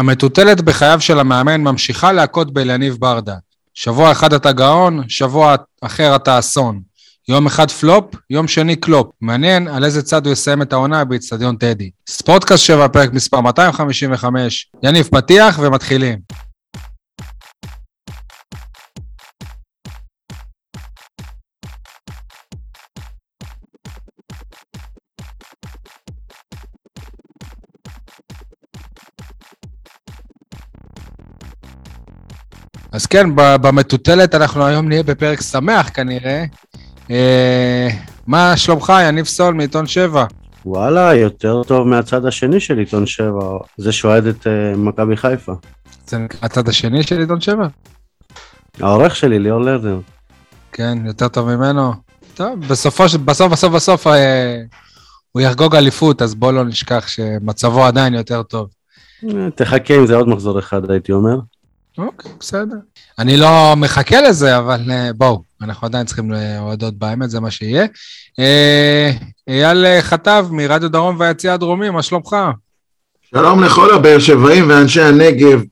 המטוטלת בחייו של המאמן ממשיכה להכות באליניב ברדה. שבוע אחד אתה גאון, שבוע אחר אתה אסון. יום אחד פלופ, יום שני קלופ. מעניין על איזה צד הוא יסיים את העונה באיצטדיון טדי. ספורטקאסט 7, פרק מספר 255. יניב פתיח ומתחילים. אז כן, במטוטלת אנחנו היום נהיה בפרק שמח כנראה. אה, מה שלומך, יניב סול מעיתון 7? וואלה, יותר טוב מהצד השני של עיתון 7, זה שאוהד את uh, מכבי חיפה. זה הצד השני של עיתון 7? העורך שלי, ליאור לרדר. כן, יותר טוב ממנו. טוב, בסופו, בסוף, בסוף, בסוף אה, הוא יחגוג אליפות, אז בוא לא נשכח שמצבו עדיין יותר טוב. אה, תחכה עם זה עוד מחזור אחד, הייתי אומר. אוקיי, בסדר. אני לא מחכה לזה, אבל uh, בואו, אנחנו עדיין צריכים להודות באמת, זה מה שיהיה. Uh, אייל חטב מרדיו דרום והיציע הדרומי, מה שלומך? שלום לכל הבאר שבעים ואנשי הנגב,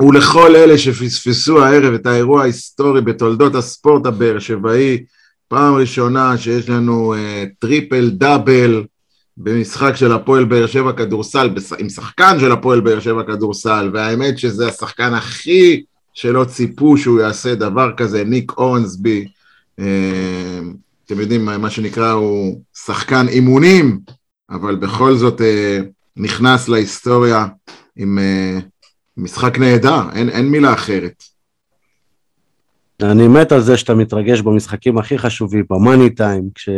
ולכל אלה שפספסו הערב את האירוע ההיסטורי בתולדות הספורט הבאר שבעי, פעם ראשונה שיש לנו uh, טריפל דאבל במשחק של הפועל באר שבע כדורסל, עם שחקן של הפועל באר שבע כדורסל, והאמת שזה השחקן הכי שלא ציפו שהוא יעשה דבר כזה, ניק אורנסבי, אה, אתם יודעים, מה שנקרא הוא שחקן אימונים, אבל בכל זאת אה, נכנס להיסטוריה עם אה, משחק נהדר, אין, אין מילה אחרת. אני מת על זה שאתה מתרגש במשחקים הכי חשובים, במאני טיים, כש...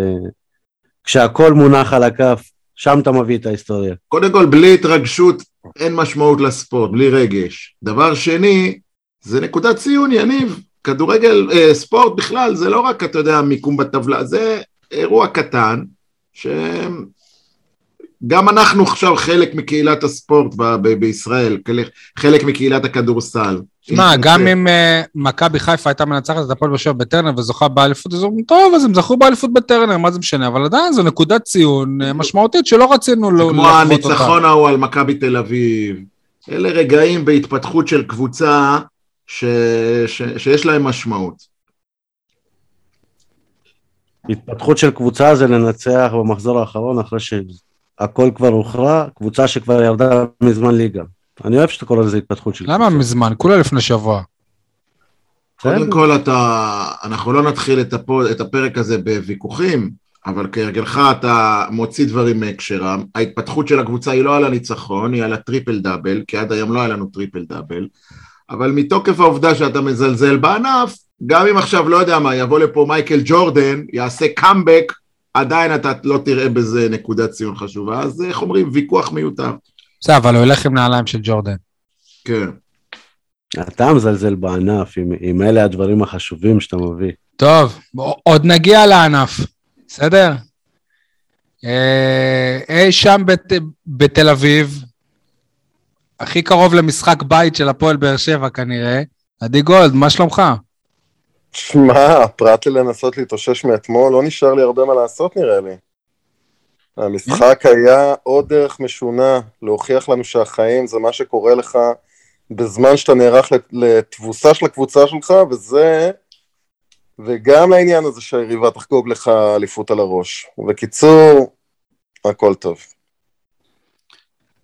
כשהכל מונח על הכף, שם אתה מביא את ההיסטוריה. קודם כל, בלי התרגשות אין משמעות לספורט, בלי רגש. דבר שני, זה נקודת ציון, יניב. כדורגל, אה, ספורט בכלל, זה לא רק, אתה יודע, מיקום בטבלה, זה אירוע קטן, שגם אנחנו עכשיו חלק מקהילת הספורט ב- ב- בישראל, חלק מקהילת הכדורסל. תשמע, גם אם uh, מכבי חיפה הייתה מנצחת את הפועל באר שבע בטרנר וזוכה באליפות, אז אומרים, טוב, אז הם זכו באליפות בטרנר, מה זה משנה? אבל עדיין זו נקודת ציון uh, משמעותית שלא רצינו לחוות אותה. כמו הניצחון ההוא על מכבי תל אביב. אלה רגעים בהתפתחות של קבוצה ש... ש... שיש להם משמעות. התפתחות של קבוצה זה לנצח במחזור האחרון אחרי שהכל כבר הוכרע, קבוצה שכבר ירדה מזמן ליגה. אני אוהב שאתה קורא לזה התפתחות של... למה מזמן? כולה לפני שבוע. קודם כל אתה, אנחנו לא נתחיל את, הפו, את הפרק הזה בוויכוחים, אבל כהרגלך אתה מוציא דברים מהקשרם. ההתפתחות של הקבוצה היא לא על הניצחון, היא על הטריפל דאבל, כי עד היום לא היה לנו טריפל דאבל, אבל מתוקף העובדה שאתה מזלזל בענף, גם אם עכשיו, לא יודע מה, יבוא לפה מייקל ג'ורדן, יעשה קאמבק, עדיין אתה לא תראה בזה נקודת ציון חשובה, אז איך אומרים, ויכוח מיותר. בסדר, אבל הוא הולך עם נעליים של ג'ורדן. כן. אתה מזלזל בענף, עם, עם אלה הדברים החשובים שאתה מביא. טוב, עוד נגיע לענף, בסדר? אה, אי שם בת, בתל אביב, הכי קרוב למשחק בית של הפועל באר שבע כנראה, עדי גולד, מה שלומך? שמע, פרט ללנסות להתאושש מאתמול, לא נשאר לי הרבה מה לעשות נראה לי. המשחק היה עוד דרך משונה להוכיח לנו שהחיים זה מה שקורה לך בזמן שאתה נערך לתבוסה של הקבוצה שלך, וזה, וגם לעניין הזה שהיריבה תחגוג לך אליפות על הראש. בקיצור, הכל טוב.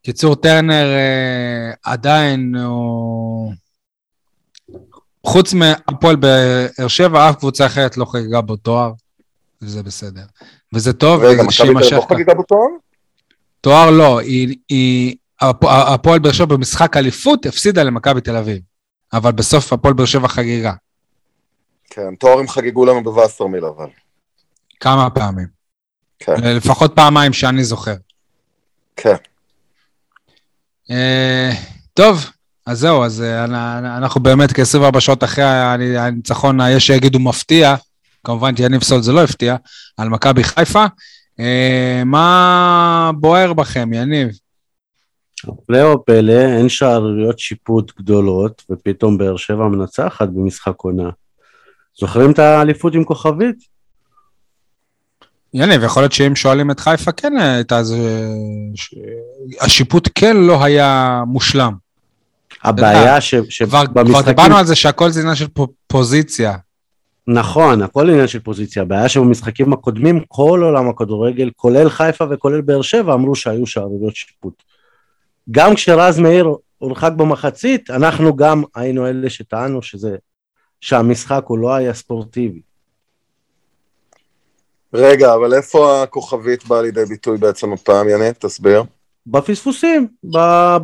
קיצור, טרנר אה, עדיין הוא... חוץ מהפועל באר שבע, אף קבוצה אחרת לא חגגה בו תואר, וזה בסדר. וזה טוב, תל אביב לא בתואר? תואר לא, היא, היא, הפועל באר שבע במשחק אליפות הפסידה למכבי תל אביב, אבל בסוף הפועל באר שבע חגיגה. כן, תואר הם חגגו לנו בווסרמיל אבל. כמה פעמים. כן. לפחות פעמיים שאני זוכר. כן. Uh, טוב, אז זהו, אז uh, אנחנו באמת כ-24 שעות אחרי הניצחון, יש שיגידו מפתיע, כמובן יניב סול זה לא הפתיע, על מכבי חיפה. אה, מה בוער בכם, יניב? הפלא פלא, אין שערוריות שיפוט גדולות, ופתאום באר שבע מנצחת במשחק עונה. זוכרים את האליפות עם כוכבית? יניב, יכול להיות שאם שואלים את חיפה, כן הייתה איזה... השיפוט כן לא היה מושלם. הבעיה ש- כבר כבר שבמשחקים... דיברנו על זה שהכל זה עניין של פו- פוזיציה. נכון, הכל עניין של פוזיציה. הבעיה שבמשחקים הקודמים, כל עולם הכדורגל, כולל חיפה וכולל באר שבע, אמרו שהיו שערוריות שיפוט. גם כשרז מאיר הורחק במחצית, אנחנו גם היינו אלה שטענו שזה, שהמשחק הוא לא היה ספורטיבי. רגע, אבל איפה הכוכבית באה לידי ביטוי בעצם הפעם, יניב? תסביר. בפספוסים,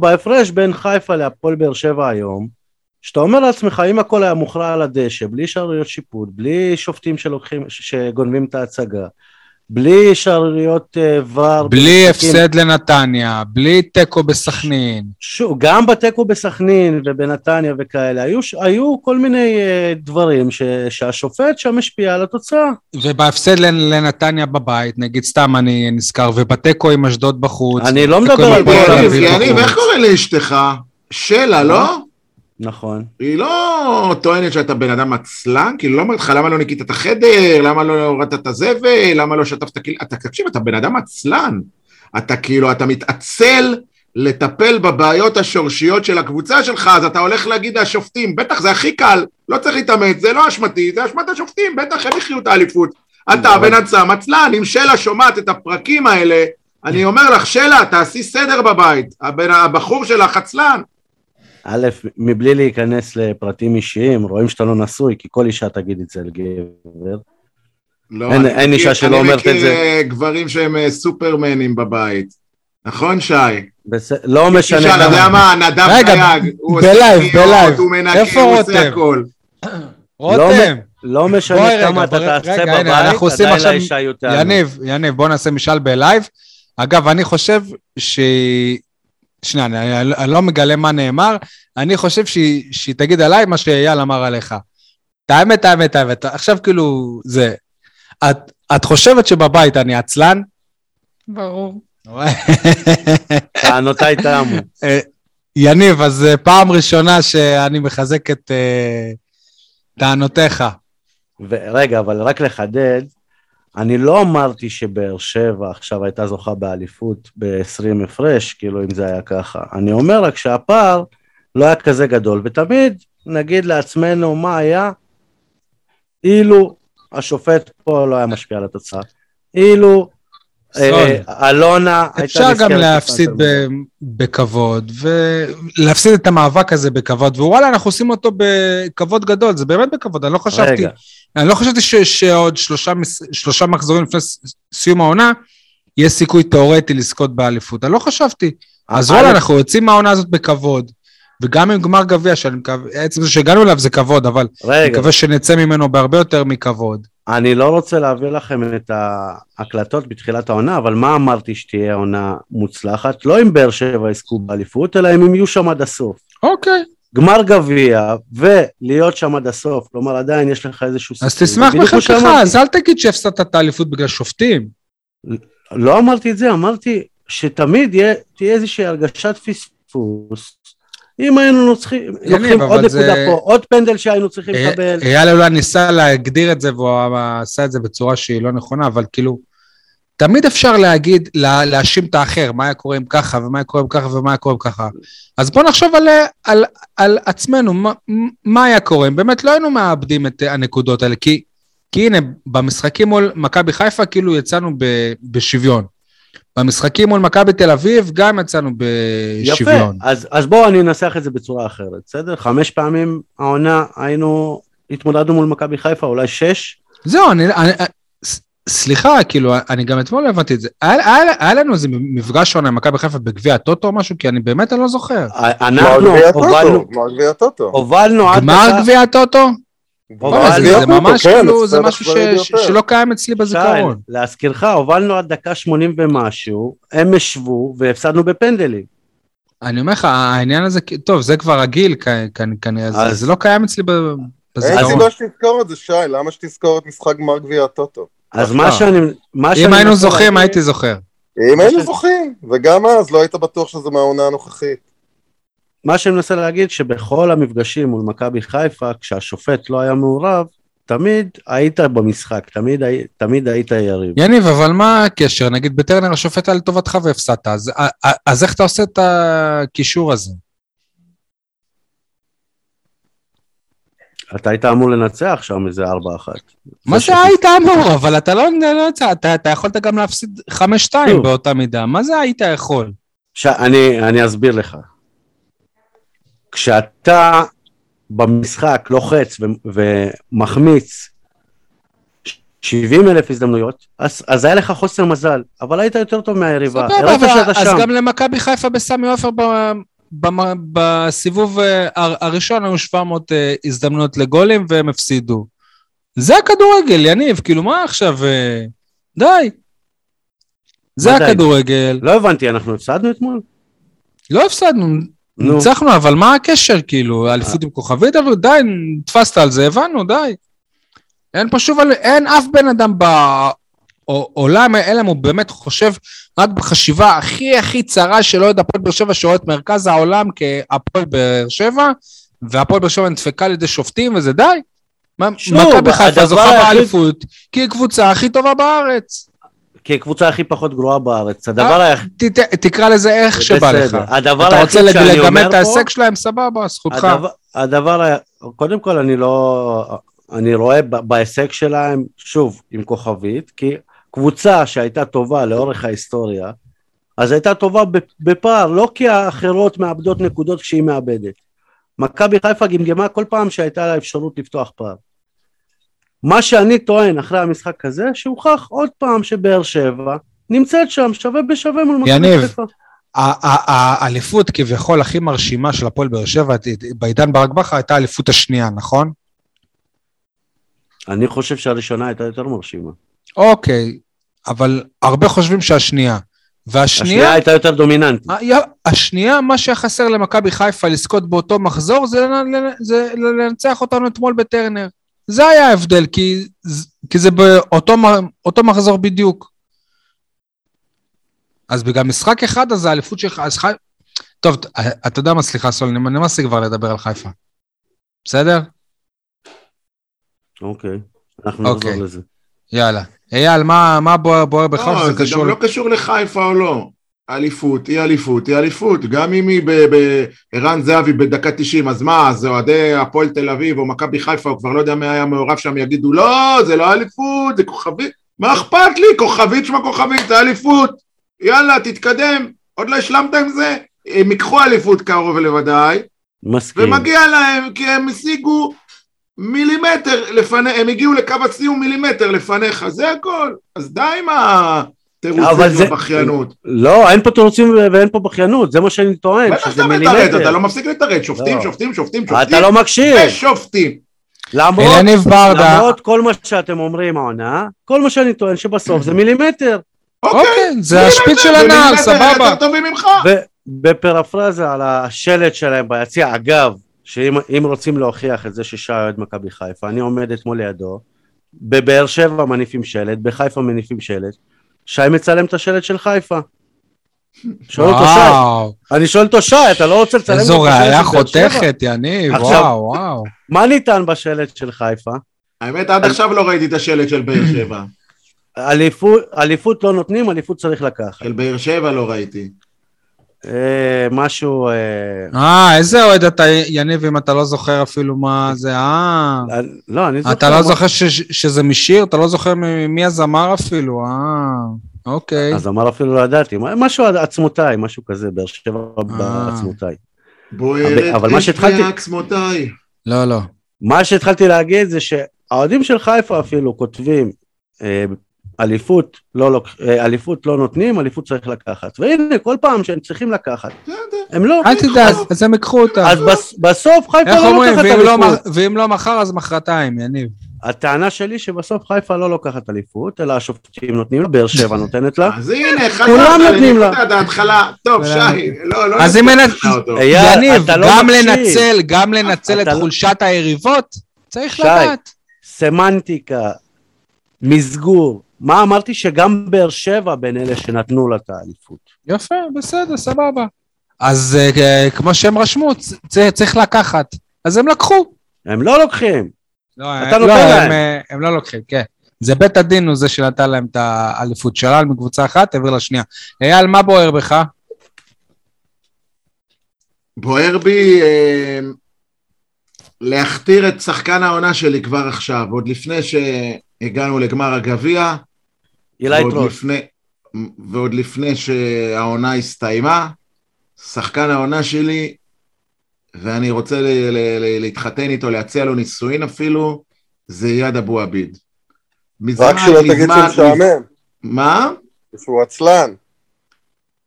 בהפרש בין חיפה להפועל באר שבע היום, שאתה אומר לעצמך, אם הכל היה מוכרע על הדשא, בלי שערוריות שיפוט, בלי שופטים שלוקחים, ש- שגונבים את ההצגה, בלי שערוריות אה, ור, בלי במשחקים- הפסד לנתניה, בלי תיקו בסכנין. שוב, גם בתיקו בסכנין ובנתניה וכאלה, היו, ש- היו כל מיני אה, דברים ש, שהשופט שם השפיע על התוצאה. ובהפסד לנ- לנתניה בבית, נגיד סתם אני נזכר, ובתיקו עם אשדוד בחוץ. אני לא מדבר על יניב, בחוץ. איך קורא לאשתך? שלה, לא? נכון. היא לא טוענת שאתה בן אדם עצלן? כאילו, לא אומרת לך למה לא ניקית את החדר, למה לא הורדת את הזבל, למה לא שטפת כאילו... אתה, תקשיב, אתה בן אדם עצלן. אתה כאילו, אתה מתעצל לטפל בבעיות השורשיות של הקבוצה שלך, אז אתה הולך להגיד לשופטים, בטח זה הכי קל, לא צריך להתאמץ, זה לא אשמתי, זה אשמת השופטים, בטח הם יחיו את האליפות. אתה בן אדם עצלן, אם שלה שומעת את הפרקים האלה, אני אומר לך, שלה, תעשי סדר בבית, הבחור שלך עצלן. א', מבלי להיכנס לפרטים אישיים, רואים שאתה לא נשוי, כי כל אישה תגיד את זה על גבר. לא, אין- אני אין מכיר- אישה שלא אומרת את אני זה. מכיר אה, גברים שהם אה, סופרמנים בבית. נכון, שי? בס... לא משנה תשאל, אתה יודע. מה, נדב דייג, הוא עושה קניות. הוא מנקה, הוא עושה רותם? הכל. רותם, לא משנה בואי רגע, כמה אתה בוא- תעשה בבית, עדיין לאישה יהיו טענות. יניב, יניב, בוא נעשה משאל בלייב. אגב, אני חושב שהיא... שנייה, אני, אני, אני לא מגלה מה נאמר, אני חושב שהיא, שהיא תגיד עליי מה שאייל אמר עליך. את האמת, האמת, האמת. עכשיו כאילו, זה... את, את חושבת שבבית אני עצלן? ברור. טענותיי טעמו. אה, יניב, אז אה, פעם ראשונה שאני מחזק את אה, טענותיך. ורגע, אבל רק לחדד, אני לא אמרתי שבאר שבע עכשיו הייתה זוכה באליפות ב-20 הפרש, כאילו אם זה היה ככה. אני אומר רק שהפער לא היה כזה גדול, ותמיד נגיד לעצמנו מה היה אילו השופט פה לא היה משפיע על התוצאה. אילו אלונה הייתה אפשר גם נזכרת להפסיד בכבוד, ולהפסיד את המאבק הזה בכבוד, ווואלה, אנחנו עושים אותו בכבוד גדול, זה באמת בכבוד, אני לא חשבתי. אני לא חשבתי שעוד שלושה, מחזורים לפני סיום העונה, יש סיכוי תיאורטי לזכות באליפות, אני לא חשבתי. אז א', וואלה, אנחנו יוצאים מהעונה הזאת בכבוד, וגם עם גמר גביע, שאני מקווה, עצם זה שהגענו אליו זה כבוד, אבל אני מקווה שנצא ממנו בהרבה יותר מכבוד. אני לא רוצה להעביר לכם את ההקלטות בתחילת העונה, אבל מה אמרתי שתהיה עונה מוצלחת? לא אם באר שבע יזכו באליפות, אלא אם הם יהיו שם עד הסוף. אוקיי, גמר גביע, ולהיות שם עד הסוף, כלומר עדיין יש לך איזשהו אז סיכוי. תשמח בדיוק כמו בחלקך. אז אל תגיד שהפסדת את האליפות בגלל שופטים. לא אמרתי את זה, אמרתי שתמיד יהיה, תהיה איזושהי הרגשת פספוס. אם היינו נוצחים, לוקחים עוד זה- נקודה פה, עוד פנדל שהיינו צריכים אה, לקבל. אייל אולי ניסה להגדיר את זה והוא עשה את זה בצורה שהיא לא נכונה, אבל כאילו, תמיד אפשר להגיד, לה- להאשים את האחר, מה היה קורה אם ככה, ומה היה קורה אם ככה, ומה היה קורה אם ככה. אז בוא נחשוב על, על, על עצמנו, מה, מה היה קורה אם באמת לא היינו מאבדים את הנקודות האלה, כי, כי הנה, במשחקים מול מכבי חיפה כאילו יצאנו ב, בשוויון. במשחקים מול מכבי תל אביב גם יצאנו יפה, בשוויון. אז, אז בואו אני אנסח את זה בצורה אחרת, בסדר? חמש פעמים העונה היינו, התמודדנו מול מכבי חיפה, אולי שש. זהו, אני, אני, סליחה, כאילו, אני גם אתמול לא הבנתי את זה. היה, היה, היה לנו איזה מפגש עונה עם מכבי חיפה בגביע הטוטו או משהו? כי אני באמת, אני לא זוכר. אנחנו גמר גביע הובלנו, גמר גביע הטוטו. הובלנו עד גמר גביע הטוטו? זה ממש כן, כאילו, זה משהו. שלא קיים אצלי בזיכרון. להזכירך, הובלנו עד דקה 80 ומשהו, הם השוו והפסדנו בפנדלים. אני אומר לך, העניין הזה, טוב, זה כבר רגיל כ- כ- כנראה, זה- לא קיים אצלי ב- אין בזיכרון. סיבה שתזכור את זה, שי, למה שתזכור את משחק גמר גביע הטוטו? אז מה. שאני... אם היינו זוכרים, הייתי זוכר. אם היינו זוכים, וגם אז לא היית בטוח שזה מהעונה הנוכחית. מה שאני מנסה להגיד, שבכל המפגשים מול מכבי חיפה, כשהשופט לא היה מעורב, תמיד היית במשחק, תמיד, תמיד היית יריב. יניב, אבל מה הקשר? נגיד בטרנר השופט היה לטובתך והפסדת, אז, אז איך אתה עושה את הקישור הזה? אתה היית אמור לנצח שם איזה 4-1. מה זה היית אמור? אבל אתה לא, יצא, אתה, אתה יכולת גם להפסיד 5-2 נו. באותה מידה. מה זה היית יכול? ש... אני, אני אסביר לך. כשאתה במשחק לוחץ ו... ומחמיץ 70 אלף הזדמנויות, אז, אז היה לך חוסר מזל, אבל היית יותר טוב מהיריבה. סבבה, אבל אז שם. גם למכבי חיפה בסמי עופר ב- בסיבוב אה, הר- הראשון היו 700 אה, הזדמנויות לגולים והם הפסידו. זה הכדורגל, יניב, כאילו מה עכשיו? אה, די. זה? הכדורגל. לא הבנתי, אנחנו הפסדנו אתמול? לא הפסדנו, נו. ניצחנו, אבל מה הקשר, כאילו? אליפות עם כוכבית, אבל די, נתפסת על זה, הבנו, די. אין פה שוב, אין אף בן אדם בעולם, אלא אם הוא באמת חושב רק בחשיבה הכי הכי צרה של אוהד הפועל באר שבע, שרואה את מרכז העולם כהפועל באר שבע, והפועל באר שבע נדפקה על ידי שופטים, וזה די. מכבי חיפה זוכה באליפות, כי היא הקבוצה הכי טובה בארץ. כקבוצה הכי פחות גרועה בארץ. הדבר היחיד... ת- תקרא לזה איך שבא לך. הדבר אתה רוצה לגמד את. ההישג שלהם, סבבה, זכותך. הדבר, הדבר, קודם כל אני לא, אני רואה בהישג שלהם, שוב, עם כוכבית, כי קבוצה שהייתה טובה לאורך ההיסטוריה, אז הייתה טובה בפער, לא כי האחרות מאבדות נקודות כשהיא מאבדת. מכבי חיפה גמגמה כל פעם שהייתה לה אפשרות לפתוח פער. מה שאני טוען אחרי המשחק הזה, שהוכח עוד פעם שבאר שבע נמצאת שם שווה בשווה מול מכבי חיפה. האליפות כביכול הכי מרשימה של הפועל באר שבע, בעידן ברק בכר הייתה האליפות השנייה, נכון? אני חושב שהראשונה הייתה יותר מרשימה. אוקיי, אבל הרבה חושבים שהשנייה. השנייה והשנייה, הייתה יותר דומיננטית. ה- השנייה, מה שהיה חסר למכבי חיפה לזכות באותו מחזור, זה לנצח אותנו אתמול בטרנר. זה היה ההבדל, כי, כי זה באותו מחזור בדיוק. אז בגלל משחק אחד, אז האליפות שלך, אז חי... טוב, ת- אתה יודע מה, סליחה, סול, אני נמאס לי כבר לדבר על חיפה. בסדר? אוקיי, אנחנו אוקיי. נחזור לזה. יאללה. אייל, מה, מה בוער בוער בך לא, זה קשור? גם לא קשור לחיפה או לא. אליפות היא אליפות היא אליפות, גם אם היא בערן זהבי בדקה 90, אז מה, אז אוהדי הפועל תל אביב או מכבי חיפה, או כבר לא יודע מי היה מעורב שם, יגידו לא, זה לא אליפות, זה כוכבית, מה אכפת לי, כוכבית שמה כוכבית, זה אליפות, יאללה, תתקדם, עוד לא השלמת עם זה, הם ייקחו אליפות קרוב לוודאי, מסכים. ומגיע להם, כי הם השיגו מילימטר לפני, הם הגיעו לקו הסיום מילימטר לפניך, זה הכל. אז די עם אבל התירוצים זה- והבכיינות. לא, אין פה תירוצים ואין פה בכיינות, זה מה שאני טוען, שזה מילימטר. אתה לא מפסיק לתרץ, שופטים, לא. שופטים, שופטים, אתה שופטים, לא מקשיב. ושופטים. למרות, כל מה שאתם אומרים העונה, כל מה שאני טוען שבסוף זה מילימטר. אוקיי, זה השפיץ של הנער, סבבה. יותר טובים ממך. ובפרפרזה על השלט שלהם ביציע, אגב, שאם אם רוצים להוכיח את זה ששי אוהד מכבי חיפה, אני עומד אתמול לידו, בבאר שבע מניפים שלט, בחיפה מניפים שלט, שי מצלם את השלט של חיפה. שואל אותו שי, אני שואל אותו שי, אתה לא רוצה לצלם איזו את השלט ראייה של באר שבע? חותכת, יניב, וואו, וואו. מה ניתן בשלט של חיפה? האמת, עד עכשיו לא ראיתי את השלט של באר שבע. אליפות לא נותנים, אליפות צריך לקחת. של באר שבע לא ראיתי. אה, משהו... אה, אה, איזה אוהד אתה, יניב, אם אתה לא זוכר אפילו מה זה, אה. אה, לא, אני זוכר. אתה לא זוכר ש- שזה משיר? אתה לא זוכר מ- מי הזמר אפילו, אה, אוקיי. אז אמר אפילו לא ידעתי, מה- משהו עצמותיי, משהו כזה, באר שבע. בעצמותיי. אבל מה שהתחלתי- בעצמותיי. לא, לא. מה שהתחלתי להגיד זה שהאוהדים של חיפה אפילו כותבים אליפות לא, לוק- אה, אליפות לא נותנים, אליפות צריך לקחת. והנה, כל פעם שהם צריכים לקחת. הם לא. אל תדאג, אז הם ייקחו אותה. אז בס, בסוף חיפה איך לא אומרים, לוקחת ואם לא אליפות. מח- ואם לא מחר אז מחרתיים, יניב. הטענה שלי שבסוף חיפה לא לוקחת אליפות, אלא השופטים נותנים לה, באר שבע נותנת לה. אז הנה, כולם חזרת נותנים לה. לנקודת ההתחלה. טוב. שי, לא, לא אז אם אין- יניב, אתה לא גם. לנצל, גם לנצל את לא- חולשת היריבות, צריך שי. לדעת. סמנטיקה, מסגור. מה אמרתי? שגם באר שבע בין אלה שנתנו לה את האליפות. יפה, בסדר, סבבה. אז אה, כמו שהם רשמו, צ- צ- צריך לקחת. אז הם לקחו. הם לא לוקחים. לא, אתה הם- נותן לא, להם. הם, אה, הם לא לוקחים, כן. זה בית הדין הוא זה שנתן להם את האליפות שלל מקבוצה אחת, העביר לשנייה. אייל, מה בוער בך? בוער בי, אה, להכתיר את שחקן העונה שלי כבר עכשיו, עוד לפני שהגענו לגמר הגביע, אילי. לפני, ועוד לפני שהעונה הסתיימה, שחקן העונה שלי, ואני רוצה ל- ל- ל- להתחתן איתו, להציע לו נישואין אפילו, זה איאד אבו עביד. מזמן, רק שלא תגיד שהוא משעמם, מה? שהוא עצלן.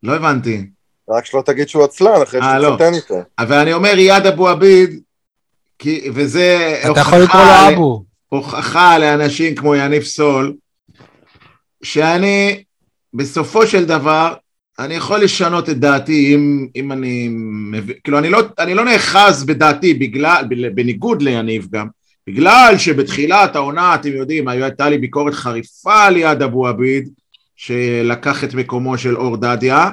לא הבנתי. רק שלא תגיד שהוא עצלן אחרי אה, לא. שתתחתן איתו. אבל אני אומר איאד אבו עביד, כי, וזה אתה יכול לקרוא הוכחה לו אבו. הוכחה לאנשים כמו יניב סול, שאני בסופו של דבר, אני יכול לשנות את דעתי אם, אם אני מבין, כאילו אני לא, אני לא נאחז בדעתי בגלל, בניגוד ליניב גם, בגלל שבתחילת העונה, אתם יודעים, הייתה לי ביקורת חריפה על יד אבו עביד, שלקח את מקומו של אור דדיה,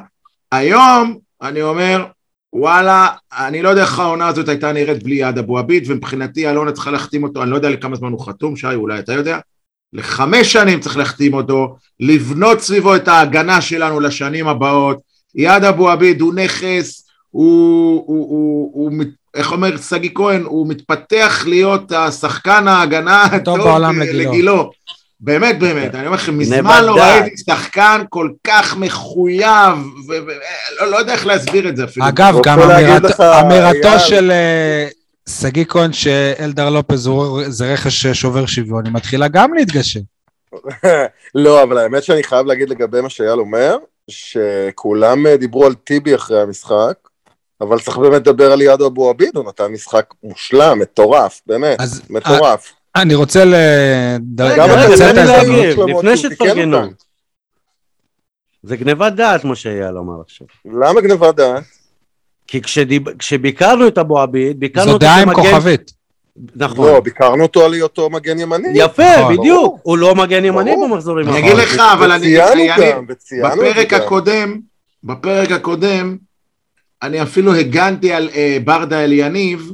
היום אני אומר, וואלה, אני לא יודע איך העונה הזאת הייתה נראית בלי יד אבו עביד, ומבחינתי אלונה צריכה להחתים אותו, אני לא יודע לכמה זמן הוא חתום, שי, אולי אתה יודע? לחמש שנים צריך להחתים אותו, לבנות סביבו את ההגנה שלנו לשנים הבאות. יד אבו עביד הוא נכס, הוא, הוא, הוא, הוא, הוא איך אומר שגיא כהן, הוא מתפתח להיות השחקן ההגנה הטוב בעולם לגילו. לגילו. באמת, באמת, אני אומר לכם, מזמן. לא ראיתי שחקן כל כך מחויב, ולא לא יודע איך להסביר את זה אפילו. אגב, גם אמירתו. של אה, שגיא כהן שאלדר לופז הוא- זה רכש שובר שוויון, היא מתחילה גם להתגשם. לא, אבל האמת שאני חייב להגיד לגבי מה שאייל אומר, שכולם אה, דיברו על טיבי אחרי המשחק, אבל צריך באמת לדבר על יד אבו עביד, הוא נתן משחק מושלם, מטורף, באמת, אז מטורף. אני רוצה לנצל את ההזדמנות. לפני שתפרגנו. זה גניבת דעת, מה שאייל אמר עכשיו. למה גנבת דעת? כי כשדיב- כשביקרנו את אבו עביד, ביקרנו זו אותו דעה עם כמגן... כוכבית. נכון. לא, ביקרנו אותו על היותו מגן ימני. יפה, נכון. בדיוק. הוא לא מגן ימני ברור. במחזורים אני האחרונים. אגיד לך, אבל אני... וציינו אני- גם, וציינו בפרק גם. הקודם, בפרק הקודם, אני אפילו הגנתי על אה, ברדה אליניב,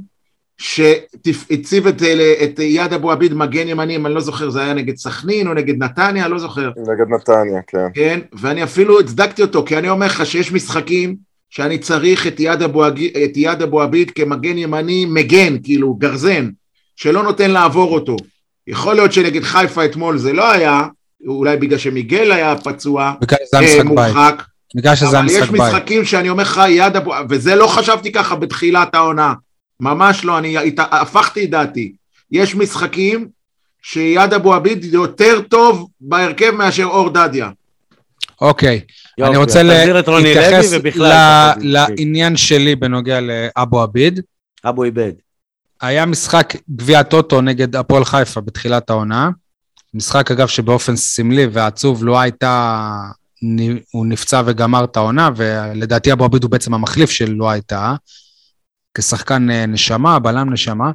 שהציב את, אה, את יד אבו עביד מגן ימני, אם אני לא זוכר, זה היה נגד סכנין או נגד נתניה, לא זוכר, נגד נתניה, כן. כן? ואני אפילו הצדקתי אותו, כי אני אומר לך שיש משחקים שאני צריך את יד אבו, את יד אבו עביד כמגן ימני מגן, כאילו גרזן, שלא נותן לעבור אותו. יכול להיות שנגד חיפה אתמול זה לא היה, אולי בגלל שמיגל היה פצוע, בגלל שזה אה, בית. מורחק, בגלל שזה היה אבל יש משחק בית. משחקים שאני אומר לך יד אבו, וזה לא חשבתי ככה בתחילת העונה, ממש לא, אני הת- הפכתי את דעתי. יש משחקים שיד אבו עביד יותר טוב בהרכב מאשר אור דדיה. אוקיי. יופי, אני רוצה להתייחס ל-. לעניין שלי בנוגע לאבו עביד. אבו איבד. היה משחק גביע טוטו נגד הפועל חיפה בתחילת העונה. משחק אגב שבאופן סמלי ועצוב לא הייתה, הוא נפצע וגמר את העונה, ולדעתי אבו עביד הוא בעצם המחליף של לא הייתה, כשחקן אה, נשמה, בלם נשמה.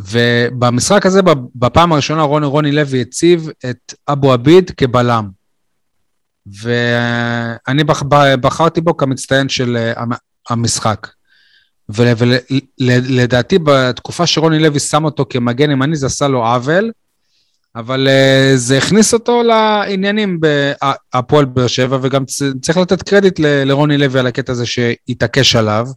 ובמשחק הזה, בפעם הראשונה, רוני, רוני לוי הציב את אבו עביד כבלם. ואני בח, בחרתי בו כמצטיין של אה, המ- המשחק. ולדעתי בתקופה שרוני לוי שם אותו כמגן ימני זה עשה לו עוול, אבל uh, זה הכניס אותו לעניינים בהפועל באר שבע, וגם צריך לתת קרדיט לרוני לוי על הקטע הזה שהתעקש עליו.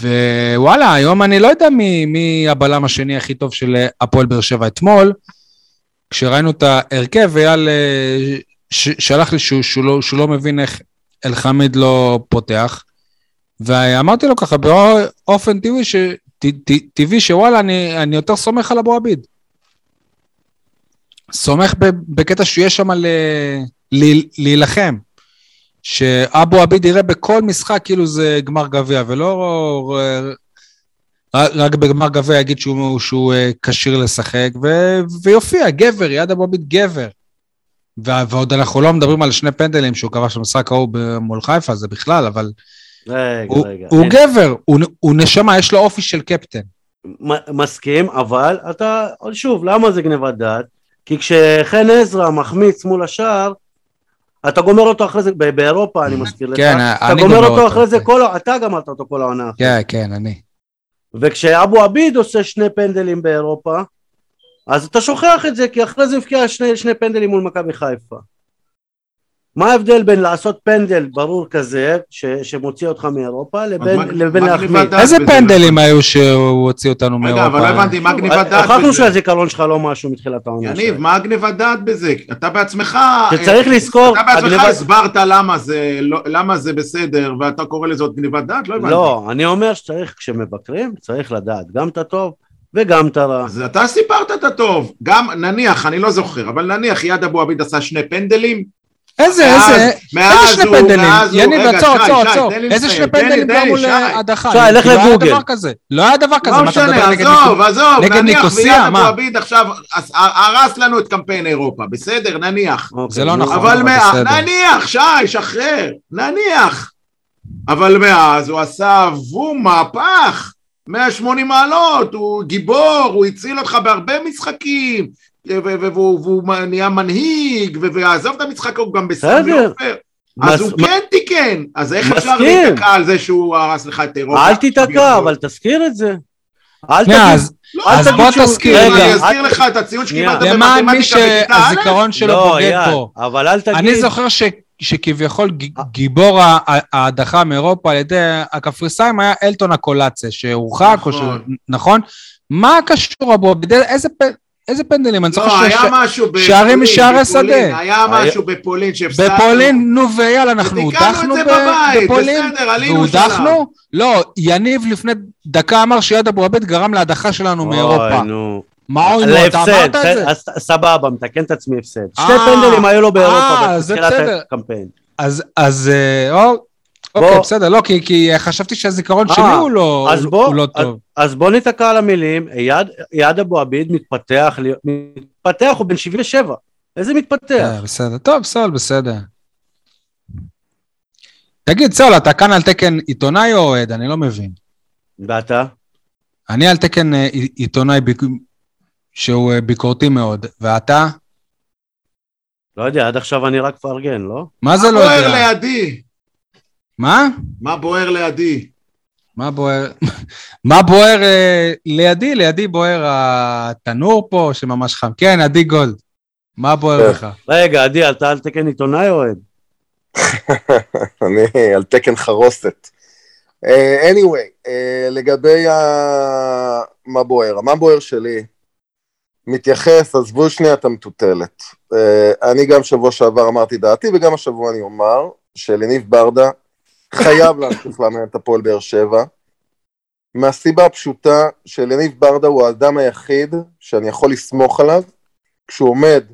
ווואלה, היום אני לא יודע מי, מי הבלם השני הכי טוב של אה, הפועל באר שבע. אתמול, כשראינו את ההרכב, אייל אה, שלח לי שהוא, שהוא, לא, שהוא לא מבין איך אלחמיד לא פותח. ואמרתי לו ככה באופן טבעי, ש... ט- ט- טבעי שוואלה, אני, אני יותר סומך על אבו עביד. סומך בקטע שיש שם ל... ל... להילחם. שאבו עביד יראה בכל משחק כאילו זה גמר גביע, ולא רק, בגמר גביע יגיד שהוא, שהוא אה, כשיר לשחק, ו... ויופיע, גבר, יד אבו עביד גבר. ו- ועוד אנחנו לא מדברים על שני פנדלים שהוא כבש במשחק ההוא מול חיפה, זה בכלל, אבל... רגע, הוא, רגע. הוא אין- גבר, הוא, הוא נשמה, יש לו אופי של קפטן. מסכים, אבל אתה, שוב, למה זה גניבת דעת? כי כשחן עזרא מחמיץ מול השער, אתה גומר אותו אחרי זה, באירופה אני מזכיר לך, כן, אתה אני גומר גומר אותו אותו, אחרי זה, כן. כל, אתה גמרת אותו כל העונה. כן, כן, אני. וכשאבו עביד עושה שני פנדלים באירופה, אז אתה שוכח את זה, כי אחרי זה הבקיע שני, שני פנדלים מול מכבי חיפה. מה ההבדל בין לעשות פנדל ברור כזה, ש, שמוציא אותך מאירופה, לבין, מה- לבין מה להחמיא? איזה בזה, פנדלים היו שהוא הוציא אותנו רגע, מאירופה? אבל לא הבנתי, מה גניבת דעת הוכחנו בזה? שהזיכרון שלך לא משהו מתחילת העונה. יניב, שלך. מה גניבת דעת בזה? אתה בעצמך... שצריך אה, לזכור, אתה בעצמך הגניבת- הסברת למה זה, לא- למה זה בסדר, ואתה קורא לזה עוד גניבת דעת? לא הבנתי. לא, אני אומר שצריך, כשמבקרים, צריך לדעת גם את הטוב וגם את הרע. אז אתה סיפרת את הטוב. גם, נניח, אני לא זוכר, אבל נניח יד אבו עביד עשה שני פנדלים. איזה, מאז- איזה, מאז איזה שני הוא- פנדלים? יניב, עצור, עצור, עצור. איזה שני פנדלים לי, גרמו שי. להדחה? שי, לך לא היה לגוגל. דבר כזה. לא היה דבר כזה. לא מה משנה, עזוב, עזוב, נגד נניח ניקוסיה, ויד אבו מה? עביד עכשיו הרס לנו את קמפיין אירופה, בסדר? נניח. אוקיי, זה לא. נכון. אבל מה- בסדר. נניח, שי, שחרר, נניח. אבל מאז הוא עשה בום, מהפך, 180 מעלות, הוא גיבור, הוא הציל אותך בהרבה משחקים, והוא נהיה מנהיג, ועזוב את המשחק, הוא גם בסמי בסדר. עופר. אז הוא כן תיקן, אז איך אפשר. להיתקע על זה שהוא הרס לך את אירופה? אל תיתקע, אבל תזכיר את זה. אל תגיד, אז לא, אז בוא תזכיר. אני רגע, אזכיר אל- לך את הציון. שקיבלת למען מי במתמטיקה בכיתה א', שהזיכרון שלו לא, בוגד פה. אבל אל תגיד, אני זוכר ש- שכביכול ג- גיבור ההדחה מאירופה על ידי הקפריסאים היה אלטון הקולאצה, שהורחק, או ש... נכון. נכון? מה קשור אבו עביד? איזה פ- איזה פנדלים? אני לא, זוכר היה ש... משהו בפולין, שערים משערי בפולין, שדה. היה משהו בפולין שהפסדנו. בפולין, נו ויאללה, אנחנו הודחנו את ב- זה בבית, בפולין, בסדר, עלינו והודחנו? לא, יניב לפני דקה אמר שיד אבו עביד גרם להדחה שלנו מאירופה. מה אוי נו, אתה אמרת את זה? סבבה, מתקן את עצמי הפסד. אה, שתי פנדלים היו לו באירופה אה, בתחילת. הקמפיין. אז, אה. אוקיי, בסדר, לא, כי, כי חשבתי שהזיכרון אה, שלי הוא לא, לא טוב. אז בוא ניתקע על המילים, אייד- אבו עביד מתפתח, מתפתח, הוא בן 77. איזה מתפתח? אה, בסדר, טוב, סול, בסדר. תגיד, סול, אתה כאן על תקן עיתונאי או אוהד? אני לא מבין. ואתה? אני על תקן אה, עיתונאי. שהוא אה, ביקורתי מאוד, ואתה? לא יודע, עד עכשיו אני רק מפרגן, לא? מה זה מה לא בוער יודע? לידי? מה? מה בוער לידי? מה בוער? מה בוער אה, לידי? לידי בוער התנור פה, שממש חם. כן, עדי גולד. מה בוער כן. לך? רגע, עדי, אתה על תקן עיתונאי או אוהד? אני על תקן חרוסת. Uh, anyway, uh, לגבי ה... מה בוער, מה בוער שלי מתייחס, עזבו שנייה את המטוטלת. Uh, אני גם שבוע שעבר אמרתי דעתי וגם השבוע אני אומר שלניב ברדה חייב להמשיך לאמן את הפועל באר שבע, מהסיבה הפשוטה שלניב ברדה הוא האדם היחיד שאני יכול לסמוך עליו כשהוא עומד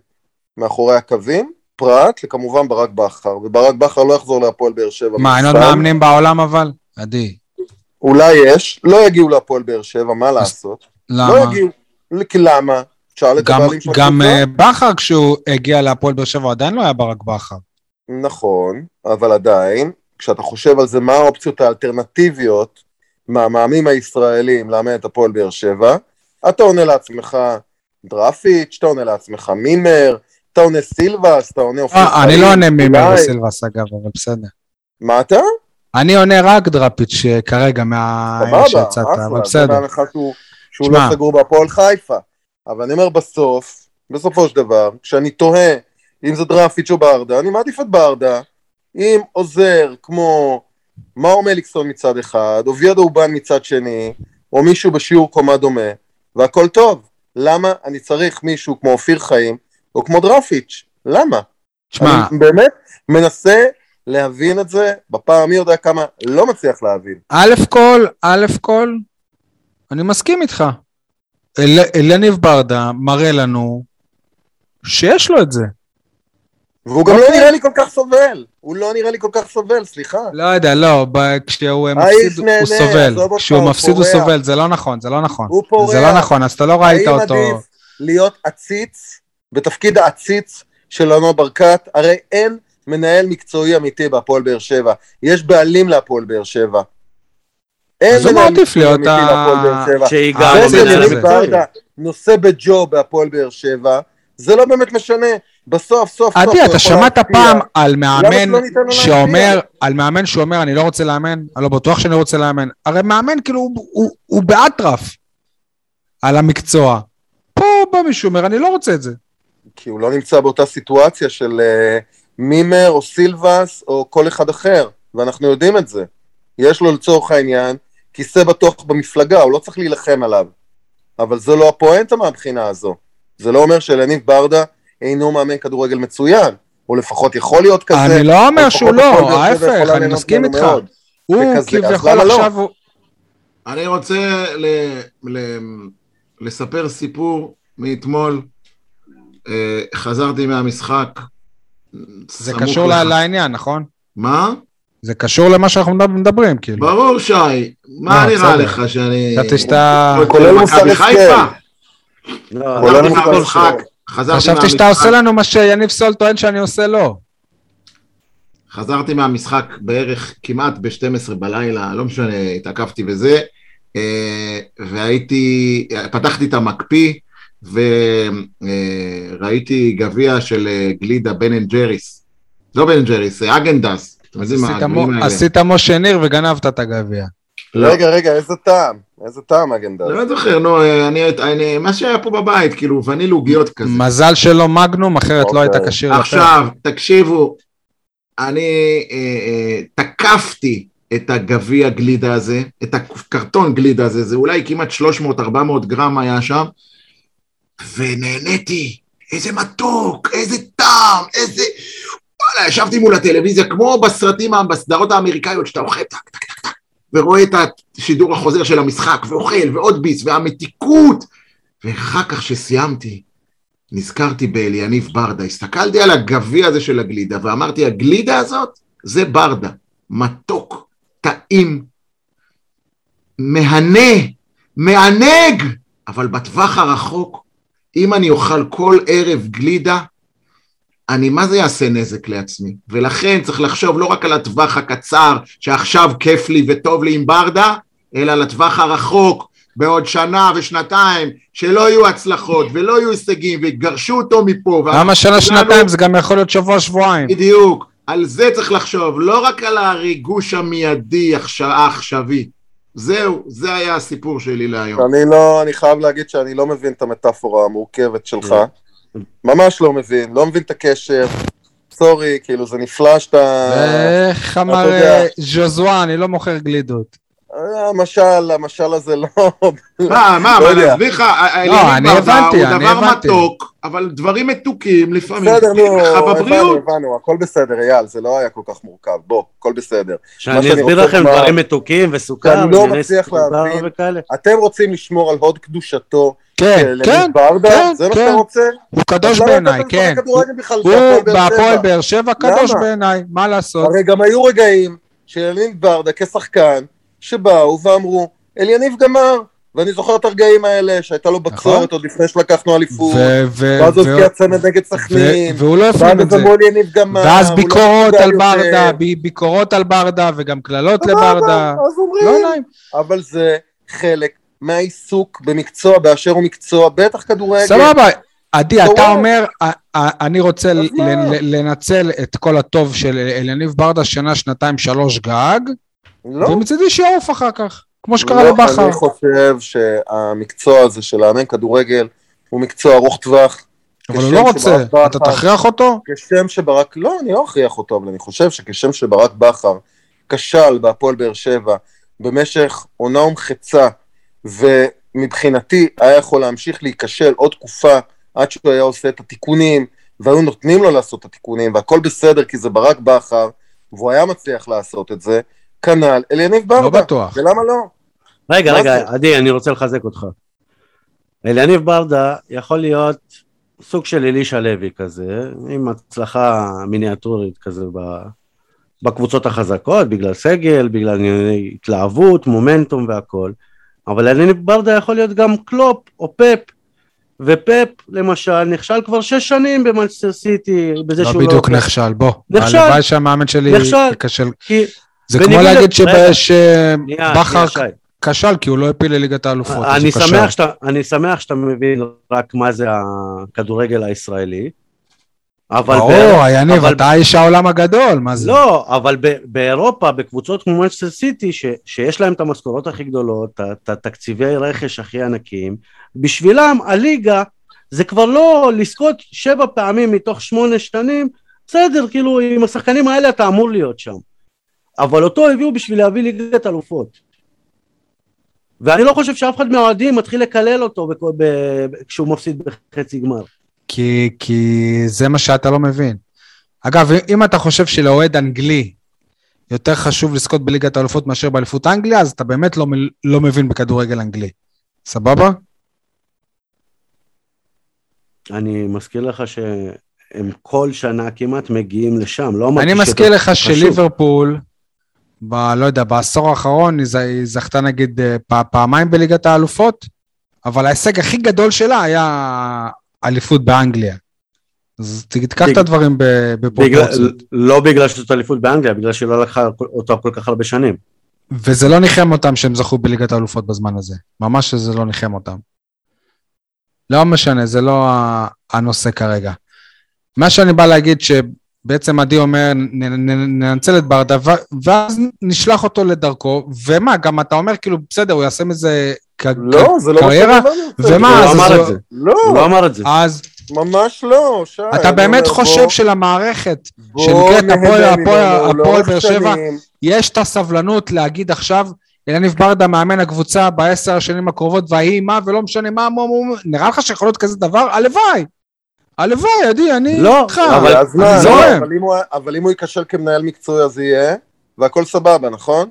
מאחורי הקווים, פרט לכמובן ברק בכר, וברק בכר לא יחזור להפועל באר שבע. מה, אין עוד. מאמנים בעולם אבל? עדי. אולי יש, לא יגיעו להפועל באר שבע, מה לעשות? לא למה? יגיעו. כי למה? תשאל את גם, הבעלים של גם הקבוצה. אה, בכר כשהוא הגיע להפועל באר שבע עדיין לא היה ברק בכר. נכון, אבל עדיין, כשאתה חושב על זה, מה האופציות האלטרנטיביות מהמאמנים הישראלים לאמן את הפועל באר שבע, אתה עונה לעצמך דרפיץ', אתה עונה לעצמך מימר, אתה עונה סילבס, אתה עונה אופיר אה, אני חיים, לא עונה מימר וסילבס אגב, אבל בסדר. מה אתה? אני עונה רק דראפיץ' אה, כרגע מהאלה סבבה, אבל אחלה, זה בסדר. בהנחה שהוא, שהוא שמע. לא סגור בהפועל חיפה. אבל אני אומר בסוף, בסופו של דבר, כשאני תוהה אם זה דראפיץ' או ברדה, אני מעדיף את ברדה, עם עוזר כמו מאור מליקסון מצד אחד, או ויאדו אובן מצד שני, או מישהו בשיעור קומה דומה, והכל טוב. למה אני צריך מישהו כמו אופיר חיים, או כמו דרפיץ'? למה? תשמע, אני באמת מנסה להבין את זה, בפעם מי יודע כמה לא מצליח להבין. א' כל, א' כל, אני מסכים איתך. אל- אליניב ברדה מראה לנו שיש לו את זה. והוא גם לא אוקיי. נראה לי כל כך סובל. הוא לא נראה לי כל כך סובל, סליחה. לא יודע, לא, כשהוא מפסיד נהנה, הוא סובל. כשהוא הוא מפסיד הוא. סובל, זה לא נכון, זה לא נכון. הוא פורח. זה לא נכון, אז אתה לא ראית האם אותו. עדיף להיות עציץ, בתפקיד העציץ של ענו ברקת? הרי אין מנהל מקצועי אמיתי בהפועל באר שבע. יש בעלים להפועל באר שבע. אין אז הוא מעדיף להיות ה- נושא בג'וב בהפועל באר שבע, זה לא באמת משנה. בסוף, סוף, סוף, עדי, אתה שמעת. פעם על מאמן שאומר? על מאמן שאומר, אני לא רוצה לאמן, אני לא בטוח שאני רוצה לאמן. הרי מאמן, כאילו, הוא- הוא- הוא באטרף על המקצוע. פה בא מישהו אומר, אני לא רוצה את זה. כי הוא לא נמצא באותה סיטואציה של אה, מימר או סילבס או כל אחד אחר, ואנחנו יודעים את זה. יש לו לצורך העניין כיסא בטוח במפלגה, הוא לא צריך להילחם עליו. אבל זו לא הפואנטה מהבחינה הזו. זה לא אומר שלניב ברדה אינו מאמן כדורגל מצוין, או לפחות יכול להיות כזה. אני לא אומר או שהוא לא, ההפך, אני מסכים איתך. הוא כביכול לא? עכשיו, הוא- אני רוצה ל, ל, לספר סיפור מאתמול. אה, חזרתי מהמשחק. זה קשור לעניין, נכון? מה? זה קשור למה שאנחנו מדבר- מדברים, כאילו. ברור, שי. מה לא, נראה. לך שאני... חשבתי שאתה- כולל מוסר. חיפה? לא, כולל מוסר חשבתי שאתה. עושה לנו מה שיניב סול טוען שאני עושה לו. חזרתי מהמשחק בערך כמעט ב-12 בלילה, לא משנה, התעכבתי וזה, אה, והייתי, פתחתי את המקפיא, וראיתי גביע של אה, גלידה בן אנד ג'ריס. לא בן אנד ג'ריס, זה האגן דאז. עשית משה ניר וגנבת את הגביע. לא. רגע, רגע, איזה טעם? איזה טעם האגן דאז? לא זוכר, נו, אה, אני, אני, מה שהיה פה בבית, כאילו, וניל עוגיות כזה. מזל שלא מגנום, אחרת לא היית אוקיי. כשיר לפרק. עכשיו, תקשיבו, אני אה, אה, תקפתי את הגביע גלידה הזה, את הקרטון גלידה הזה, זה אולי כמעט 300-400 גרם היה שם, ונהניתי, איזה מתוק, איזה טעם, איזה... וואלה, ישבתי מול הטלוויזיה, כמו בסרטים, בסדרות האמריקאיות, שאתה אוכל טק, טק, טק, טק, ורואה את השידור החוזר של המשחק, ואוכל, ועוד ביס, והמתיקות, ואחר כך שסיימתי, נזכרתי באליניב ברדה, הסתכלתי על הגביע הזה של הגלידה ואמרתי, הגלידה הזאת זה ברדה, מתוק, טעים, מהנה, מענג, אבל בטווח הרחוק, אם אני אוכל כל ערב גלידה, אני מה זה יעשה נזק לעצמי? ולכן צריך לחשוב לא רק על הטווח הקצר, שעכשיו כיף לי וטוב לי עם ברדה, אלא לטווח הרחוק, בעוד שנה ושנתיים, שלא יהיו הצלחות ולא יהיו הישגים ויגרשו אותו מפה. למה שנה שנתיים זה גם יכול להיות שבוע שבועיים. בדיוק, על זה צריך לחשוב, לא רק על הריגוש המיידי העכש- העכשווי. זהו, זה היה הסיפור שלי להיום. אני לא, אני חייב להגיד שאני לא מבין את המטאפורה המורכבת שלך. ממש לא מבין, לא מבין את הקשר. סורי, כאילו זה נפלא שאתה... איך אמר. אה, ז'וזואה, אני לא מוכר גלידות. אה, המשל, המשל הזה לא... מה, מה, לא מה, יודע. להסביר לך, האליניב לא, אני ברדה הבנתי, הוא אני דבר הבנתי. מתוק, אבל דברים מתוקים לפעמים בסדר, נו, הבנו. הבנו, הכל בסדר, אייל, זה לא היה כל כך מורכב, בוא, הכל בסדר. שאני אסביר לכם דברים מתוקים וסוכר, שאני לא מצליח להבין. אתם רוצים לשמור על הוד קדושתו כן, של כן? כן, זה מה כן. שאתה רוצה? הוא קדוש למה בעיניי, כן. הוא בהפועל באר שבע? קדוש? בעיניי, מה לעשות? הרי גם היו רגעים של אליניב ברדה כשחקן, שבאו ואמרו, אליניב גמר. ואני זוכר את הרגעים האלה, שהייתה לו בצורת עוד לפני שלקחנו אליפות, נכון. ואז הוא הבקיע צמד נגד סכנין, והוא לא הפנים את זה. ואז לא ביקורות על. ברדה, ביקורות על ברדה וגם קללות לברדה. לא נעים. אבל זה חלק מהעיסוק במקצוע באשר הוא מקצוע, בטח כדורגל. סבבה. עדי, אתה? אומר, "א- א- אני רוצה לנצל את כל הטוב של אליניב ברדה שנה, שנתיים, שלוש גג, לא, ומצידי שיעוף אחר כך, כמו שקרה לא, לבכר. אני חושב שהמקצוע הזה של לאמן כדורגל הוא מקצוע ארוך טווח. אבל הוא לא רוצה, בכר- אתה תכריח אותו? כשם שברק, לא, אני לא אכריח אותו, אבל אני חושב שכשם שברק בכר כשל בהפועל באר שבע במשך עונה ומחצה, ומבחינתי היה יכול להמשיך להיכשל עוד תקופה עד שהוא היה עושה את התיקונים, והיו נותנים לו לעשות את התיקונים, והכל בסדר כי זה ברק בכר, והוא היה מצליח לעשות את זה, כנ"ל אליניב ברדה. לא בטוח. ולמה לא? רגע, רגע, זה? עדי, אני רוצה לחזק אותך. אליניב ברדה יכול להיות סוג של אלישע לוי כזה, עם הצלחה מיניאטורית כזה ב- בקבוצות החזקות, בגלל סגל, בגלל התלהבות, מומנטום והכל, אבל אליניב ברדה יכול להיות גם קלופ או פפ, ופפ למשל נכשל כבר שש שנים במנצ'סטר סיטי, בזה לא שהוא בדיוק נכשל, בוא. נכשל. הלוואי שהמאמן שלי נכשל. ייכשל. כי... זה כמו להגיד. שבכר. כשל כי הוא לא הפיל לליגת האלופות. אני. שמח, שאתה, אני שמח שאתה מבין רק מה זה הכדורגל הישראלי. אבל ברור, יניב, אבל- אתה איש העולם הגדול, מה זה? לא, אבל ב- באירופה, בקבוצות כמו מנצ'סטר סיטי, ש- שיש להם את המשכורות הכי גדולות, את התקציבי רכש הכי ענקיים, בשבילם הליגה זה כבר לא לזכות שבע פעמים מתוך שמונה שנים בסדר, כאילו, עם השחקנים האלה אתה אמור להיות שם. אבל אותו הביאו בשביל להביא ליגת אלופות. ואני לא חושב שאף אחד מהאוהדים מתחיל לקלל אותו. ב... כשהוא מפסיד בחצי גמר. כי, כי זה מה שאתה לא מבין. אגב, אם אתה חושב שלאוהד אנגלי יותר חשוב לזכות בליגת האלופות מאשר באליפות אנגליה, אז אתה באמת לא, לא מבין בכדורגל אנגלי. סבבה? אני מזכיר לך שהם כל שנה כמעט מגיעים לשם, לא אמרתי אני מזכיר לך שליברפול, ב, לא יודע, בעשור האחרון היא זכתה נגיד אה, פעמיים בליגת האלופות, אבל ההישג הכי גדול שלה היה אליפות באנגליה. אז תיקח את הדברים בפרופורציות. לא בגלל שזאת אליפות באנגליה, בגלל שהיא לא לקחה אותה כל כך הרבה שנים. וזה לא ניחם אותם שהם זכו בליגת האלופות בזמן הזה. ממש שזה לא ניחם אותם. לא משנה, זה לא הנושא כרגע. מה שאני בא להגיד, שבעצם עדי אומר, ננצל את ברדה, ואז נשלח אותו לדרכו, ומה, גם אתה אומר, כאילו, בסדר, הוא יעשה מזה לא, זה לא קריירה, ומה, אז... הוא לא אמר את זה. לא. הוא לא אמר את זה. אז... ממש לא, שי. אתה באמת חושב שלמערכת, שנקראת הפועל באר שבע, יש את הסבלנות להגיד עכשיו, אלניב ברדה מאמן הקבוצה בעשר השנים הקרובות, ויהי מה, ולא משנה מה, מה, מה, נראה לך שיכול להיות כזה דבר? הלוואי. הלוואי, עדי, אני לא, איתך. אבל, אז מה, זורם. לא, אבל, אם הוא, אבל אם הוא ייכשל כמנהל מקצועי אז יהיה, והכל סבבה, נכון?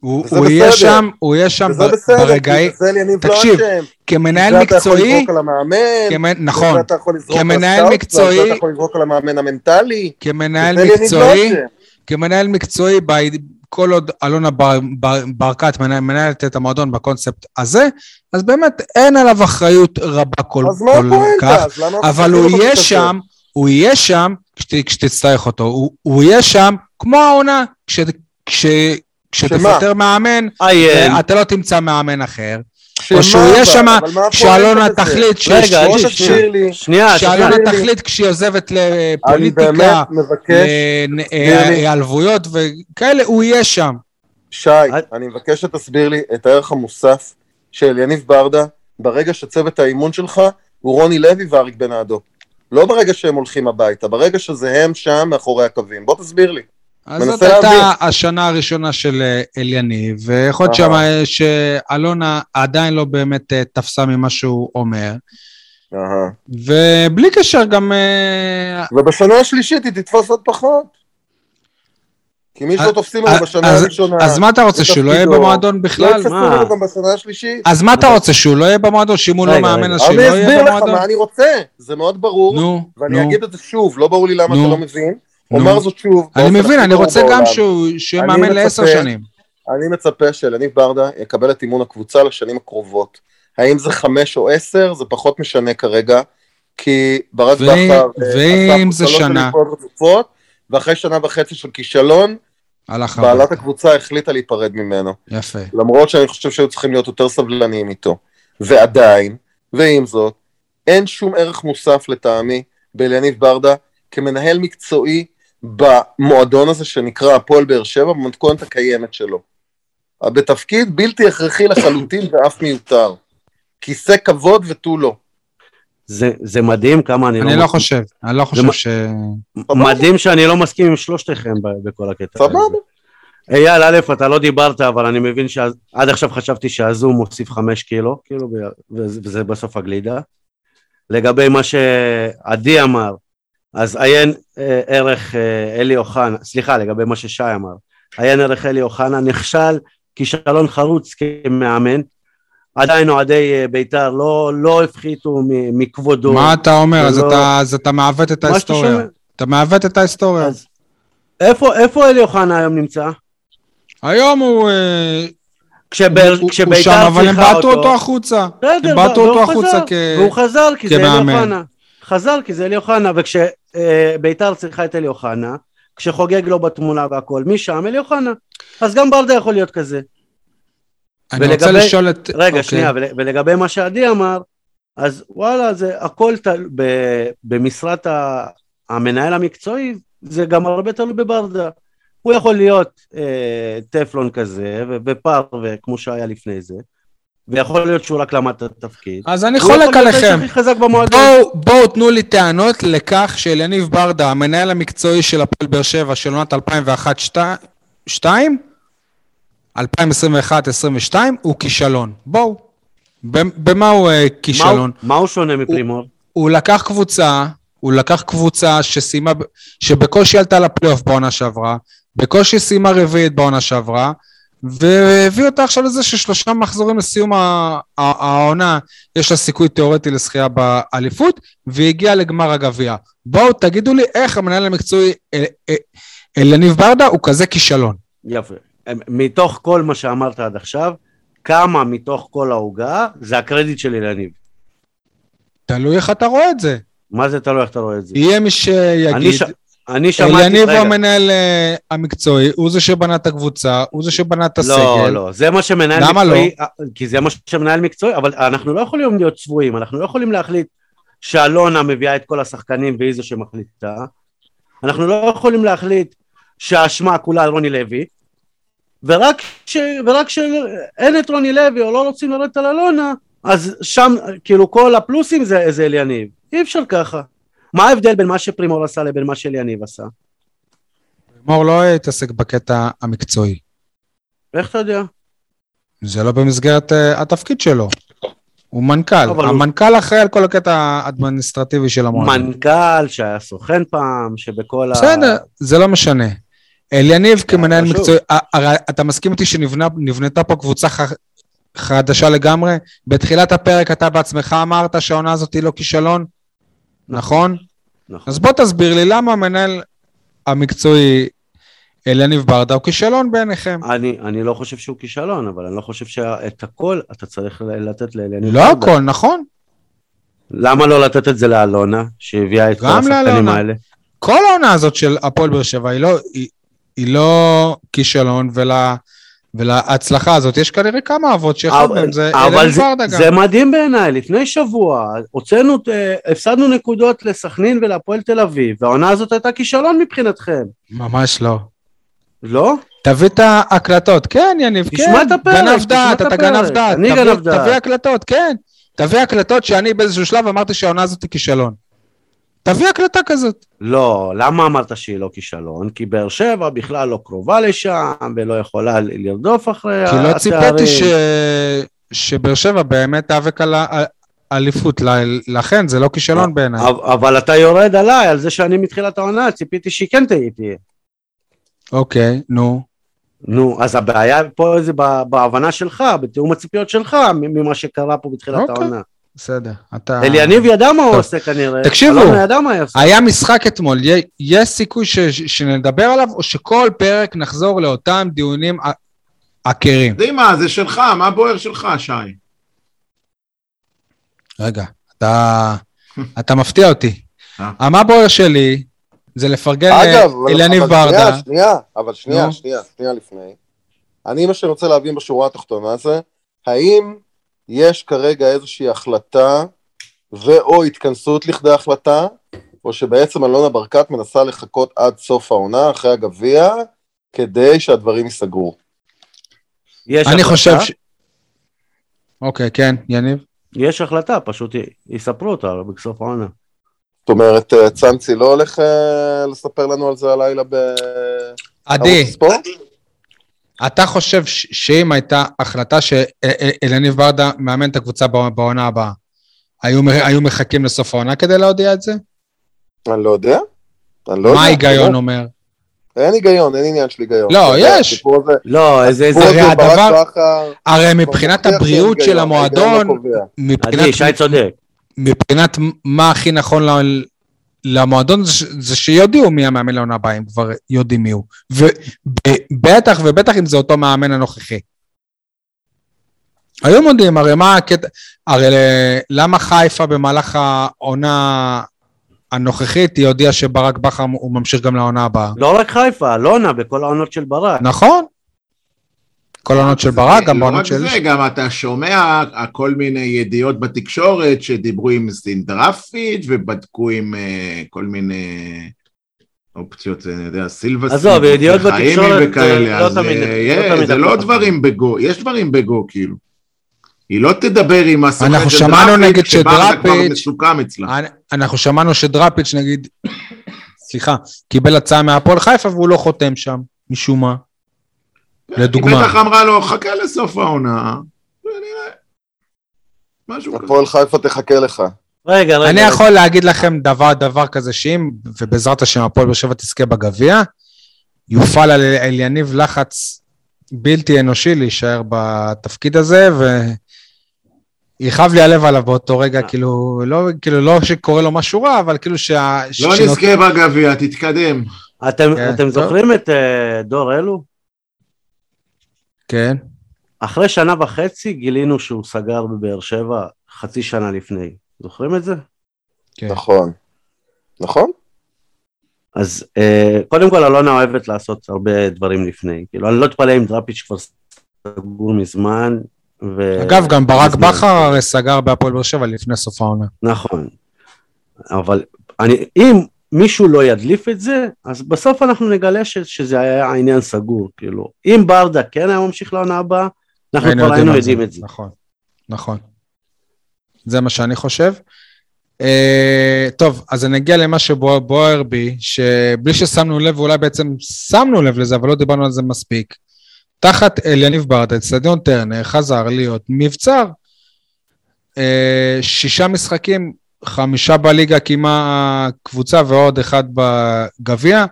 הוא, יהיה. שם, הוא יהיה שם ב- בסדר, ברגעי, לא תקשיב, אשם. כמנהל בזה אתה יכול מקצועי, לזרוק על המאמן, כמנ- נכון, כמנהל מקצועי- בזה אתה יכול לזרוק על המאמן המנטלי. כמנהל לא מקצועי. כמנהל מקצועי, כל עוד אלונה בר, בר, ברקת מנהל- מנהלת את המועדון בקונספט הזה, אז באמת אין עליו אחריות רבה כל, אז כל הפואנטה? כך, אז למה אבל הוא יהיה? שם, הוא יהיה שם כשת, כשתצטרך אותו, הוא, הוא יהיה שם כמו העונה, כש, כש, כשתפטר מאמן. אתה לא תמצא מאמן אחר, או שהוא יהיה? שם, בזה? תחליט שאלונה. תחליט כשהיא עוזבת לפוליטיקה, להיעלבויות וכאלה, הוא יהיה שם. שי, אני מבקש שתסביר לי את הערך המוסף של יניב ברדה ברגע שצוות האימון שלך הוא רוני לוי ואריק בנאדו. לא ברגע שהם הולכים הביתה, ברגע שזה הם שם מאחורי הקווים. בוא תסביר לי. אז זאת הייתה להבין. השנה הראשונה של אה, אליניב, ויכול להיות שם אהה. שאלונה עדיין לא באמת אה, תפסה ממה שהוא אומר, אהה. ובלי קשר גם... אה, ובשנה השלישית היא תתפוס עוד פחות. כי מי שלא תופסים אותו בשנה אז- הראשונה, אז מה אתה רוצה, שהוא לא יהיה במועדון לא בכלל? יתפסו מה? אותו גם בשנה השלישית. אז מה אתה רוצה, שהוא לא יהיה במועדון? שאם הוא לא מאמן. אז שהוא לא אני יהיה אסביר לך במועדון? מה אני רוצה, זה מאוד ברור, נו, ואני נו. אגיד את זה שוב, לא ברור לי למה נו. אתה לא מבין. אומר זאת שוב. אני מבין, אני רוצה גם. שהוא מאמן לעשר שנים. אני מצפה שאלניב ברדה יקבל את אימון הקבוצה לשנים הקרובות. האם זה חמש או עשר, זה פחות משנה כרגע, כי ברק בכר אה, ואם זה שנה? רצופות, ואחרי שנה וחצי של כישלון, בעלת. הקבוצה החליטה להיפרד ממנו. יפה. למרות שאני חושב שהיו צריכים להיות יותר סבלניים איתו. ועדיין, ועם זאת, אין שום ערך מוסף לטעמי באליניב ברדה כמנהל מקצועי במועדון הזה שנקרא הפועל באר שבע במתכונת הקיימת שלו. בתפקיד בלתי הכרחי לחלוטין ואף מיותר. כיסא כבוד ותו לא. זה, זה מדהים כמה אני, אני לא מסכים. חושב, אני לא חושב ש... מדהים שאני לא מסכים עם שלושתכם בכל הקטע הזה. סבבה. אייל, א', אתה לא דיברת, אבל אני מבין שעד עכשיו חשבתי שהזום מוסיף חמש קילו, כאילו, וזה בסוף הגלידה. לגבי מה שעדי אמר, אז עיין אה, ערך אה, אלי אוחנה, סליחה, לגבי מה ששי אמר, עיין ערך אלי אוחנה נכשל כישלון חרוץ כמאמן, עדיין אוהדי אה, בית"ר לא, לא הפחיתו מכבודו. מה אתה אומר? אז זה לא- אתה- אז אתה מעוות את ההיסטוריה. אתה מעוות את ההיסטוריה. אז איפה, איפה אלי אוחנה היום נמצא? היום הוא... כשבר- הוא- הוא כשבית"ר שם, אבל הם בעטו אותו החוצה. בסדר, הם בעטו אותו חזר, החוצה כ... והוא חזר כי זה אלי כמאמן. אוחנה. חזר כי זה אלי אוחנה, וכשביתר צריכה את אלי אוחנה, כשחוגג לא בתמונה והכל, משם אלי אוחנה. אז גם ברדה יכול להיות כזה. אני רוצה ולגבי- לשאול את... רגע, אוקיי. שנייה, ול- ולגבי מה שעדי אמר, אז וואלה, זה הכל תל... ב- במשרת ה- המנהל המקצועי, זה גם הרבה תלוי בברדה. הוא יכול להיות אה, טפלון כזה, ו- ופר, וכמו שהיה לפני זה, ויכול להיות שהוא רק למד את התפקיד. אז אני הוא חולק עליכם. בואו, בואו תנו לי טענות לכך שאליניב ברדה, המנהל המקצועי של הפועל באר שבע של עונת 2001-2002, 2021-2022, הוא כישלון. בואו. במה הוא אה, מה כישלון? הוא- מה הוא שונה מפרימור? הוא לקח קבוצה, הוא לקח קבוצה שסיימה, שבקושי עלתה לפלייאוף בעונה שעברה, בקושי סיימה רביעית בעונה שעברה, והביא אותה עכשיו לזה ששלושה מחזורים לסיום העונה, יש לה סיכוי תיאורטי לזכייה באליפות, והגיעה לגמר הגביע. בואו תגידו לי איך המנהל המקצועי אל- אל- אלניב ברדה הוא כזה כישלון. יפה. מתוך כל מה שאמרת עד עכשיו, כמה מתוך כל העוגה זה הקרדיט של אילניב. תלוי איך אתה רואה את זה. מה זה תלוי איך אתה רואה את זה? יהיה מי שיגיד, אני ש- אני שמעתי... אליניב הוא המנהל אה, המקצועי, הוא זה שבנה את הקבוצה, הוא זה שבנה את הסגל. לא, לא, זה מה שמנהל למה לא? מקצועי, כי זה מה שמנהל מקצועי, אבל אנחנו לא יכולים להיות צבועים, אנחנו לא יכולים להחליט שאלונה מביאה את כל השחקנים והיא זו שמחליטה, אנחנו לא יכולים להחליט שהאשמה כולה על רוני לוי, ורק ש... ורק שאין את רוני לוי או לא רוצים לרדת על אלונה, אז שם, כאילו כל הפלוסים זה, זה אליניב, אי אפשר ככה. מה ההבדל בין מה שפרימור עשה לבין מה שאליניב עשה? מור לא התעסק בקטע המקצועי. איך אתה יודע? זה לא במסגרת uh, התפקיד שלו. הוא מנכ"ל. אבל הוא- המנכ"ל אחראי על כל הקטע האדמיניסטרטיבי של המועדון. מנכ"ל שהיה סוכן פעם, שבכל ה... בסדר, זה לא משנה. אליניב כמנהל חשוב. מקצועי, ה- הרי אתה מסכים איתי שנבנתה פה קבוצה ח- חדשה לגמרי? בתחילת הפרק אתה בעצמך אמרת שהעונה הזאת היא לא כישלון, נכון? נכון. אז בוא תסביר לי למה המנהל המקצועי אליניב ברדה הוא כישלון בעיניכם. אני, אני לא חושב שהוא כישלון, אבל אני לא חושב שאת הכל אתה צריך לתת לאליניב. לא ברדה. הכל, נכון? למה לא לתת את זה לאלונה, שהביאה את כל השחקנים. האלה? כל העונה הזאת של הפועל באר שבע היא לא, היא, היא לא כישלון, ול, ולהצלחה הזאת יש כנראה כמה אבות שאחד מהם זה זה, ברדה גם. זה מדהים בעיניי, לפני שבוע הוצאנו, אה, הפסדנו נקודות לסכנין ולהפועל תל אביב, והעונה הזאת הייתה כישלון מבחינתכם, ממש לא. לא? תביא את ההקלטות, כן יניב, תשמע כן. את הפרק, גנב תשמע דעת, את אתה. גנב דעת. אני גנב דעת. תביא הקלטות, כן. תביא הקלטות שאני באיזשהו שלב אמרתי שהעונה הזאת היא כישלון. תביא הקלטה כזאת. לא, למה אמרת שהיא לא כישלון? כי באר שבע בכלל לא קרובה לשם, ולא יכולה לרדוף אחרי כי לא התארים. ציפיתי ש... שבאר שבע באמת תיאבק על האליפות, לכן זה לא כישלון בעיניי. אבל- אתה יורד עליי, על זה שאני מתחילת העונה, ציפיתי שהיא כן תהיה. אוקיי, נו. נו, אז הבעיה פה זה בהבנה שלך, בתיאום הציפיות שלך, ממה שקרה פה בתחילת אוקיי. העונה. בסדר. אתה... אליניב ידע מה הוא. עושה כנראה. תקשיבו. היה משחק אתמול, יש סיכוי ש... שנדבר עליו, או שכל פרק נחזור לאותם דיונים עקרים? דימה, זה שלך, מה בוער שלך, שי? רגע, אתה, אתה מפתיע אותי. אה. מה בוער שלי זה לפרגן אגב, לאליניב ברדה. שנייה, שנייה, אבל שנייה. שנייה, שנייה לפני. אני, מה שאני רוצה להבין בשורה התחתונה זה, האם יש כרגע איזושהי החלטה ו/או התכנסות לכדי החלטה, או שבעצם אלונה ברקת מנסה לחכות עד סוף העונה, אחרי הגביע, כדי שהדברים ייסגרו. יש אני החלטה, חושב ש... אוקיי, כן, יניב. יש החלטה, פשוט י- יספרו אותה בסוף העונה. זאת אומרת, אה, צאנצי לא הולך אה, לספר לנו על זה הלילה בערוץ עדי? אתה חושב שאם הייתה החלטה שאליניב ברדה מאמן את הקבוצה בע- בעונה הבאה, היו היו מחכים לסוף העונה כדי להודיע את זה? אני לא יודע. אני לא מה. ההיגיון אומר? אין היגיון, אין עניין של היגיון. לא, יש. הזה- לא, איזה... הסיפור הרי הדבר- בכר, הרי מבחינת הבריאות של המועדון. מבחינת עדי, שי צודק. מבחינת מה הכי נכון ל- למועדון זה, זה שיודיעו מי המאמן לעונה הבאה, אם כבר יודעים מי הוא. ובטח ובטח אם זה אותו מאמן הנוכחי. היו מודיעים, הרי מה הקטע, הרי למה חיפה במהלך העונה הנוכחית היא הודיעה שברק בכר הוא ממשיך גם לעונה הבאה? לא רק חיפה, אלונה בכל העונות של ברק. נכון? כל העונות של ברק, גם לא בעונות רק של... זה, גם אתה שומע כל מיני ידיעות בתקשורת שדיברו עם סינדרפיץ' ובדקו עם אה, כל מיני אופציות, אני יודע, סילבסים, עזוב, ידיעות בתקשורת, וכאלה, אה, לא אז אה, לא זה לא נכון. דברים בגו, יש דברים בגו כאילו. היא לא תדבר עם הסוכן אנחנו של שמענו נגיד שברדה כבר שדראפיץ'- מסוכם אצלה. אנחנו שמענו שדראפיץ' נגיד, סליחה, קיבל הצעה מהפועל חיפה והוא לא חותם שם, משום מה. היא לדוגמה. בטח אמרה לו, חכה לסוף העונה, ונראה. משהו כזה. הפועל חיפה תחכה לך. רגע, רגע. אני רגע. יכול להגיד לכם דבר, דבר כזה, שאם, ובעזרת השם הפועל באר שבע תזכה בגביע, יופעל על על יניב לחץ בלתי אנושי להישאר בתפקיד הזה, ויכאב לי הלב עליו באותו רגע, כאילו, לא, כאילו, לא שקורה לו משהו רע, אבל כאילו שה... לא נזכה בגביע, תתקדם. אתם, כן, אתם. זוכרים את אה, דור אלו? כן. אחרי שנה וחצי גילינו שהוא סגר בבאר שבע חצי שנה לפני. זוכרים את זה? כן. נכון. נכון? אז אה, קודם כל אלונה אוהבת לעשות הרבה דברים לפני. כאילו, אני לא אתפלא אם דראפיץ' כבר סגור מזמן. ו... אגב, גם ברק מזמן. בכר הרי סגר בהפועל באר שבע לפני סוף העונה. נכון. אבל אני, אם מישהו לא ידליף את זה, אז בסוף אנחנו נגלה ש, שזה היה עניין סגור. כאילו, אם ברדה כן היה ממשיך לעונה הבאה, אנחנו כבר היינו יודעים את זה. נכון, נכון. זה מה שאני חושב. Uh, טוב, אז אני אגיע למה שבוער בי, שבלי ששמנו לב, ואולי בעצם שמנו לב לזה, אבל לא דיברנו על זה מספיק. תחת אליניב ברדה, אצטדיון טרנר, חזר להיות מבצר. Uh, שישה משחקים, חמישה בליגה קיימה קבוצה ועוד אחד בגביע,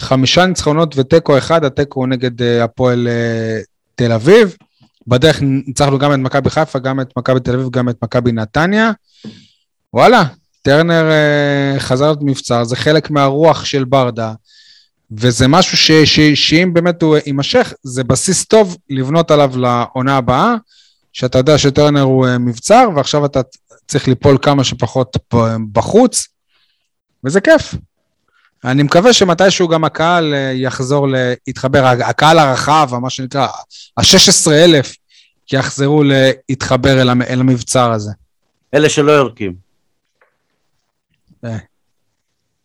חמישה ניצחונות ותיקו אחד, התיקו הוא נגד uh, הפועל uh, תל אביב. בדרך ניצחנו גם את מכבי חיפה, גם את מכבי תל אביב, גם את מכבי נתניה. וואלה, טרנר אה, חזר להיות מבצר, זה חלק מהרוח של ברדה, וזה משהו ש, ש, שאם באמת הוא יימשך, זה בסיס טוב לבנות עליו לעונה הבאה, שאתה יודע שטרנר הוא אה, מבצר, ועכשיו אתה צריך ליפול כמה שפחות בחוץ, וזה כיף. אני מקווה שמתישהו גם הקהל אה, יחזור להתחבר, הקהל הרחב, מה שנקרא, ה-16 אלף, יחזרו להתחבר אל, המ- אל המבצר הזה. אלה שלא יורקים. אה.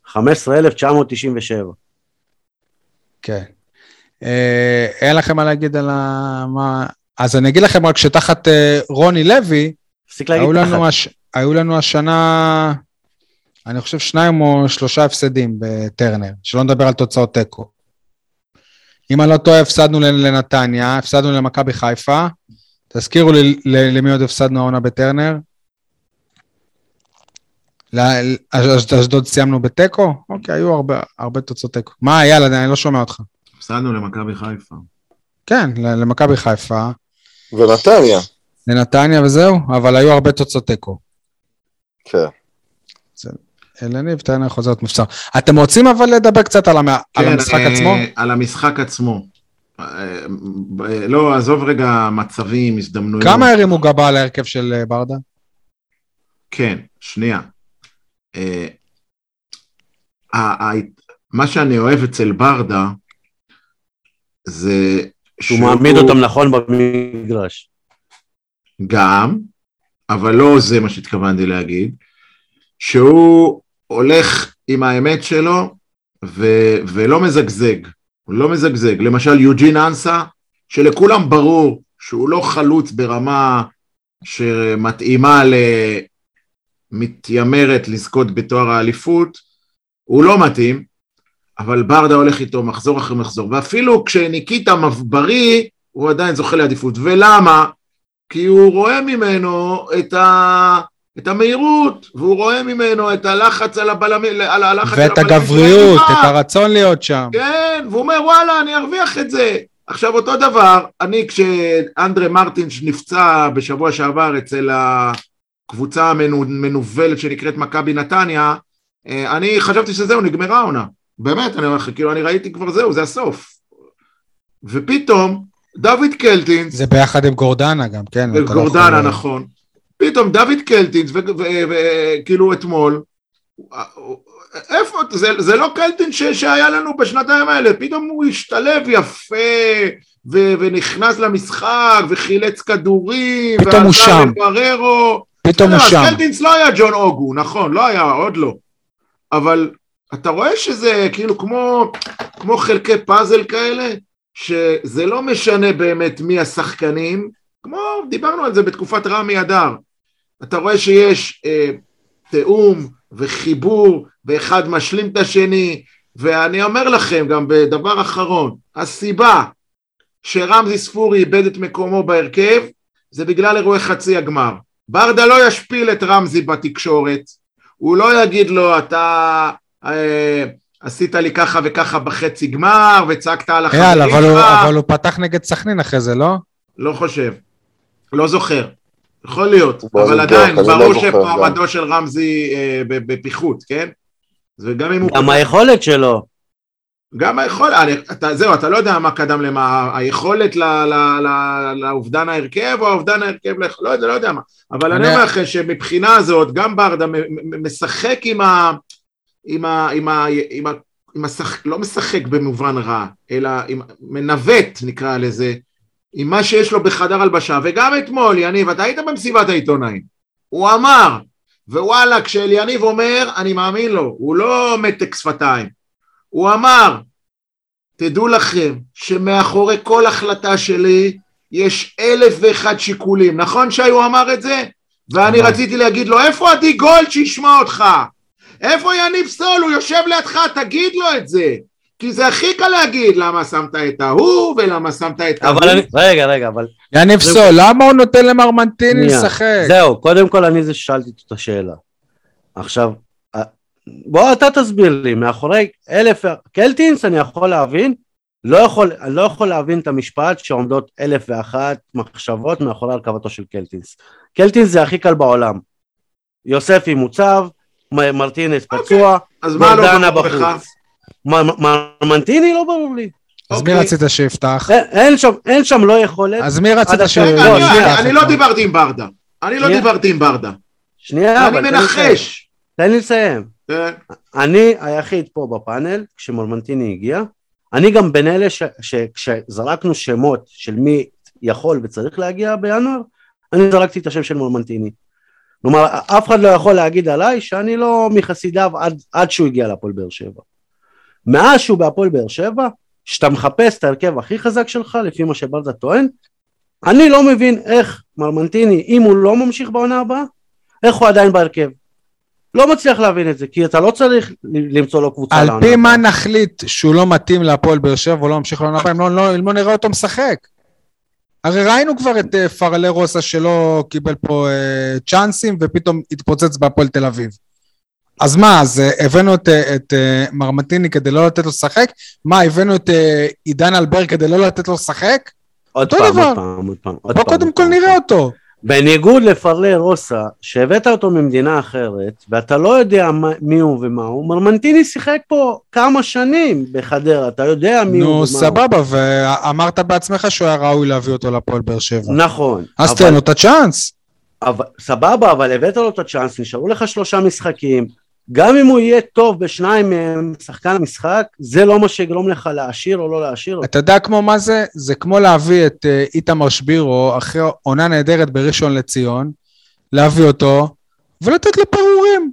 15,997. כן. אה, אין לכם מה להגיד על ה... מה... אז אני אגיד לכם רק שתחת אה, רוני לוי, תפסיק להגיד תחת. לנו, הש... היו לנו השנה, אני חושב שניים או שלושה הפסדים בטרנר, שלא נדבר על תוצאות תיקו. אם אני לא טועה, הפסדנו לנ- לנתניה, הפסדנו למכבי חיפה. תזכירו לי ל- למי עוד הפסדנו העונה בטרנר. אשדוד סיימנו בתיקו? אוקיי, היו הרבה, הרבה תוצאות תיקו. מה, יאללה, אני לא שומע אותך. הפסדנו למכבי חיפה. כן, למכבי חיפה, ונתניה. לנתניה וזהו, אבל היו הרבה תוצאות תיקו. כן. אלניב, טרנר חוזרת מבצר. אתם רוצים אבל לדבר קצת על, המ... על כן, המשחק אה, עצמו? על המשחק עצמו. אה, ב- לא, עזוב רגע מצבים, הזדמנויות. כמה הרימו גבה על ההרכב של אה, ברדה? כן, שנייה. אה, ה- ה- מה שאני אוהב אצל ברדה, זה שהוא מעמיד אותם נכון במגרש. גם, אבל לא זה מה שהתכוונתי להגיד, שהוא הולך עם האמת שלו ו- ולא מזגזג, הוא לא מזגזג. למשל יוג'ין אנסה, שלכולם ברור שהוא לא חלוץ ברמה שמתאימה למתיימרת לזכות בתואר האליפות, הוא לא מתאים, אבל ברדה הולך איתו מחזור אחרי מחזור, ואפילו כשניקיטה בריא, הוא עדיין זוכה לעדיפות. ולמה? כי הוא רואה ממנו את, ה... את המהירות, והוא רואה ממנו את הלחץ על הבלמים, על הלחץ ואת על. הגבריות, את. הרצון להיות שם. כן, והוא אומר וואלה, אני ארוויח את זה. עכשיו אותו דבר, אני כשאנדרה מרטינש נפצע בשבוע שעבר אצל הקבוצה המנוולת שנקראת מכבי נתניה, אה, אני חשבתי שזהו, נגמרה העונה. באמת, אני אומר לך, כאילו, אני ראיתי כבר זהו, זה הסוף. ופתאום, דוד קלטינס, זה ביחד עם גורדנה גם, כן? לא וגורדנה, יכול- נכון. פתאום דוד קלטינס, וכאילו אתמול, איפה, זה, זה לא קלטינס ש, שהיה לנו בשנתיים האלה, פתאום הוא השתלב יפה, ו, ונכנס למשחק, וחילץ כדורים, פתאום הוא שם. לבררו. פתאום הוא שם. קלטינס לא היה ג'ון אוגו, נכון, לא היה, עוד לא. אבל אתה רואה שזה כאילו כמו, כמו חלקי פאזל כאלה, שזה לא משנה באמת מי השחקנים, כמו, דיברנו על זה בתקופת רמי אדר. אתה רואה שיש אה, תיאום וחיבור, ואחד משלים את השני, ואני אומר לכם גם בדבר אחרון, הסיבה שרמזי ספורי איבד את מקומו בהרכב, זה בגלל אירועי חצי הגמר. ברדה לא ישפיל את רמזי בתקשורת, הוא לא יגיד לו, אתה אה, עשית לי ככה וככה בחצי גמר, וצעקת על החברים שלך. אבל אבל הוא פתח נגד סכנין אחרי זה, לא? לא חושב, לא זוכר. יכול להיות, בוא אבל עדיין, לא ברור שמעמדו של רמזי אה, בפיחות, כן? וגם אם הוא... גם היכולת שלו. גם היכולת, אני- אתה, זהו, אתה לא יודע מה קדם למה, היכולת ל, ל, ל, לאובדן ההרכב או האובדן ההרכב, לא יודע, לא יודע מה, אבל אני אני- אומר לכם שמבחינה הזאת, גם ברדה משחק עם ה... עם ה... עם ה... עם ה... עם השח... לא משחק במובן רע, אלא עם... מנווט נקרא לזה, עם מה שיש לו בחדר הלבשה, וגם אתמול, יניב, אתה היית במסיבת העיתונאים, הוא אמר, ווואלה, כשאליניב אומר, אני מאמין לו, הוא לא מתק שפתיים, הוא אמר, תדעו לכם שמאחורי כל החלטה שלי יש אלף ואחד שיקולים. נכון שי הוא אמר את זה? ואני אמר. רציתי להגיד לו, איפה עדי גולד שישמע אותך? איפה יניב סול? הוא יושב לידך, תגיד לו את זה. כי זה הכי קל להגיד למה שמת את ההוא ולמה שמת את ההוא. אבל אני, רגע, רגע, אבל יניב זה- סול, למה הוא נותן למרמנטיני. לשחק? זהו, קודם כל אני זה ששאלתי את השאלה. עכשיו, אה, בוא אתה תסביר לי, מאחורי אלף, קלטינס אני יכול להבין, לא יכול, אני לא יכול להבין את המשפט שעומדות אלף ואחת מחשבות מאחורי הרכבתו של קלטינס. קלטינס זה הכי קל בעולם. יוספי מוצב, מרטינס פצוע, אז מה לא גורדנה ברור לך? בחוץ. מרמנטיני לא ברור לי. אז מי אוקיי. רצית שיפתח? אין- אין שם, אין שם לא יכולת. אז מי רצית עד ש... עכשיו- רגע, לא, אני- אני- אני לא דיברתי עם ברדה. אני לא. דיברתי עם ברדה. שנייה, אני אבל תן לי לסיים. מנחש. תן לי לסיים. כן. אני היחיד פה בפאנל, כשמרמנטיני הגיע, אני גם בין אלה שכשזרקנו שמות של מי יכול וצריך להגיע בינואר, אני זרקתי את השם של מרמנטיני. כלומר, אף אחד לא יכול להגיד עליי שאני לא מחסידיו עד, עד שהוא הגיע להפועל באר שבע. מאז שהוא בהפועל באר שבע, שאתה מחפש את ההרכב הכי חזק שלך, לפי מה שברדה טוען, אני לא מבין איך מרמנטיני, אם הוא לא ממשיך בעונה הבאה, איך הוא עדיין בהרכב. לא מצליח להבין את זה, כי אתה לא צריך למצוא לו קבוצה על לעונה פי מה. נחליט שהוא לא מתאים להפועל באר שבע ולא ממשיך לעונה הבאה, אם לא- לא- לא נראה אותו משחק? הרי ראינו כבר את אה, פרלה רוסה שלא קיבל פה אה, צ'אנסים ופתאום התפוצץ בהפועל תל אביב. אז מה, אז אה, הבאנו את, את מרמטיני כדי לא לתת לו לשחק? מה, הבאנו את עידן אלבר כדי לא לתת לו לשחק? עוד פעם, דבר. עוד פעם, עוד פעם. בוא קודם כל. נראה אותו. בניגוד לפרלה רוסה, שהבאת אותו ממדינה אחרת, ואתה לא יודע מה, מי הוא ומה הוא, מרמנטיני שיחק פה כמה שנים בחדרה, אתה יודע מי הוא ומה נו, הוא. סבבה, ואמרת בעצמך שהוא היה ראוי להביא אותו להפועל באר שבע. נכון. אז אבל- תן לו את הצ'אנס. אבל, סבבה, אבל הבאת לו את הצ'אנס, נשארו לך שלושה משחקים, גם אם הוא יהיה טוב בשניים מהם, שחקן המשחק, זה לא מה שיגרום לך להשאיר או לא אותו. אתה יודע כמו מה זה? זה כמו להביא את אה, איתמר שבירו אחרי עונה נהדרת בראשון לציון, להביא אותו ולתת לו פירורים.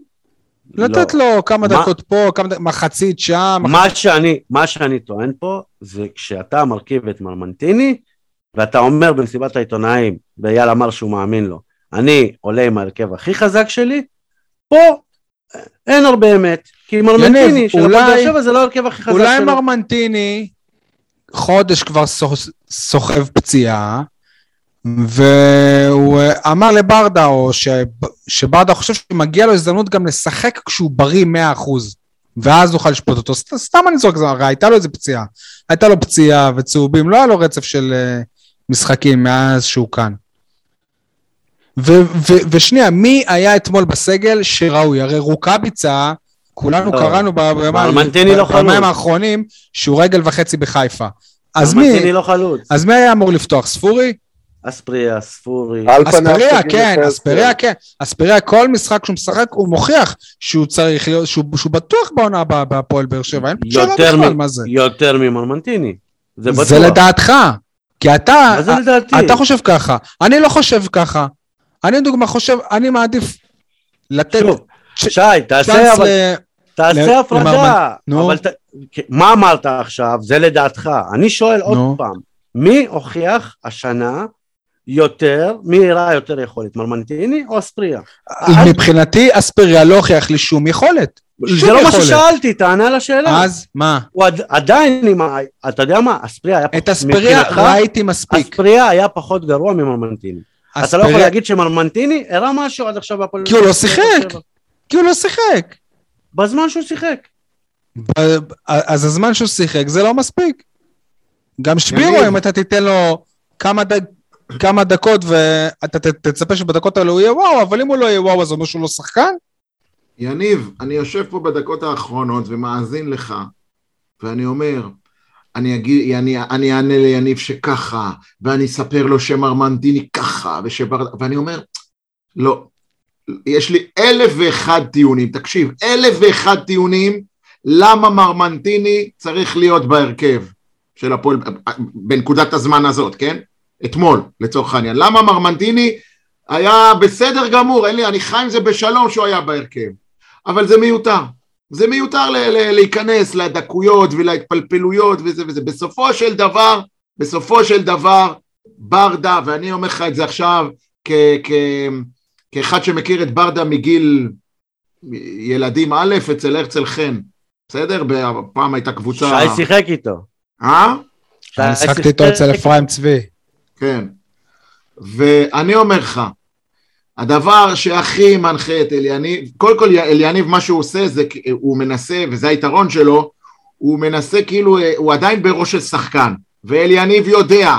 לתת לא. לו כמה מה- דקות פה, כמה דקות, מחצית שם. מה שאני, מה שאני טוען פה, זה כשאתה מרכיב את מרמנטיני, ואתה אומר במסיבת העיתונאים, ואייל אמר שהוא מאמין לו, אני עולה עם ההרכב הכי חזק שלי, פה אין הרבה אמת, כי מרמנטיני של הפועל אולי- באר שבע זה לא ההרכב הכי חזק אולי שלו. מרמנטיני חודש כבר סוח- סוחב פציעה, והוא אה, אמר לברדה, או ש- שברדה חושב שמגיע לו הזדמנות גם לשחק כשהוא בריא 100%. ואז נוכל לשפוט אותו. סת- סתם אני זורק, הרי הייתה לו איזה פציעה. הייתה לו פציעה וצהובים, לא היה לו רצף של אה, משחקים מאז שהוא כאן. ו- ו- ושנייה, מי היה אתמול בסגל שראוי? הרי רוקאביצה, כולנו לא. קראנו ב- ביומיים לא. האחרונים שהוא רגל וחצי בחיפה. אז מרמנטיני מי, לא חלוץ. אז מי היה אמור לפתוח? ספורי? אספריה, ספורי. פניו אספריה, כן, אספריה, כן. אספריה, כל משחק שהוא משחק, הוא מוכיח שהוא צריך להיות, שהוא שהוא בטוח בעונה הבאה בהפועל באר שבע, אין שאלה יותר בכלל מ- מה זה. יותר ממרמנטיני. זה בטוח. זה לדעתך. כי אתה, מה זה לדעתי? אתה חושב ככה, אני לא חושב ככה. אני לדוגמה חושב, אני מעדיף לתת שוב, צ'- שי, תעשה אבל... תעשה הפרדה. אבל ת... מה אמרת עכשיו? זה לדעתך. אני שואל עוד. פעם, מי הוכיח השנה יותר, מי הראה יותר יכולת, מרמנטיני או אספריה? מבחינתי אספריה לא הוכיח לי שום יכולת. זה לא מה. ששאלתי, תענה על השאלה. אז מה? הוא עד- עדיין, עם ה- אתה יודע מה, אספריה היה את פחות, אספריה מבחינתך, ראיתי מספיק. אספריה היה פחות גרוע ממרמנטיני. אתה לא יכול להגיד שמרמנטיני הראה משהו עד עכשיו בהפועל כי הוא לא שיחק. כי הוא לא שיחק. בזמן שהוא שיחק. אז הזמן שהוא שיחק זה לא מספיק. גם שבירו. אם אתה תיתן לו כמה, ד... כמה דקות ואתה ת- תצפה שבדקות האלו הוא יהיה וואו, אבל אם הוא לא יהיה וואו אז זה אומר שהוא לא שחקן? יניב, אני יושב פה בדקות האחרונות ומאזין לך, ואני אומר, אני, אגיד, אני, אני אענה ליניב שככה, ואני אספר לו שמרמנטיני ככה, ושבר... ואני אומר, לא, יש לי אלף ואחד טיעונים, תקשיב, אלף ואחד טיעונים למה מרמנטיני צריך להיות בהרכב של הפועל, בנקודת הזמן הזאת, כן? אתמול, לצורך העניין. למה מרמנטיני היה בסדר גמור, אין לי, אני חי עם זה בשלום שהוא היה בהרכב. אבל זה מיותר. זה מיותר ל- ל- להיכנס לדקויות ולהתפלפלויות וזה וזה. בסופו של דבר, בסופו של דבר, ברדה, ואני אומר לך את זה עכשיו כ- כ- כאחד שמכיר את ברדה מגיל ילדים א' אצל הרצל חן, בסדר? פעם הייתה קבוצה... שי שיחק איתו. אה? אני שיחק משחקתי איתו אצל אפרים צבי. כן. ואני אומר לך, הדבר שהכי מנחה את אליניב, קודם כל אליניב מה שהוא עושה זה, הוא מנסה, וזה היתרון שלו, הוא מנסה כאילו, הוא עדיין בראש של שחקן, ואליניב יודע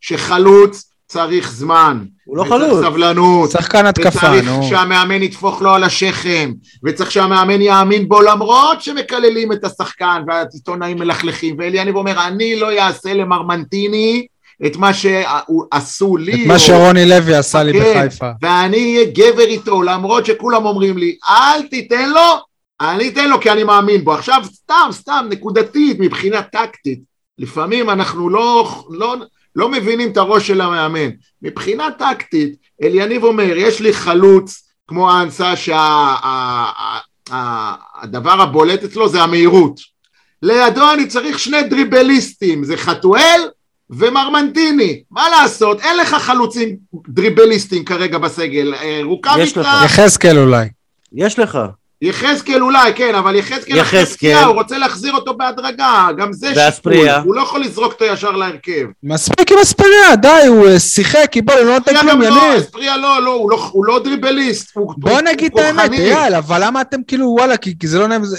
שחלוץ צריך זמן. הוא לא וצריך חלוץ. סבלנות. שחקן התקפה, וצריך נו. שהמאמן יטפוך לו על השכם, וצריך שהמאמן יאמין בו למרות שמקללים את השחקן והעיתונאים מלכלכים, ואליניב אומר, אני לא אעשה למרמנטיני את מה שעשו לי. את מה שרוני לוי עשה לי כן, בחיפה. ואני אהיה גבר איתו, למרות שכולם אומרים לי, אל תיתן לו, אני אתן לו כי אני מאמין בו. עכשיו, סתם, סתם, נקודתית, מבחינה טקטית. לפעמים אנחנו לא, לא, לא מבינים את הראש של המאמן. מבחינה טקטית, אליניב אומר, יש לי חלוץ כמו האנסה שהדבר הבולט אצלו זה המהירות. לידו אני צריך שני דריבליסטים, זה חתואל ומרמנטיני. מה לעשות, אין לך חלוצים דריבליסטים כרגע בסגל. אה, יש רוקאביצה, לך. יחזקאל אולי. יש לך. יחזקאל אולי, כן, אבל יחזקאל אחרי. פציעה, הוא רוצה להחזיר אותו בהדרגה, גם זה שיקול. ואספריה. הוא לא יכול לזרוק אותו ישר להרכב. מספיק עם אספריה, די, הוא אה, שיחק, קיבל, הוא לא נותן כלום, לא, יניב. אספריה לא, לא, הוא לא, הוא לא דריבליסט. הוא- בוא הוא- נגיד את האמת. אייל, אבל למה אתם כאילו, וואלה, כי כי זה לא נעים, זה...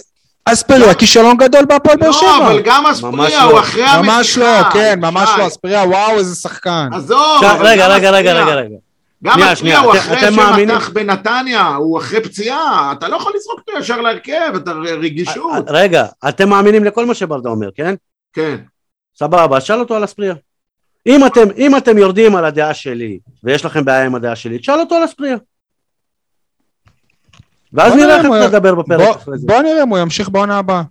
אספריה, כישלון גדול בהפועל באר לא, שבע. אבל גם אספריה לא. הוא אחרי המשיכה. ממש לא, כן, ממש. לא, אספריה, וואו, איזה שחקן. עזוב, רגע, רגע, רגע, רגע, רגע. גם אספריה הוא אחרי שמתח בנתניה, הוא אחרי פציעה, אתה לא יכול לזרוק אותו ישר להרכב, אתה רגישות. רגע, אתם מאמינים לכל מה שברדה אומר, כן? כן. סבבה, שאל אותו על אספריה. אם אתם, אם אתם יורדים על הדעה שלי, ויש לכם בעיה עם הדעה שלי, תשאל אותו על אספריה. ואז נראה איך אתה תדבר בפרק אחרי זה. בוא נראה אם הוא ימשיך בעונה הבאה.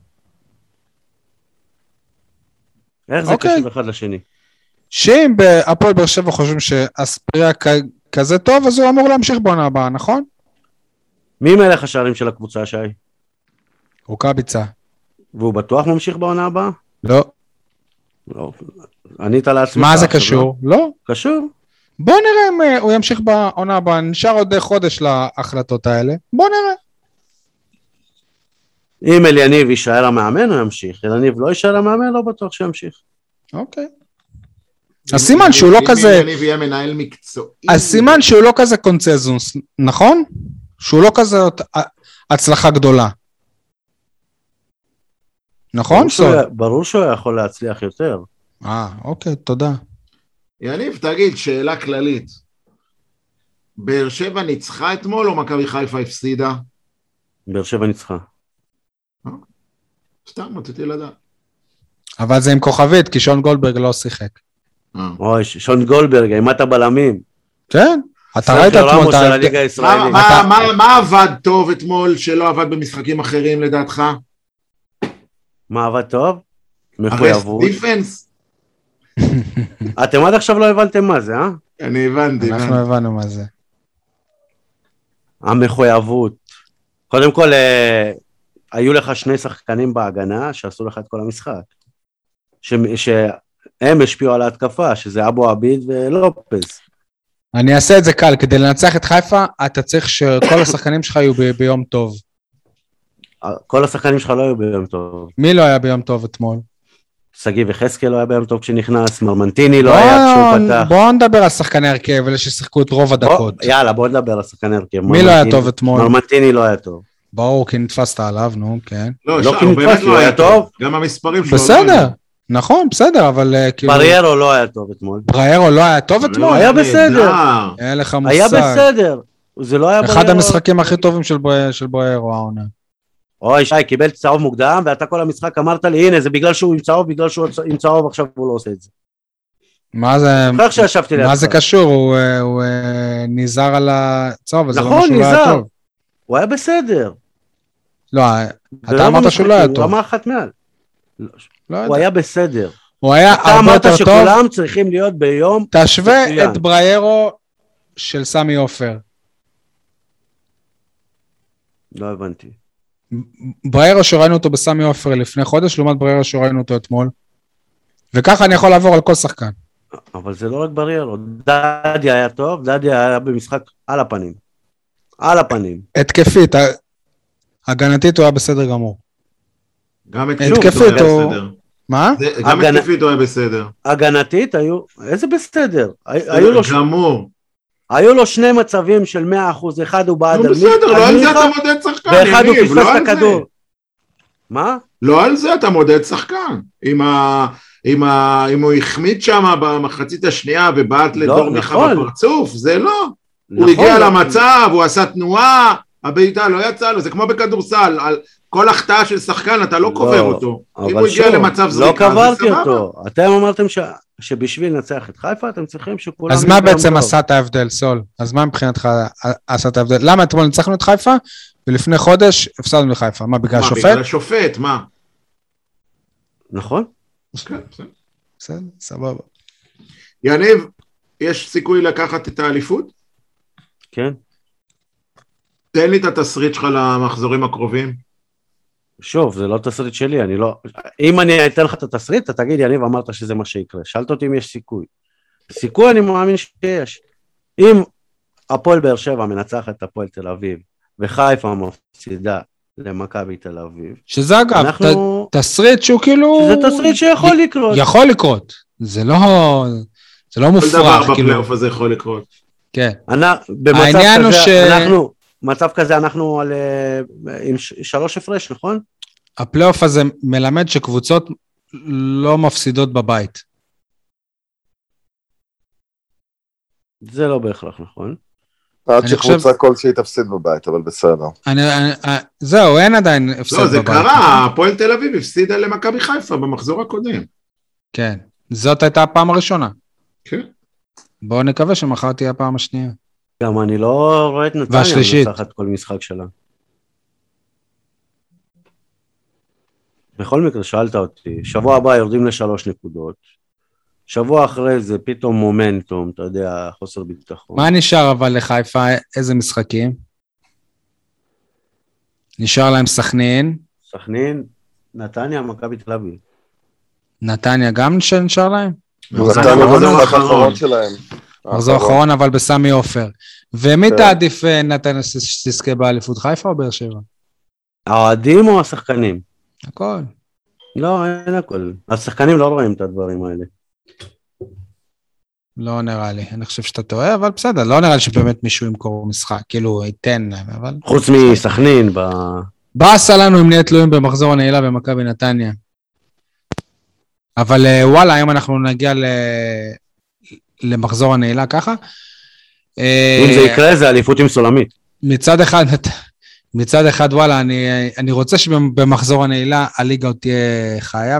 איך זה אוקיי. קשור אחד לשני? שאם בהפועל באר שבע חושבים שאספריה כזה טוב, אז הוא אמור להמשיך בעונה הבאה, נכון? מי מלך השערים של הקבוצה, שי? רוקאביצה. והוא בטוח ממשיך בעונה הבאה? לא. לא. ענית לעצמך. מה זה עכשיו, קשור? לא. לא? קשור. בוא נראה אם אה, הוא ימשיך בעונה הבאה. נשאר עוד אה, חודש להחלטות האלה. בוא נראה. אם אליניב יישאר המאמן, הוא ימשיך. אליניב לא יישאר המאמן, לא בטוח שימשיך. אוקיי. אז סימן שהוא לא כזה... אם יניב יהיה מנהל מקצועי. אז סימן שהוא לא כזה קונצנזוס, נכון? שהוא לא כזה הצלחה גדולה. נכון? ברור שהוא יכול להצליח יותר. אה, אוקיי, תודה. יניב, תגיד, שאלה כללית. באר שבע ניצחה אתמול או מכבי חיפה הפסידה? באר שבע ניצחה. סתם רציתי לדעת. אבל זה עם כוכבית, כי שון גולדברג לא שיחק. אה. אוי, שון גולדברג, אימת הבלמים. כן? אתה ראית אתמול את ה... מה עבד טוב אתמול שלא עבד במשחקים אחרים לדעתך? מה עבד טוב? מחויבות. דיפנס? אתם עד עכשיו לא הבנתם מה זה, אה? אני הבנתי. אנחנו. הבנו מה זה. המחויבות. קודם כל, אה, היו לך שני שחקנים בהגנה שעשו לך את כל המשחק. ש- שהם השפיעו על ההתקפה, שזה אבו עביד ולופז. אני אעשה את זה קל, כדי לנצח את חיפה, אתה צריך שכל השחקנים שלך יהיו ב- ביום טוב. כל השחקנים שלך לא היו ביום טוב. מי לא היה ביום טוב אתמול? שגיב יחזקאל לא היה ביום טוב כשנכנס, מרמנטיני לא היה כשהוא פתח. בואו נדבר על שחקני הרכב, אלה ששיחקו את רוב הדקות. בוא- יאללה, בוא נדבר על השחקני הרכב. מי לא היה טוב אתמול? מרמנטיני לא היה טוב. ברור, כי נתפסת עליו, נו, כן. לא, לא כי הוא נתפס באמת לי, לא היה טוב. טוב. גם המספרים שלו. לא בסדר. נכון, בסדר, אבל אה, כאילו... בריירו לא היה טוב אתמול. בריירו לא היה טוב אתמול? היה בסדר. אין לך מושג. היה בסדר. זה לא היה בריירו. אחד המשחקים הכי טובים של בריירו העונה. אוי, שי, קיבל צהוב מוקדם, ואתה כל המשחק אמרת לי, הנה, זה בגלל שהוא עם צהוב, בגלל שהוא עם צהוב, עכשיו הוא לא עושה את זה. מה זה... זוכר שישבתי לידך. מה זה קשור? הוא, אה, הוא אה, נזהר על הצהוב, אז זה לא נכון, שהוא לא היה נזהר. טוב. הוא היה בסדר. לא, זה אתה אמרת שהוא לא היה טוב. הוא רמה אחת מעל. לא הוא. היה בסדר. הוא היה אתה הרבה אמרת יותר טוב. שכולם צריכים להיות ביום... תשווה מצוין. את בריירו של סמי עופר. לא הבנתי. בריירו שראינו אותו בסמי עופר לפני חודש, לעומת בריירו שראינו אותו אתמול. וככה אני יכול לעבור על כל שחקן. אבל זה לא רק בריירו. דדיה היה טוב, דדיה היה במשחק על הפנים. על הפנים. התקפית, הגנתית הוא היה בסדר גמור. גם התקפית הוא היה בסדר. מה? זה- גם התקפית הוא היה בסדר. הגנתית היו... איזה בסדר? הי- היו לו גמור. היו לו שני מצבים של 100%, אחד הוא בעד נו בסדר, לא על זה אתה מודד שחקן, ואחד הוא פספס לא את. הכדור. מה? לא על זה אתה מודד שחקן. אם ה- אם ה- אם הוא החמיץ שם במחצית השנייה ובעט לדור מיכה נכון. בפרצוף, זה לא. הוא נכון, הגיע לא- למצב, הוא עשה תנועה, הבעיטה לא יצאה לו, זה כמו בכדורסל, על כל החטאה של שחקן אתה לא לא, קובר אותו. אבל אם הוא הגיע למצב זריקה, לא קברתי זה סבבה. אותו. אתם אמרתם ש- שבשביל לנצח את חיפה אתם צריכים שכולם... אז מה בעצם טוב. עשה את ההבדל, סול? אז מה מבחינתך עשה את ההבדל? למה אתמול ניצחנו את חיפה, ולפני חודש הפסדנו לחיפה? מה, בגלל מה, השופט? בגלל השופט, מה? נכון? כן, בסדר. בסדר, סבבה. יניב, יש סיכוי לקחת את האליפות? כן. תן לי את התסריט שלך למחזורים הקרובים. שוב, זה לא תסריט שלי, אני לא... אם אני אתן לך את התסריט, אתה תגיד, יניב, אמרת שזה מה שיקרה. שאלת אותי אם יש סיכוי. סיכוי אני מאמין שיש. אם הפועל באר שבע מנצחת את הפועל תל אביב, וחיפה מפסידה למכבי תל אביב, שזה אגב, אנחנו... ת- תסריט שהוא כאילו... זה תסריט שיכול לקרות. יכול לקרות. זה לא... זה לא כל מופרך, דבר כאילו. בפלייאוף הזה יכול לקרות. כן. אנ- במצב העניין הוא כזה, ש- אנחנו... מצב כזה אנחנו על... אה, עם שלוש הפרש, נכון? הפלייאוף הזה מלמד שקבוצות לא מפסידות בבית. זה לא בהכרח נכון. עד שקבוצה חושב- כלשהי תפסיד בבית, אבל בסדר. אני, אני, אה, זהו, אין עדיין הפסד לא, בבית. זה קרה, הפועל תל אביב הפסידה למכבי חיפה במחזור הקודם. כן. זאת הייתה הפעם הראשונה. כן. בואו נקווה שמחר תהיה הפעם השנייה. גם אני לא רואה את נתניה והשלישית. מנצחת כל משחק שלה. בכל מקרה, שאלת אותי, שבוע הבא יורדים לשלוש נקודות, שבוע אחרי זה פתאום מומנטום, אתה יודע, חוסר ביטחון. מה נשאר אבל לחיפה? איזה משחקים? נשאר להם סכנין, סכנין, נתניה, מכבי תל אביב. נתניה גם שנשאר להם? נתניה במשחק האחרון. האחרון שלהם. מחזור. אחרון אבל בסמי עופר. ומי כן. תעדיף אה, נתניה שתזכה באליפות חיפה או באר שבע? האוהדים או השחקנים? הכל. לא, אין הכל. השחקנים לא רואים את הדברים האלה. לא נראה לי, אני חושב שאתה טועה, אבל בסדר, לא נראה לי שבאמת מישהו ימכור משחק, כאילו ייתן להם, אבל... חוץ מסכנין, ב... באסה לנו אם נהיה תלויים במחזור הנעילה במכבי נתניה. אבל אה, וואלה, היום אנחנו נגיע ל... למחזור הנעילה ככה. אה, אם זה יקרה, זה אליפות עם סולמית. מצד אחד, מצד אחד, וואלה, אני, אני רוצה שבמחזור הנעילה הליגה עוד תהיה חיה.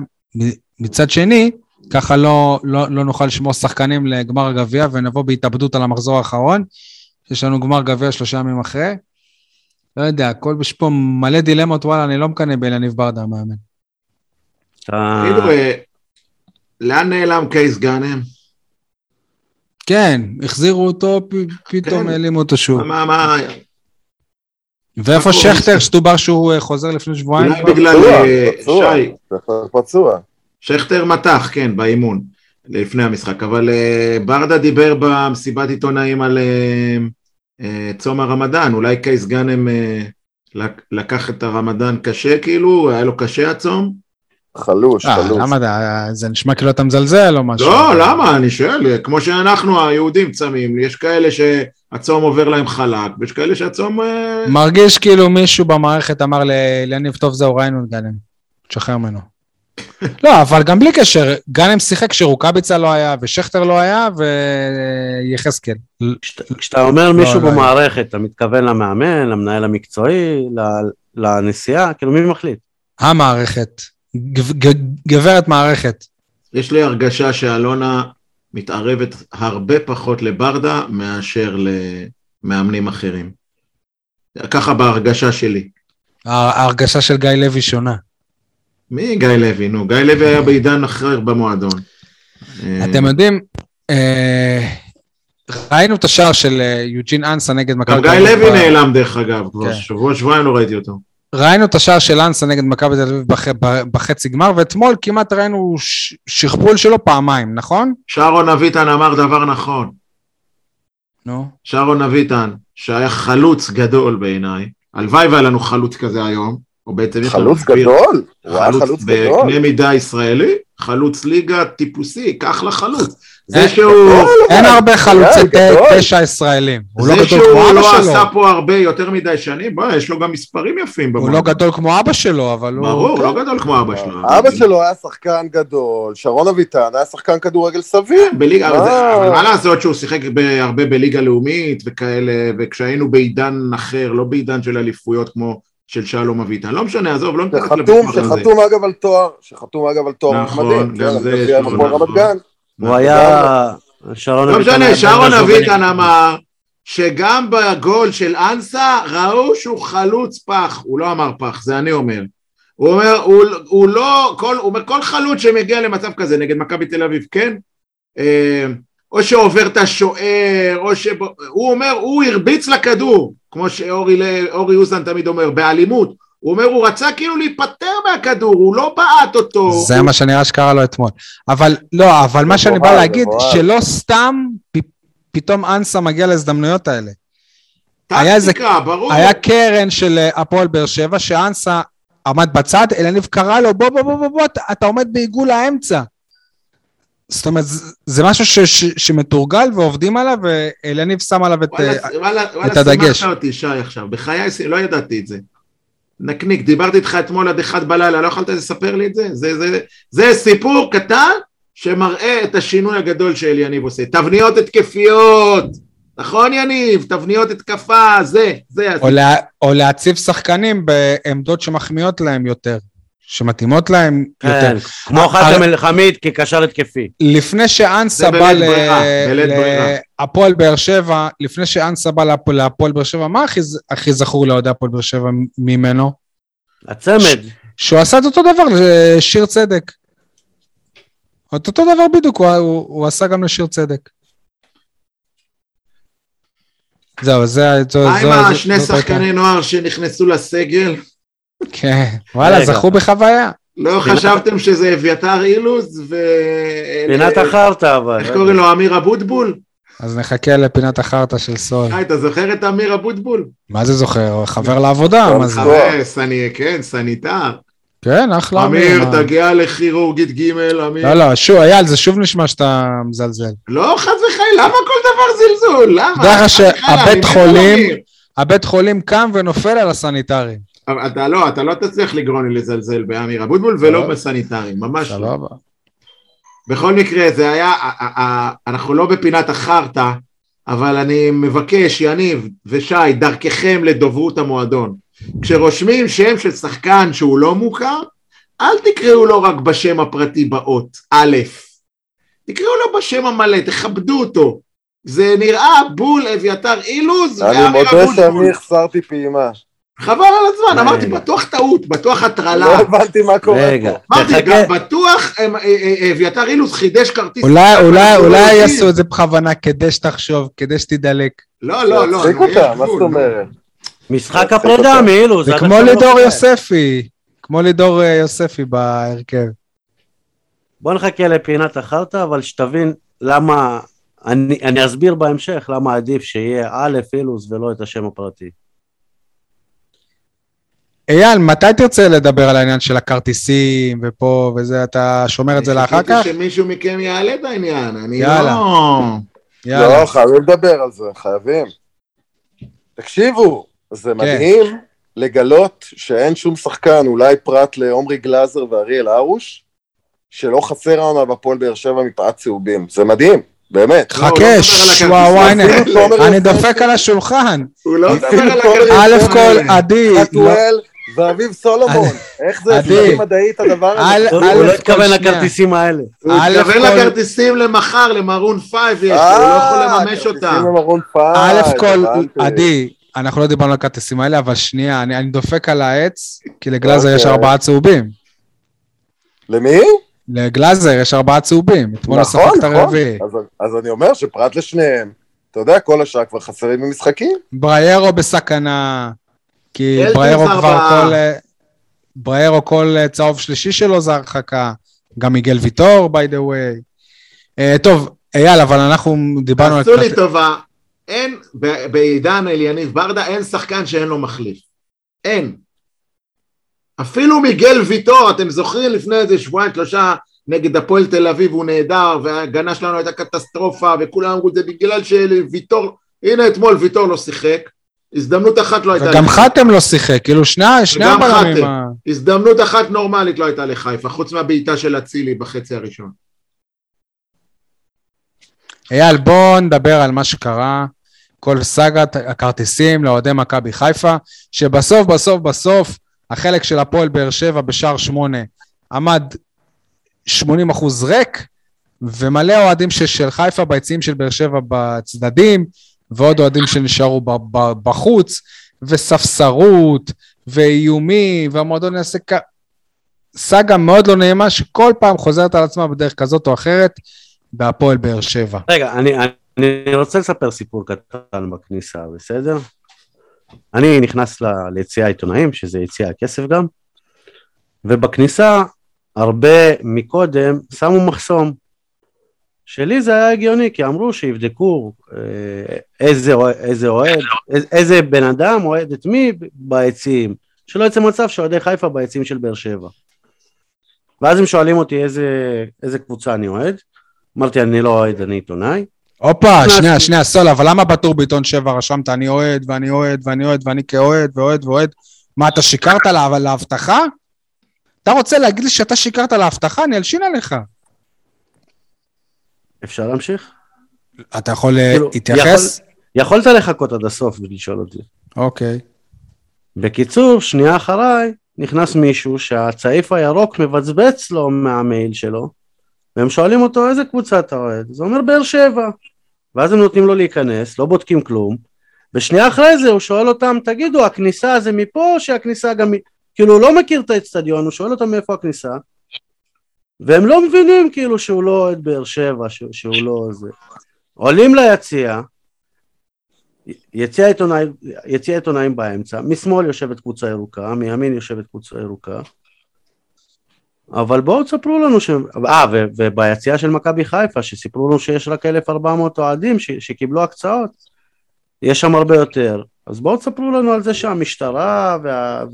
מצד שני, ככה לא, לא, לא נוכל לשמור שחקנים לגמר הגביע ונבוא בהתאבדות על המחזור האחרון. יש לנו גמר גביע שלושה ימים אחרי. לא יודע, הכל, יש פה מלא דילמות, וואלה, אני לא מקנא באלניב ברדה המאמן. אתה... תגידו, אה, לאן נעלם קייס גאנם? כן, החזירו אותו, פ- פתאום כן. העלימו אותו שוב. מה, מה, ואיפה? שכטר, שדובר שהוא אה, חוזר לפני שבועיים? אולי בגלל, אה, שי, פצוע. שכטר מתח, כן, באימון. לפני המשחק, אבל אה, ברדה דיבר במסיבת עיתונאים על צום הרמדאן, אולי קייס גאנם לק- לקח את הרמדאן קשה כאילו, היה לו קשה הצום? חלוש, אה, חלוש. למה אתה- זה נשמע כאילו אתה מזלזל או משהו? לא, למה? אני שואל, כמו שאנחנו היהודים צמים, יש כאלה שהצום עובר להם חלק, ויש כאלה שהצום... אה, מרגיש כאילו מישהו במערכת אמר ליניב, טוב זהו, ראינו את גאנם. תשחרר ממנו. לא, אבל גם בלי קשר, גאנם שיחק כשרוקאביצה לא היה, ושכטר לא היה, ויחזקאל. כשאתה- אומר מישהו לא, לא. במערכת, אתה מתכוון למאמן, למנהל המקצועי, ל- לנסיעה, כאילו מי מחליט? המערכת. גב- גברת מערכת. יש לי הרגשה שאלונה מתערבת הרבה פחות לברדה מאשר למאמנים אחרים. ככה בהרגשה שלי. ההרגשה של גיא לוי שונה. מי גיא לוי? נו, גיא לוי היה בעידן אחר במועדון. אה, אתם יודעים, אה, ראינו את השער של אה, יוג'ין אנסה נגד מכבי גם גיא לוי נעלם דרך אגב, כבר כן. שבוע שבועיים לא ראיתי אותו. ראינו את השער של אנסה נגד מכבי תל אביב בח- בחצי גמר, ואתמול כמעט ראינו ש- שכפול שלו פעמיים, נכון? שרון אביטן אמר דבר נכון. נו. שרון אביטן, שהיה חלוץ גדול בעיניי, הלוואי והיה לנו חלוץ כזה היום, או בעצם יש לנו חלוץ גדול? הוא היה חלוץ חלוץ גדול. בקנה מידה ישראלי, חלוץ ליגה טיפוסי, אחלה חלוץ. אה, זה שהוא... אין הרבה חלוצי תשע ישראלים. הוא לא זה שהוא לא שלו. עשה פה הרבה יותר מדי שנים, בוא, יש לו גם מספרים יפים הוא. לא גדול כמו אבא שלו, אבל הוא... ברור, הוא לא גדול כמו אבא שלו. אבא שלו היה שחקן גדול, שרון אביטן היה שחקן כדורגל סביר. זה- אבל מה לעשות שהוא שיחק הרבה בליגה לאומית וכאלה, וכשהיינו בעידן אחר, לא בעידן של אליפויות כמו של שלום אביטן. לא משנה, עזוב, לא ניכנס שחתום, לוויכוח הזה. שחתום אגב על תואר, שחתום אגב על תואר נכון. גם כן, זה נכון. גן. הוא היה... שרון לא משנה, שרון אביטן אמר שגם בגול של אנסה ראו שהוא חלוץ פח, הוא לא אמר פח, זה אני אומר. הוא אומר, הוא, הוא לא, כל, הוא אומר, כל חלוץ שמגיע למצב כזה נגד מכבי תל אביב, כן? או שעובר את השוער, או ש... הוא אומר, הוא הרביץ לכדור, כמו שאורי אוזן תמיד אומר, באלימות. הוא אומר, הוא רצה כאילו להיפטר מהכדור, הוא לא בעט אותו. זה מה שנראה שקרה לו אתמול. אבל לא, אבל מה שאני בא להגיד. שלא סתם פ- פתאום אנסה מגיע להזדמנויות האלה. היה איזה- טקטיקה, ברור. היה קרן של אה, הפועל באר שבע, שאנסה עמד בצד, אלניב קרא לו, בוא, בוא, בוא, בוא, בוא, אתה- אתה עומד בעיגול האמצע. זאת אומרת, זה- זה משהו ש, ש, שמתורגל ועובדים עליו, ואלניב שם עליו את... וואלה, וואלה, וואלה, את הדגש. שימחת אותי, שי, עכשיו. בחיי, לא ידעתי את זה. נקניק, דיברתי איתך אתמול עד אחד בלילה, לא יכולת לספר לי את זה? זה, זה, זה סיפור קטן שמראה את השינוי הגדול שאליניב עושה. תבניות התקפיות, נכון יניב? תבניות התקפה, זה, זה. או, לה, או להציב שחקנים בעמדות שמחמיאות להם יותר, שמתאימות להם יותר. כן, כמו חתם אל-חמיד כקשר התקפי. לפני שאנסה בא. להפועל באר שבע, לפני שאנסה בא להפ- להפועל באר שבע, מה הכי, הכי זכור לאוהדי הפועל באר שבע ממנו? הצמד. שהוא עשה את אותו דבר לשיר צדק. את אותו דבר בדיוק, הוא, הוא, הוא עשה גם לשיר צדק. זהו, זה... מה עם השני שחקני נוער שנכנסו לסגל? כן, וואלה. זכו בחוויה. לא חשבתם שזה אביתר אילוז ו... פינת החרטא אבל. איך קוראים לו? אמיר אבוטבול? אז נחכה לפינת החרטא של סול. היי, אתה זוכר את אמיר אבוטבול? מה זה זוכר? חבר לעבודה, מה זה? כן, סניטר. כן, אחלה. אמיר, תגיע לכירורגית ג', אמיר. לא, לא, שוב, אייל, זה שוב נשמע שאתה מזלזל. לא, חס וחלילה, למה כל דבר זלזול? למה? וחלילה, שהבית חולים-. הבית חולים קם ונופל על הסניטרים. אבל אתה לא, אתה לא תצליח לגרום לי לזלזל באמיר אבוטבול ולא. בסניטרים, ממש לא. בכל מקרה, זה היה, אנחנו לא בפינת החרטא, אבל אני מבקש, יניב ושי, דרככם לדוברות המועדון. כשרושמים שם של שחקן שהוא לא מוכר, אל תקראו לו רק בשם הפרטי באות, א', תקראו לו בשם המלא, תכבדו אותו. זה נראה בול אביתר אילוז אני מודה. שאני החסרתי פעימה. חבל על הזמן, אמרתי, רגע. בטוח טעות, בטוח הטרלה. לא הבנתי מה קורה רגע, פה. אמרתי, תחכה. גם בטוח אה, אה, אה, אביתר אילוז חידש כרטיס. אולי, אולי, לא אולי. יעשו את זה בכוונה כדי שתחשוב, כדי שתדלק. לא, לא, לא. תפסיק יש אותה, מה זאת נו. אומרת? משחק הפרידה. מאילוז. זה כמו לא לידור. יוספי. כמו לידור יוספי בהרכב. בוא נחכה לפינת החרטא, אבל שתבין למה, אני, אני אסביר בהמשך למה עדיף שיהיה א' אילוז ולא את השם הפרטי. אייל, מתי תרצה לדבר על העניין של הכרטיסים ופה וזה, אתה שומר את זה לאחר כך? חיכיתי שמישהו מכם יעלה את העניין, אני יאללה. לא... יאללה. לא, חייבים לדבר על זה, חייבים. תקשיבו, זה כן. מדהים לגלות שאין שום שחקן, אולי פרט לעומרי גלאזר ואריאל הרוש, שלא חסר העונה בהפועל באר שבע מפאת צהובים. זה מדהים, באמת. לא, לא חכה, מדבר על ש- הכרטיסים, וואו, וואי, הנה, אפילו תומר אני דופק על השולחן. הוא לא מדבר על הכרטיסים א' כל. עדי, לא- ואביב סולומון. איך זה. אפשרי מדעית הדבר הזה? הוא לא התכוון. לכרטיסים האלה. הוא התכוון לכרטיסים למחר, למרון פייב יש, הוא לא יכול לממש אותם. אה, כרטיסים למרון פייב, א' כל, הבנתי. עדי, אנחנו לא דיברנו על הכרטיסים האלה, אבל שנייה, אני דופק על העץ, כי לגלאזר יש אוקיי. ארבעה צהובים. למי? לגלאזר יש ארבעה צהובים. אתמול הוא נכון, את נכון. הרביעי. אז- אז אני אומר שפרט לשניהם, אתה יודע, כל השאר כבר חסרים במשחקים. בריירו בסכנה, כי בריירו כבר. כל... בריירו כל אה, צהוב שלישי שלו זה הרחקה. גם מיגל ויטור, by the way. אה, טוב, אייל, אבל אנחנו דיברנו על... תעשו לי כרט- טובה, אין, בעידן אליניב ברדה, אין שחקן שאין לו מחליף. אין. אפילו מיגל ויטור, אתם זוכרים לפני איזה שבועיים, שלושה, נגד הפועל תל אביב, הוא נהדר, וההגנה שלנו הייתה קטסטרופה, וכולם אמרו את זה בגלל שוויטור, הנה אתמול ויטור לא שיחק, הזדמנות אחת לא הייתה וגם. חתם לא שיחק, כאילו שני שני הבלמים. ה- הזדמנות אחת נורמלית לא הייתה לחיפה, חוץ מהבעיטה של אצילי בחצי הראשון. אייל, בוא נדבר על מה שקרה, כל סאגת הכרטיסים לאוהדי מכבי חיפה, שבסוף, בסוף, בסוף, החלק של הפועל באר שבע בשער שמונה עמד 80 אחוז ריק, ומלא אוהדים של, של חיפה ביציעים של באר שבע בצדדים, ועוד אוהדים שנשארו בחוץ, וספסרות, ואיומים, והמועדון יעשה כ... סאגה מאוד לא נעימה, שכל פעם חוזרת על עצמה בדרך כזאת או אחרת, בהפועל באר שבע. רגע, אני, אני רוצה לספר סיפור קטן בכניסה, בסדר? אני נכנס ל- ליציע העיתונאים, שזה יציע הכסף גם, ובכניסה, הרבה מקודם שמו מחסום. שלי זה היה הגיוני, כי אמרו שיבדקו אה, איזה, איזה אוהד, איזה, איזה בן אדם אוהד את מי ביציעים. שלא יצא מצב שאוהדי חיפה ביציעים של באר שבע. ואז הם שואלים אותי איזה, איזה קבוצה אני אוהד. אמרתי, אני לא אוהד, אני עיתונאי. הופה. שנייה, שנייה, סול, אבל למה בטור בעיתון שבע רשמת אני אוהד, ואני אוהד, ואני אוהד, ואני כאוהד, ואוהד, ואוהד? מה, אתה שיקרת לה, להבטחה? אתה רוצה להגיד לי שאתה שיקרת להבטחה? אני אלשין עליך. אפשר להמשיך? אתה יכול אה, כאילו, להתייחס? יכולת לחכות עד הסוף ולשאול אותי. אוקיי. בקיצור, שנייה אחריי, נכנס מישהו שהצעיף הירוק מבצבץ לו מהמייל שלו, והם שואלים אותו איזה קבוצה אתה אוהד? הוא אומר באר שבע. ואז הם נותנים לו להיכנס, לא בודקים כלום, ושנייה אחרי זה הוא שואל אותם, תגידו, הכניסה זה מפה או שהכניסה גם... מ-" כאילו, הוא לא מכיר את האצטדיון, הוא שואל אותם מאיפה הכניסה, והם לא מבינים כאילו שהוא לא אוהד באר שבע, שהוא, לא זה. עולים ליציע, יציע עיתונאים, באמצע, משמאל יושבת קבוצה ירוקה, מימין יושבת קבוצה ירוקה. אבל בואו תספרו לנו ש... אה, וביציע של מכבי חיפה, שסיפרו לנו שיש רק 1,400 אוהדים שקיבלו הקצאות, יש שם הרבה יותר. אז בואו תספרו לנו על זה שהמשטרה וה...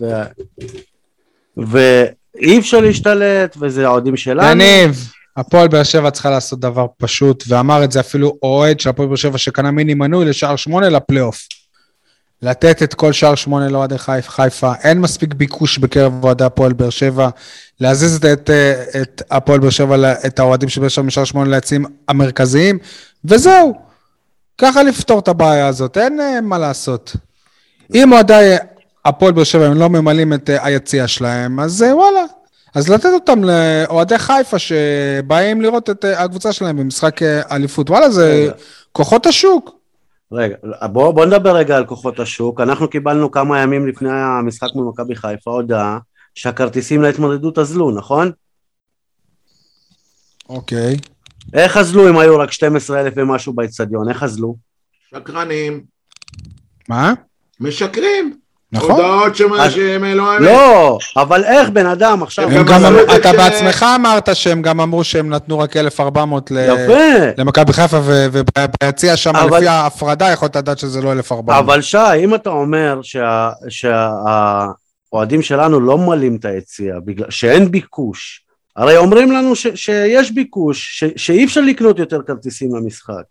וה... ואי אפשר להשתלט, וזה האוהדים שלנו. יניב, הפועל באר שבע צריכה לעשות דבר פשוט, ואמר את זה אפילו אוהד של הפועל באר שבע שקנה מיני מנוי לשער שמונה לפלייאוף. לתת את כל שער שמונה לאוהדי חיפ- חיפה, אין מספיק ביקוש בקרב אוהדי הפועל באר שבע, להזיז את, את, את הפועל באר שבע, את האוהדים של באר שבע משער שמונה ליציעים המרכזיים, וזהו. ככה לפתור את הבעיה הזאת, אין אה, מה לעשות. אם אוהדי הפועל באר שבע הם לא ממלאים את אה, היציע שלהם, אז אה, וואלה. אז לתת אותם לאוהדי חיפה שבאים לראות את אה, הקבוצה שלהם במשחק אליפות. וואלה, זה רגע. כוחות השוק. רגע, בוא, בוא נדבר רגע על כוחות השוק. אנחנו קיבלנו כמה ימים לפני המשחק מול מכבי חיפה הודעה שהכרטיסים להתמודדות אזלו, נכון? אוקיי. איך אזלו אם היו רק 12,000 ומשהו באצטדיון? איך אזלו? שקרנים, מה? משקרים. נכון. הודעות שהם לא... לא, אבל איך בן אדם עכשיו... הם הם גם זה אתה בעצמך אמרת שהם גם אמרו שהם נתנו רק 1,400 ל... יפה. למכבי חיפה, ו- וביציע שם, אבל- לפי ההפרדה, יכולת לדעת שזה לא 1,400. אבל שי, אם אתה אומר שהאוהדים שלנו לא ממלאים את היציע, בגלל שאין ביקוש, הרי אומרים לנו ש, שיש ביקוש, ש, שאי אפשר לקנות יותר כרטיסים למשחק.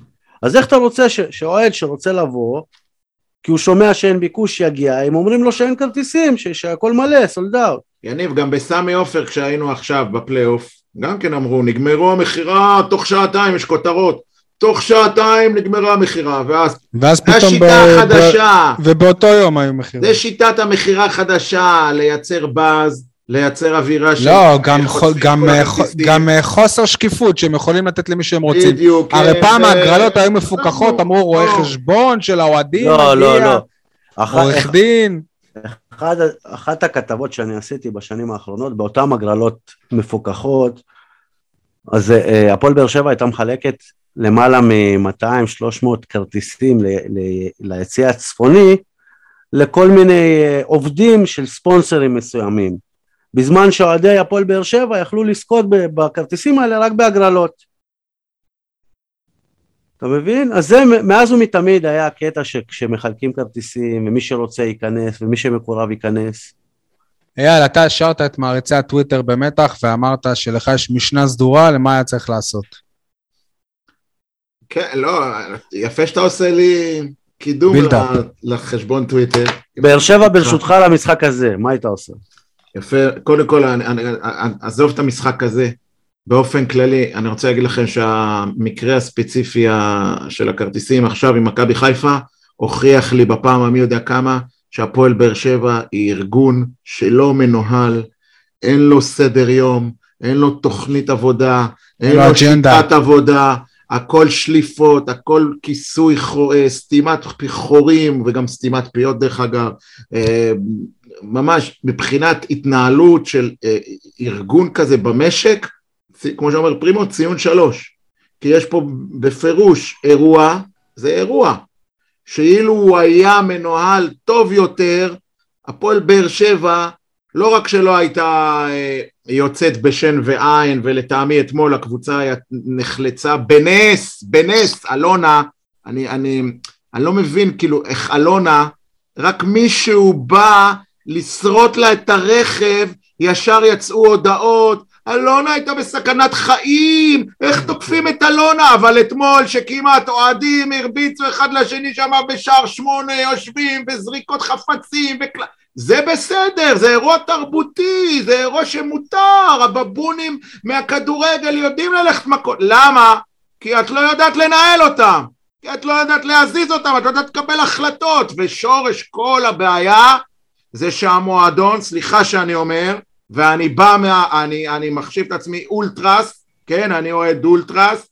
אז איך אתה רוצה ש, שאוהד שרוצה לבוא, כי הוא שומע שאין ביקוש שיגיע, הם אומרים לו שאין כרטיסים, ש, שהכל מלא, סולד אאוט. יניב, גם בסמי עופר כשהיינו עכשיו בפלייאוף, גם כן אמרו, נגמרו המכירה, תוך שעתיים יש כותרות. תוך שעתיים נגמרה המכירה, ואז ואז זה פתאום... השיטה ב- החדשה. ב- ובאותו יום היו מחירים. זה שיטת המכירה החדשה, לייצר באז, לייצר אווירה של... לא, גם, חושפים גם, אה, הכרטיסים. גם אה, חוסר שקיפות שהם יכולים לתת למי שהם רוצים. בדיוק, הרי כן, פעם ו- ההגרלות היו מפוקחות, אמרו רואה לא. חשבון של האוהדים, לא, לא, לא. עורך דין. אחד, אחת הכתבות שאני עשיתי בשנים האחרונות, באותן הגרלות מפוקחות, אז אה, הפועל באר שבע הייתה מחלקת למעלה מ-200-300 כרטיסים ל- ל- ליציע הצפוני, לכל מיני אה, עובדים של ספונסרים מסוימים, בזמן שאוהדי הפועל באר שבע יכלו לזכות בכרטיסים האלה רק בהגרלות. אתה מבין? אז זה מאז ומתמיד היה הקטע שכשמחלקים כרטיסים ומי שרוצה ייכנס ומי שמקורב ייכנס. אייל, אתה השארת את מעריצי הטוויטר במתח ואמרת שלך יש משנה סדורה למה היה צריך לעשות. כן, לא, יפה שאתה עושה לי קידום לחשבון טוויטר. באר שבע ברשותך למשחק הזה, מה היית עושה? יפה, קודם כל, אני, אני, אני, עזוב את המשחק הזה. באופן כללי, אני רוצה להגיד לכם שהמקרה הספציפי של הכרטיסים עכשיו עם מכבי חיפה, הוכיח לי בפעם המי יודע כמה, שהפועל באר שבע היא ארגון שלא מנוהל, אין לו סדר יום, אין לו תוכנית עבודה, אין לו אג'נדה. שיטת עבודה, הכל שליפות, הכל כיסוי, אה, סתימת חורים וגם סתימת פיות דרך אגב, אה, ממש מבחינת התנהלות של אה, ארגון כזה במשק, כמו שאומר פרימו, ציון שלוש. כי יש פה בפירוש אירוע, זה אירוע, שאילו הוא היה מנוהל טוב יותר, הפועל באר שבע לא רק שלא הייתה אה, יוצאת בשן ועין, ולטעמי אתמול הקבוצה נחלצה בנס, בנס, אלונה, אני, אני, אני לא מבין כאילו איך אלונה, רק מישהו בא לשרוט לה את הרכב, ישר יצאו הודעות, אלונה הייתה בסכנת חיים, איך תוקפים את אלונה? אבל אתמול שכמעט אוהדים הרביצו אחד לשני שם בשער שמונה, יושבים וזריקות חפצים וקל... זה בסדר, זה אירוע תרבותי, זה אירוע שמותר, הבבונים מהכדורגל יודעים ללכת מכות. למה? כי את לא יודעת לנהל אותם, כי את לא יודעת להזיז אותם, את לא יודעת לקבל החלטות, ושורש כל הבעיה זה שהמועדון, סליחה שאני אומר, ואני בא מה... אני, אני מחשיב את עצמי אולטרס, כן, אני אוהד אולטרס,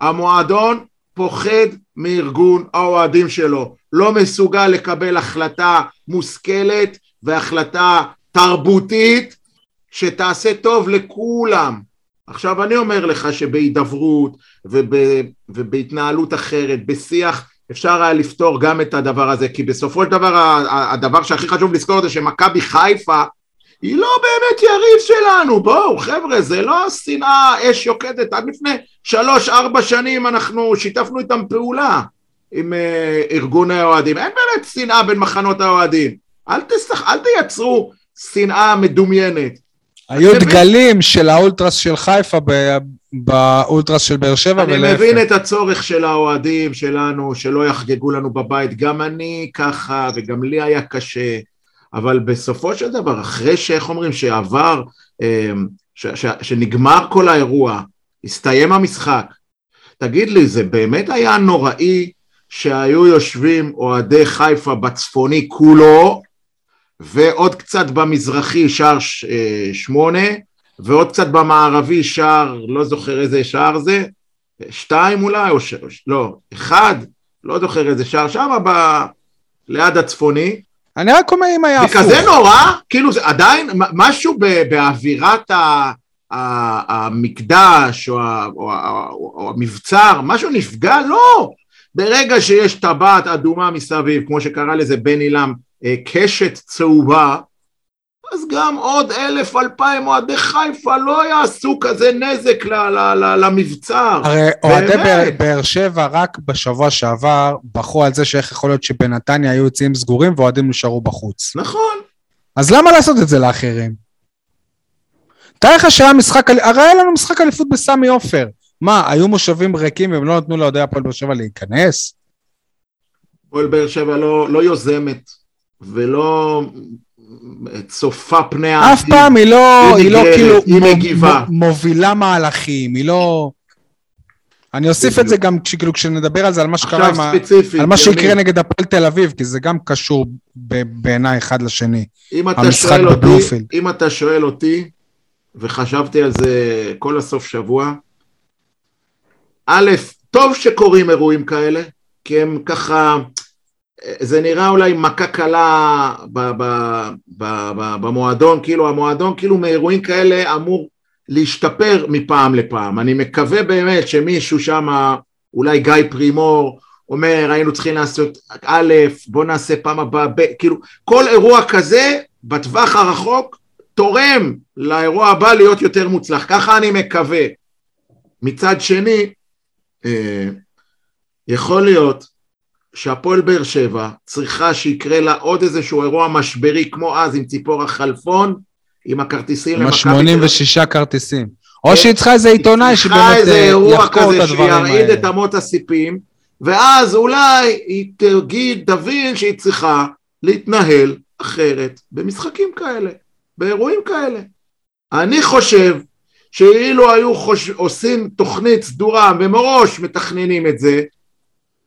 המועדון פוחד מארגון האוהדים שלו, לא מסוגל לקבל החלטה מושכלת והחלטה תרבותית שתעשה טוב לכולם. עכשיו אני אומר לך שבהידברות וב, ובהתנהלות אחרת, בשיח, אפשר היה לפתור גם את הדבר הזה, כי בסופו של דבר הדבר שהכי חשוב לזכור זה שמכבי חיפה היא לא באמת יריב שלנו, בואו חבר'ה, זה לא שנאה אש יוקדת, עד לפני שלוש ארבע שנים אנחנו שיתפנו איתם פעולה עם uh, ארגוני האוהדים, אין באמת שנאה בין מחנות האוהדים, אל, תסח, אל תייצרו שנאה מדומיינת. היו דגלים של האולטרס של חיפה ב- באולטרס של באר שבע אני ולהפך. מבין את הצורך של האוהדים שלנו, שלא יחגגו לנו בבית, גם אני ככה וגם לי היה קשה. אבל בסופו של דבר, אחרי שאיך אומרים, שעבר, ש, ש, שנגמר כל האירוע, הסתיים המשחק, תגיד לי, זה באמת היה נוראי שהיו יושבים אוהדי חיפה בצפוני כולו, ועוד קצת במזרחי שער ש, שמונה, ועוד קצת במערבי שער, לא זוכר איזה שער זה, שתיים אולי, או ש... לא, אחד, לא זוכר איזה שער, שם ב... ליד הצפוני, אני רק אומר אם היה זה הפוך. כזה נורא, כאילו זה עדיין משהו באווירת ה... המקדש או, ה, או, ה, או המבצר, משהו נפגע? לא. ברגע שיש טבעת אדומה מסביב, כמו שקרא לזה בני לם אה, קשת צהובה, אז גם עוד אלף אלפיים אוהדי חיפה לא יעשו כזה נזק ל- ל- ל- למבצר. הרי אוהדי. באר- שבע רק בשבוע שעבר בכו על זה שאיך יכול להיות שבנתניה היו יציאים סגורים ואוהדים נשארו בחוץ. נכון. אז למה לעשות את זה לאחרים? תאר לך שהיה משחק, הרי היה לנו משחק אליפות בסמי עופר. מה, היו מושבים ריקים והם לא נתנו לאוהדי הפועל באר שבע להיכנס? הפועל באר שבע לא, לא יוזמת ולא צופה פני העתיד. אף פעם היא לא, היא היא לא נגררת, כאילו היא מגיבה. מו- מובילה מהלכים, היא לא... אני אוסיף את זה גם כשכאילו כשנדבר על זה, על מה שקרה עם. ספציפית. על מה שיקרה נגד הפועל תל אביב, כי זה גם קשור בעיניי אחד לשני. אם אתה שואל אותי. אם אתה שואל אותי, וחשבתי על זה כל הסוף שבוע, א', טוב שקורים אירועים כאלה, כי הם ככה, זה נראה אולי מכה קלה ב, ב, במועדון, כאילו המועדון כאילו מאירועים כאלה אמור להשתפר מפעם לפעם. אני מקווה באמת שמישהו שם, אולי גיא פרימור, אומר היינו צריכים לעשות א', בוא נעשה פעם הבאה, ב', כאילו כל אירוע כזה בטווח הרחוק תורם לאירוע הבא להיות יותר מוצלח, ככה אני מקווה. מצד שני, אה, יכול להיות שהפועל באר שבע צריכה שיקרה לה עוד איזשהו אירוע משברי כמו אז עם ציפורה חלפון, עם הכרטיסים עם למכבי תל אביב. ה-86 כרטיסים. או שהיא צריכה איזה עיתונאי צריכה שבאמת איזה אה, אירוע יחקור את כזה הדברים שירעיד את האלה. אמות הסיפים, ואז אולי היא תגיד, תבין שהיא צריכה להתנהל אחרת במשחקים כאלה, באירועים כאלה. אני חושב שאילו היו חוש... עושים תוכנית סדורה ומראש מתכננים את זה,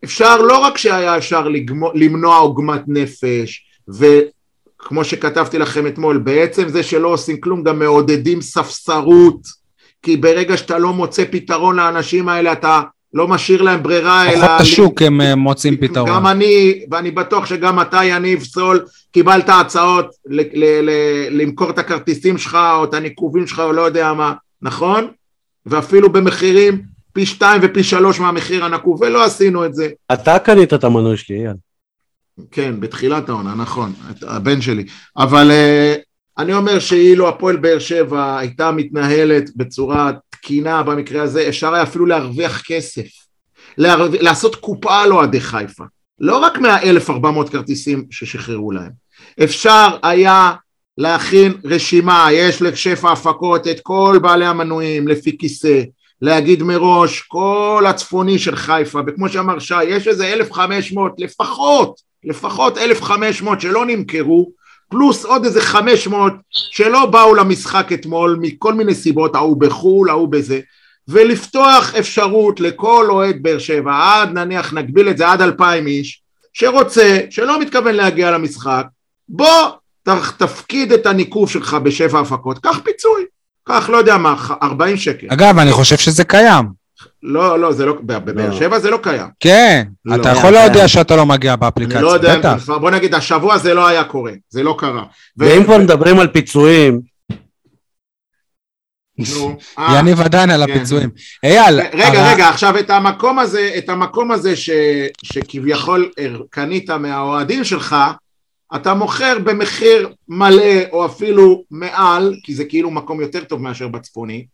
אפשר לא רק שהיה אפשר לגמו... למנוע עוגמת נפש, וכמו שכתבתי לכם אתמול, בעצם זה שלא עושים כלום גם מעודדים ספסרות, כי ברגע שאתה לא מוצא פתרון לאנשים האלה, אתה לא משאיר להם ברירה, אלא... כוחות השוק הם אה, מוצאים פתרון. גם אני, ואני בטוח שגם אתה, יניב סול, קיבלת הצעות ל- ל- ל- למכור את הכרטיסים שלך, או את הניקובים שלך, או לא יודע מה, נכון? ואפילו במחירים פי שתיים ופי שלוש מהמחיר הנקוב, ולא עשינו את זה. אתה קנית את המנוי שלי, אייל. כן, בתחילת העונה, נכון, את הבן שלי. אבל uh, אני אומר שאילו הפועל באר שבע הייתה מתנהלת בצורה תקינה במקרה הזה, אפשר היה אפילו להרוויח כסף. להרו... לעשות קופה על אוהדי חיפה. לא רק מה-1400 כרטיסים ששחררו להם. אפשר היה להכין רשימה, יש לשפע הפקות את כל בעלי המנויים לפי כיסא, להגיד מראש כל הצפוני של חיפה, וכמו שאמר שי, יש איזה 1,500 לפחות, לפחות 1,500 שלא נמכרו, פלוס עוד איזה 500 שלא באו למשחק אתמול מכל מיני סיבות, ההוא בחו"ל, ההוא בזה, ולפתוח אפשרות לכל אוהד באר שבע, עד נניח נגביל את זה עד 2,000 איש, שרוצה, שלא מתכוון להגיע למשחק, בוא תפקיד את הניקוב שלך בשבע הפקות, קח פיצוי, קח לא יודע מה, 40 שקל. אגב, אני חושב שזה קיים. לא, לא, זה לא, בבאר לא. שבע זה לא קיים. כן, לא, אתה היה יכול. להודיע שאתה לא מגיע אני באפליקציה, לא יודע, בטח. כבר בוא נגיד, השבוע זה לא היה קורה, זה לא קרה. ואם כבר מדברים על פיצויים, אה, יניב עדיין על כן. הפיצויים. אייל, רגע, רגע, עכשיו את המקום הזה, את המקום הזה ש, שכביכול קנית מהאוהדים שלך, אתה מוכר במחיר מלא או אפילו מעל, כי זה כאילו מקום יותר טוב מאשר בצפוני,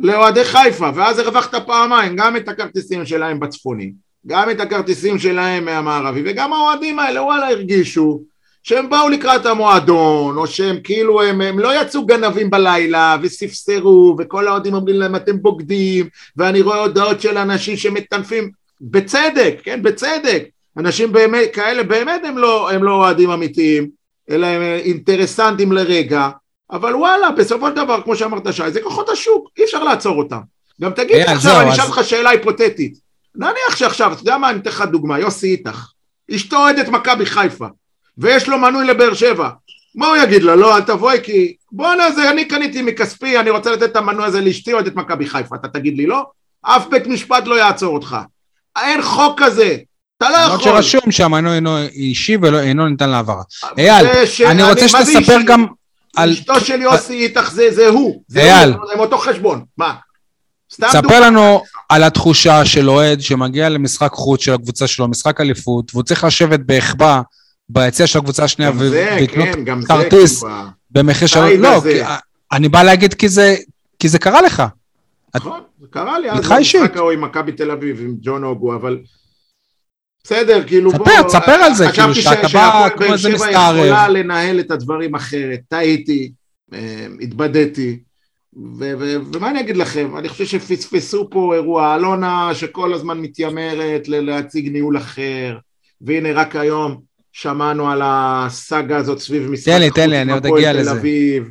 לאוהדי חיפה, ואז הרווחת פעמיים, גם את הכרטיסים שלהם בצפוני, גם את הכרטיסים שלהם מהמערבי, וגם האוהדים האלה וואלה הרגישו שהם באו לקראת המועדון, או שהם כאילו, הם, הם לא יצאו גנבים בלילה וספסרו, וכל האוהדים אומרים להם אתם בוגדים, ואני רואה הודעות של אנשים שמטנפים, בצדק, כן, בצדק, אנשים באמת, כאלה באמת הם לא, הם לא אוהדים אמיתיים, אלא הם אינטרסנטים לרגע, אבל וואלה, בסופו של דבר, כמו שאמרת שי, זה כוחות השוק, אי אפשר לעצור אותם. גם תגיד לי אייל, עכשיו, אני אז- אשאל אותך שאלה היפותטית. נניח שעכשיו, אתה יודע מה, אני אתן לך דוגמה, יוסי איתך, אשתו אוהדת מכבי חיפה, ויש לו מנוי לבאר שבע. מה הוא יגיד לה? לא, אל תבואי כי... בואנה, זה אני קניתי מכספי, אני רוצה לתת את המנוי הזה לאשתי אוהדת מכבי חיפה. אתה תגיד לי לא? אף בית משפט לא יעצור אותך. אין חוק כזה. אתה לא למרות יכול. שרשום שהמנוי אינו אישי ואינו ניתן להעברה. אייל, זה אני רוצה זה שתספר? גם על... אשתו של יוסי איתך זה, זה הוא. זה אייל. הוא, הם אותו חשבון. מה? ספר. לנו על התחושה של אוהד שמגיע למשחק חוץ של הקבוצה שלו, משחק אליפות, והוא צריך לשבת בהחבא ביציע של הקבוצה השנייה זה, ולקנות כן, זה, כרטיס במחיר של... לא. כי- אני בא להגיד כי זה, כי זה קרה לך. נכון, זה קרה לי אז איתך אישית. במשחק ההוא עם מכבי תל אביב, עם ג'ון אוגו, אבל בסדר, כאילו בוא... ספר, תספר על זה, חשבתי כאילו, שאתה בא שהפועל כמו באר איזה שבע מסתערב. יכולה לנהל את הדברים אחרת, טעיתי, אה, התבדיתי, ו- ו- ומה אני אגיד לכם, אני חושב שפספסו פה אירוע אלונה שכל הזמן מתיימרת להציג ניהול אחר, והנה רק היום שמענו על הסאגה הזאת סביב משחק תן לי, החוץ תן לי, אני עוד אגיע לזה. אביב.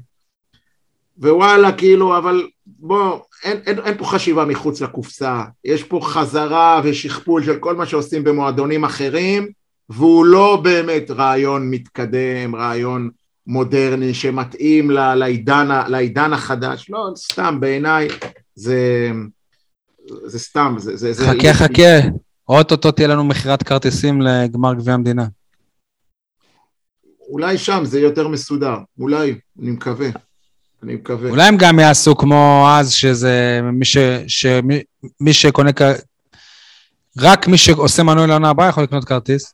ווואלה, כאילו, אבל בוא, אין, אין, אין פה חשיבה מחוץ לקופסה, יש פה חזרה ושכפול של כל מה שעושים במועדונים אחרים, והוא לא באמת רעיון מתקדם, רעיון מודרני שמתאים ל- לעידן, לעידן החדש, לא, סתם, בעיניי זה, זה סתם, זה... זה, זה חכה, חכה. אוטוטו תהיה לנו מכירת כרטיסים לגמר גביע המדינה. אולי שם זה יותר מסודר, אולי, אני מקווה, אני מקווה. אולי הם גם יעשו כמו אז, שזה מי, ש, שמי, מי שקונה, רק מי שעושה מנוי לעונה הבאה יכול לקנות כרטיס.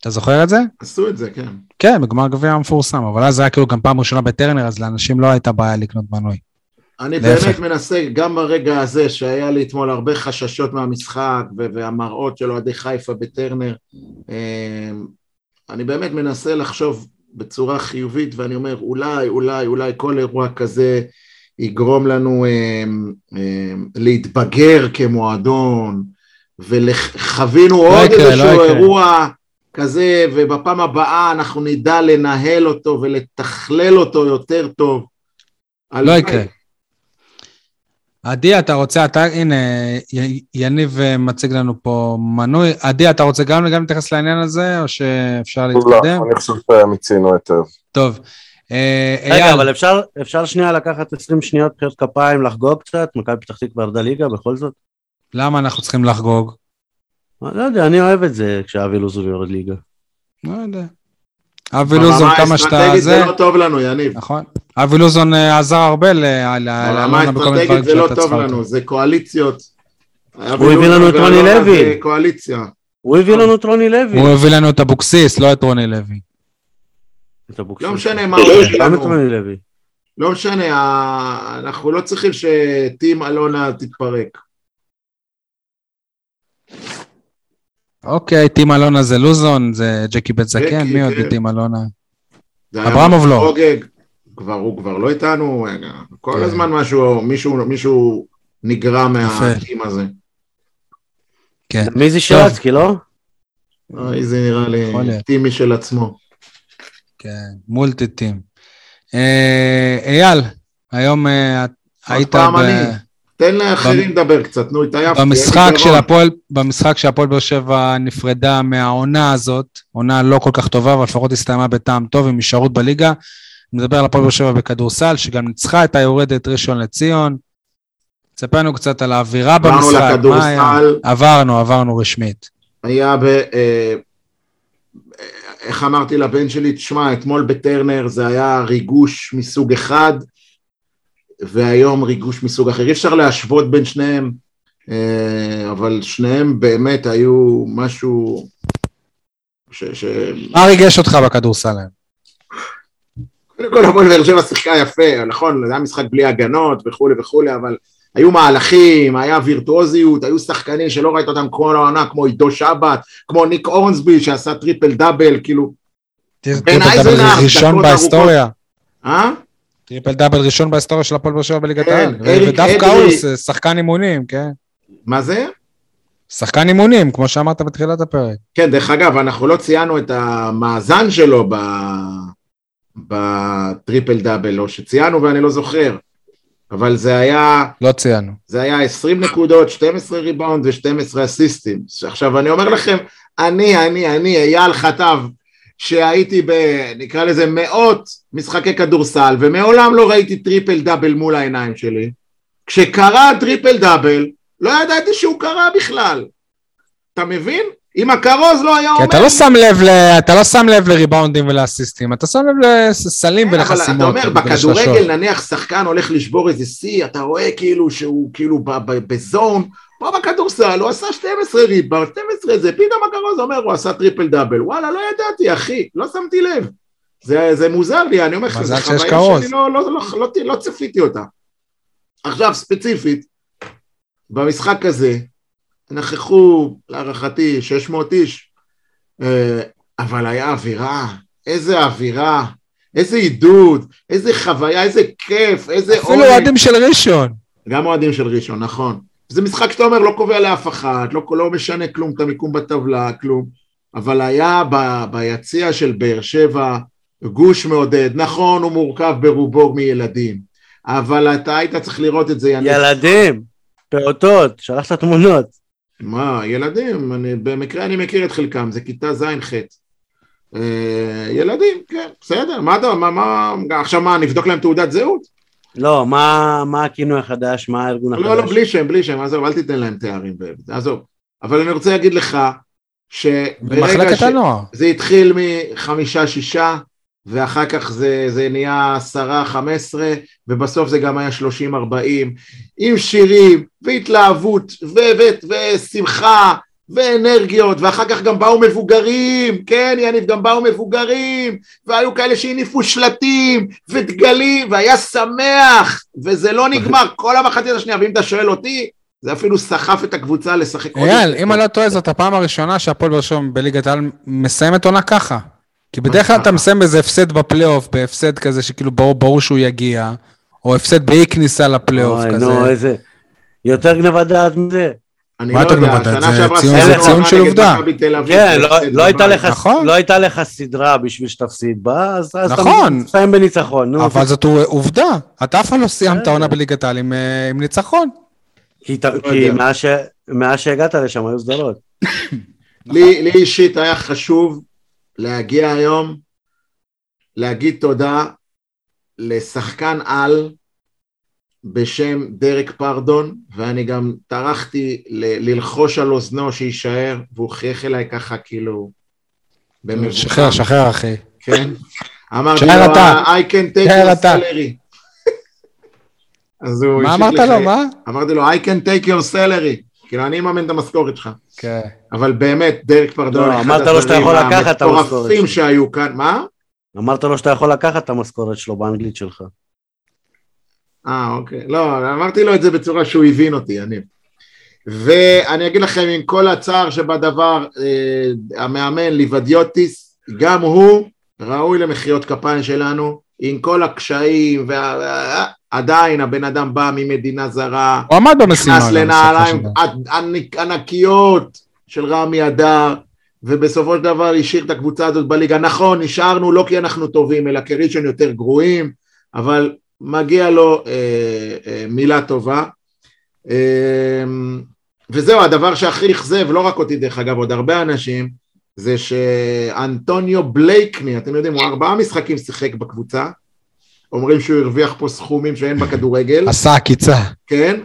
אתה זוכר את זה? עשו את זה, כן. כן, בגמר גביע המפורסם, אבל אז זה היה כאילו גם פעם ראשונה בטרנר, אז לאנשים לא הייתה בעיה לקנות מנוי. אני להפך. באמת מנסה, גם ברגע הזה, שהיה לי אתמול הרבה חששות מהמשחק והמראות של אוהדי חיפה בטרנר, אה, אני באמת מנסה לחשוב בצורה חיובית, ואני אומר, אולי, אולי, אולי כל אירוע כזה יגרום לנו אה, אה, להתבגר כמועדון, וחווינו עוד יקרה, לא איזשהו יקרה. אירוע כזה, ובפעם הבאה אנחנו נדע לנהל אותו ולתכלל אותו יותר טוב. לא. יקרה. עדי, אתה רוצה, אתה, הנה, יניב אה, מציג לנו פה מנוי. עדי, אתה רוצה גם גם להתייחס לעניין הזה, או שאפשר להתקדם? לא, אני חושב שמיצינו היטב. טוב. אה, רגע, אבל אפשר, אפשר שנייה לקחת 20 שניות מחיאות כפיים, לחגוג קצת? מכבי פתח תקווה ירדה ליגה בכל זאת? למה אנחנו צריכים לחגוג? לא יודע, אני אוהב את זה כשאבי לוזון יורד ליגה. לא יודע. אבי לוזון, ברמה כמה שאתה... האסטרטגית זה, לא טוב לנו, יניב. נכון. אבי לוזון אה, עזר הרבה ברמה לאלונה בכל מיני האסטרטגית זה לא טוב לנו. זה קואליציות. הוא הביא לנו את רוני ואלונה לוי. קואליציה. הוא הביא לנו את רוני לוי. הוא הביא לנו את אבוקסיס, לא את רוני לוי. את אבוקסיס. לא משנה מה הוא הביא גם את לנו. רוני לוי. לא משנה, אנחנו לא צריכים שטים אלונה תתפרק. אוקיי, טים אלונה זה לוזון, זה ג'קי בן זקן, מי עוד כן. בטים אלונה? אברמוב לא. כבר הוא כבר לא איתנו, כל כן. הזמן משהו, מישהו, מישהו נגרע מהטים הזה. כן. מי זה שרצקי, לא? אוי, זה נראה לי. טים משל עצמו. כן, מולטי טים. אה, אייל, היום אה, היית פעם ב- אני. תן לאחרים לדבר קצת, נו, התעייפתי. במשחק של. הפועל, במשחק שהפועל באר שבע נפרדה מהעונה הזאת, עונה לא כל כך טובה, אבל לפחות הסתיימה בטעם טוב עם הישארות בליגה. מדבר על הפועל באר שבע בכדורסל, שגם ניצחה את היורדת ראשון לציון. תספר לנו קצת על האווירה עברנו במשחק, היה? לכדורסל, עברנו, עברנו רשמית. היה ב... אה, איך אמרתי לבן שלי, תשמע, אתמול בטרנר זה היה ריגוש מסוג אחד, והיום ריגוש מסוג אחר. אי אפשר להשוות בין שניהם, אה, אבל שניהם באמת היו משהו ש... ש... מה ריגש אותך בכדורסל היום? קודם כל הפועל באר שבע שיחקה יפה, נכון, זה היה משחק בלי הגנות וכולי וכולי, אבל היו מהלכים, היה וירטואוזיות, היו שחקנים שלא ראית אותם כל העונה, כמו עידו שבת, כמו ניק אורנסבי שעשה טריפל דאבל, כאילו, בן טריפל דאבל ראשון בהיסטוריה. אה? טריפל דאבל ראשון בהיסטוריה של הפועל באר שבע בליגת כן, העל. ודווקא. הוא שחקן אימונים, כן? מה זה? שחקן אימונים, כמו שאמרת בתחילת הפרק. כן, דרך אגב, אנחנו לא ציינו את המאזן שלו. בטריפל דאבל, או שציינו ואני לא זוכר, אבל זה היה, לא ציינו. זה היה 20 נקודות, 12 ריבאונד ו-12 אסיסטים. עכשיו, אני אומר לכם, אני, אני, אני, אייל חטב, שהייתי ב... נקרא לזה מאות משחקי כדורסל, ומעולם לא ראיתי טריפל דאבל מול העיניים שלי. כשקרה הטריפל דאבל, לא ידעתי שהוא קרה בכלל. אתה מבין? אם הכרוז לא היה כי אומר... אתה לא שם לב ל... אתה לא שם לב לריבאונדים ולאסיסטים, אתה שם לב לסלים כן, אבל ולחסימות. אתה אומר. בכדורגל נניח שחקן הולך לשבור איזה שיא, אתה רואה כאילו שהוא כאילו ב- ב- ב zone, פה בכדורסל הוא עשה 12 ריב', 12 זה, פתאום הכרוז אומר הוא עשה טריפל דאבל, וואלה לא ידעתי אחי, לא שמתי לב. זה, זה מוזר לי, אני אומר לך, שיש חוויה. שאני לא, לא, לא, לא, לא, לא צפיתי אותה. עכשיו, ספציפית, במשחק הזה, נכחו להערכתי 600 איש, אה, אבל היה אווירה, איזה אווירה, איזה עידוד, איזה חוויה, איזה כיף, איזה אפילו אוהדים של ראשון. גם אוהדים של ראשון, נכון. זה משחק שאתה אומר, לא קובע לאף אחד, לא, לא משנה כלום, את המיקום בטבלה, כלום. אבל היה ב, ביציע של באר שבע גוש מעודד, נכון, הוא מורכב ברובו מילדים, אבל אתה היית צריך לראות את זה, יניב. ילדים, פעוטות, שלחת תמונות. מה, ילדים, אני, במקרה אני מכיר את חלקם, זה כיתה ז'-ח'. אה, ילדים, כן, בסדר, מה אתה, מה, מה, עכשיו מה, נבדוק להם תעודת זהות? לא, מה מה הכינוי החדש? מה הארגון החדש? לא, לא, בלי שם, בלי שם, עזוב, אל תיתן להם תארים, עזוב. אבל אני רוצה להגיד לך, שברגע הנוער. זה התחיל מחמישה-שישה, ואחר כך זה, זה נהיה עשרה, חמש עשרה, ובסוף זה גם היה שלושים, ארבעים, עם שירים, והתלהבות, ו- ו- ושמחה, ואנרגיות, ואחר כך גם באו מבוגרים, כן, יניב, גם באו מבוגרים, והיו כאלה שהניפו שלטים, ודגלים, והיה שמח, וזה לא נגמר, כל המחצית השנייה, ואם אתה שואל אותי, זה אפילו סחף את הקבוצה לשחק עוד אייל. אם אני לא טועה, זאת הפעם הראשונה שהפועל באר שבע בליגת העל מסיימת עונה ככה. כי בדרך כלל? אתה מסיים באיזה הפסד בפלייאוף, בהפסד כזה שכאילו ברור, ברור שהוא יגיע, או הפסד באי כניסה לפלייאוף אוי, כזה. נו, איזה... יותר גנבת דעת מזה. אני מה לא אתה יודע? שנה זה שעברה ציון- של עובדה. כן, לא- לא הייתה בבית. לך- נכון. לא הייתה לך סדרה בשביל שתפסיד בה, אז אז אתה נכון. מסיים בניצחון. נו, אבל זאת עובדה, אתה אף פעם לא סיימת בסדר. עונה בליגת העל עם, אה, עם ניצחון. כי ת- כי. מאז שהגעת לשם היו סדרות. לי, לי אישית היה חשוב להגיע היום, להגיד תודה לשחקן על בשם דרק פרדון, ואני גם טרחתי ל- ללחוש על אוזנו שיישאר, והוא חייך אליי ככה כאילו במבוכם. שחרר, שחרר אחי. כן? אמרתי לו, אתה. I can take your salary. אז הוא מה אמרת לו. מה? אמרתי לו, I can take your salary. כאילו, אני אממן את המשכורת שלך. כן. אבל באמת, דרק פרדון, לא, אחד אמרת לו שאתה הזרים יכול לקחת את המשכורת המטורפים. שהיו כאן, מה? אמרת לו שאתה יכול לקחת את המשכורת שלו באנגלית שלך. אה, אוקיי. לא, אמרתי לו את זה בצורה שהוא הבין אותי, אני. ואני אגיד לכם, עם כל הצער שבדבר, אה, המאמן ליבדיוטיס, גם הוא ראוי למחיאות כפיים שלנו, עם כל הקשיים, וה... וה- עדיין הבן אדם בא ממדינה זרה, הוא עמד במשימה. נכנס לנעליים ענקיות של רמי אדר, ובסופו של דבר השאיר את הקבוצה הזאת בליגה. נכון, נשארנו לא כי אנחנו טובים, אלא כי ראשון יותר גרועים, אבל מגיע לו אה, אה, מילה טובה. אה, וזהו, הדבר שהכי אכזב, לא רק אותי דרך אגב, עוד הרבה אנשים, זה שאנטוניו בלייקני, אתם יודעים, הוא ארבעה משחקים שיחק בקבוצה, אומרים שהוא הרוויח פה סכומים שאין בכדורגל. עשה עקיצה. כן,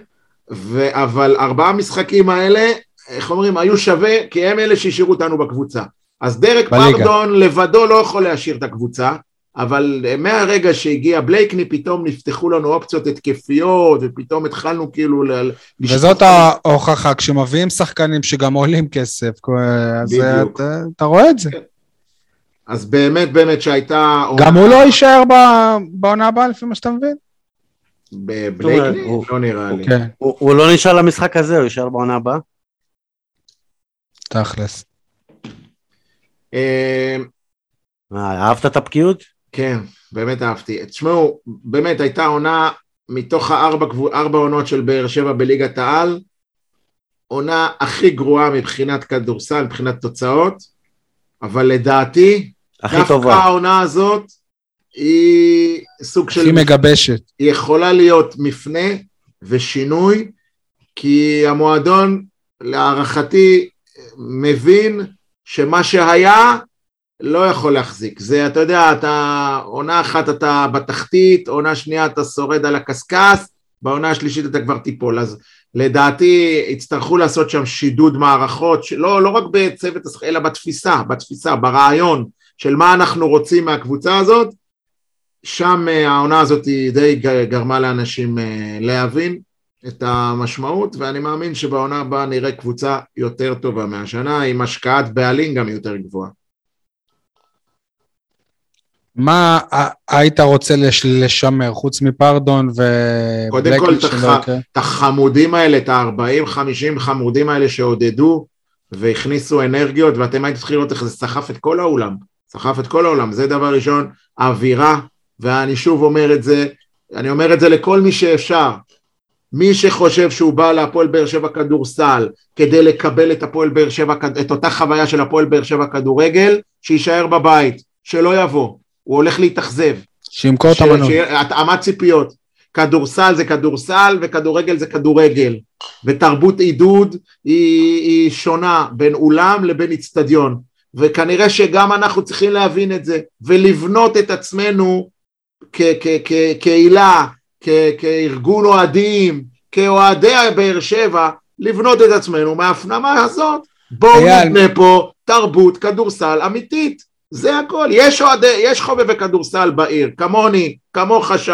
ו- אבל ארבעה משחקים האלה, איך אומרים, היו שווה, כי הם אלה שהשאירו אותנו בקבוצה. אז דרק בליגה. פרדון לבדו לא יכול להשאיר את הקבוצה, אבל מהרגע שהגיע בלייקני, פתאום נפתחו לנו אופציות התקפיות, ופתאום התחלנו כאילו ל... וזאת ההוכחה, כשמביאים שחקנים שגם עולים כסף, אז בדיוק. אתה, אתה רואה את זה. אז באמת באמת שהייתה... גם הוא לא יישאר בעונה הבאה, לפי מה שאתה מבין? בבלייקני? לא נראה לי. כן, הוא לא נשאר למשחק הזה, הוא יישאר בעונה הבאה. תכלס. אה, אהבת את הבקיאות? כן, באמת אהבתי. תשמעו, באמת הייתה עונה מתוך הארבע עונות של באר שבע בליגת העל, עונה הכי גרועה מבחינת כדורסל, מבחינת תוצאות, אבל לדעתי, הכי דווקא טובה. העונה הזאת היא סוג של... הכי מגבשת. היא יכולה להיות מפנה ושינוי, כי המועדון, להערכתי, מבין שמה שהיה לא יכול להחזיק. זה, אתה יודע, אתה, עונה אחת אתה בתחתית, עונה שנייה אתה שורד על הקשקש, בעונה השלישית אתה כבר תיפול. אז לדעתי יצטרכו לעשות שם שידוד מערכות, לא, לא רק בצוות, אלא בתפיסה, בתפיסה, ברעיון של מה אנחנו רוצים מהקבוצה הזאת, שם אה, העונה הזאת היא די גרמה לאנשים אה, להבין, את המשמעות, ואני מאמין שבעונה הבאה נראה קבוצה יותר טובה מהשנה, עם השקעת בעלים גם יותר גבוהה. מה ה- היית רוצה לש- לשמר, חוץ מפרדון קודם כל, ובלקי את החמודים האלה, את ה-40-50 חמודים האלה שעודדו והכניסו אנרגיות, ואתם הייתם צריכים לראות איך זה סחף את כל האולם. סחף את כל העולם, זה דבר ראשון, האווירה, ואני שוב אומר את זה, אני אומר את זה לכל מי שאפשר. מי שחושב שהוא בא להפועל באר שבע כדורסל כדי לקבל את הפועל באר שבע, את אותה חוויה של הפועל באר שבע כדורגל, שיישאר בבית, שלא יבוא, הוא הולך להתאכזב. שימכור את המנוי. התאמת ציפיות. כדורסל זה כדורסל וכדורגל זה כדורגל. ותרבות עידוד היא, היא שונה בין אולם לבין איצטדיון. וכנראה שגם אנחנו צריכים להבין את זה, ולבנות את עצמנו כ- כ- כ- קהילה, כ- כארגון אוהדים, כאוהדי באר שבע, לבנות את עצמנו מההפנמה הזאת. בואו. נבנה פה תרבות כדורסל אמיתית. זה הכל. יש אוהדי, יש חובבי כדורסל בעיר, כמוני, כמוך שי.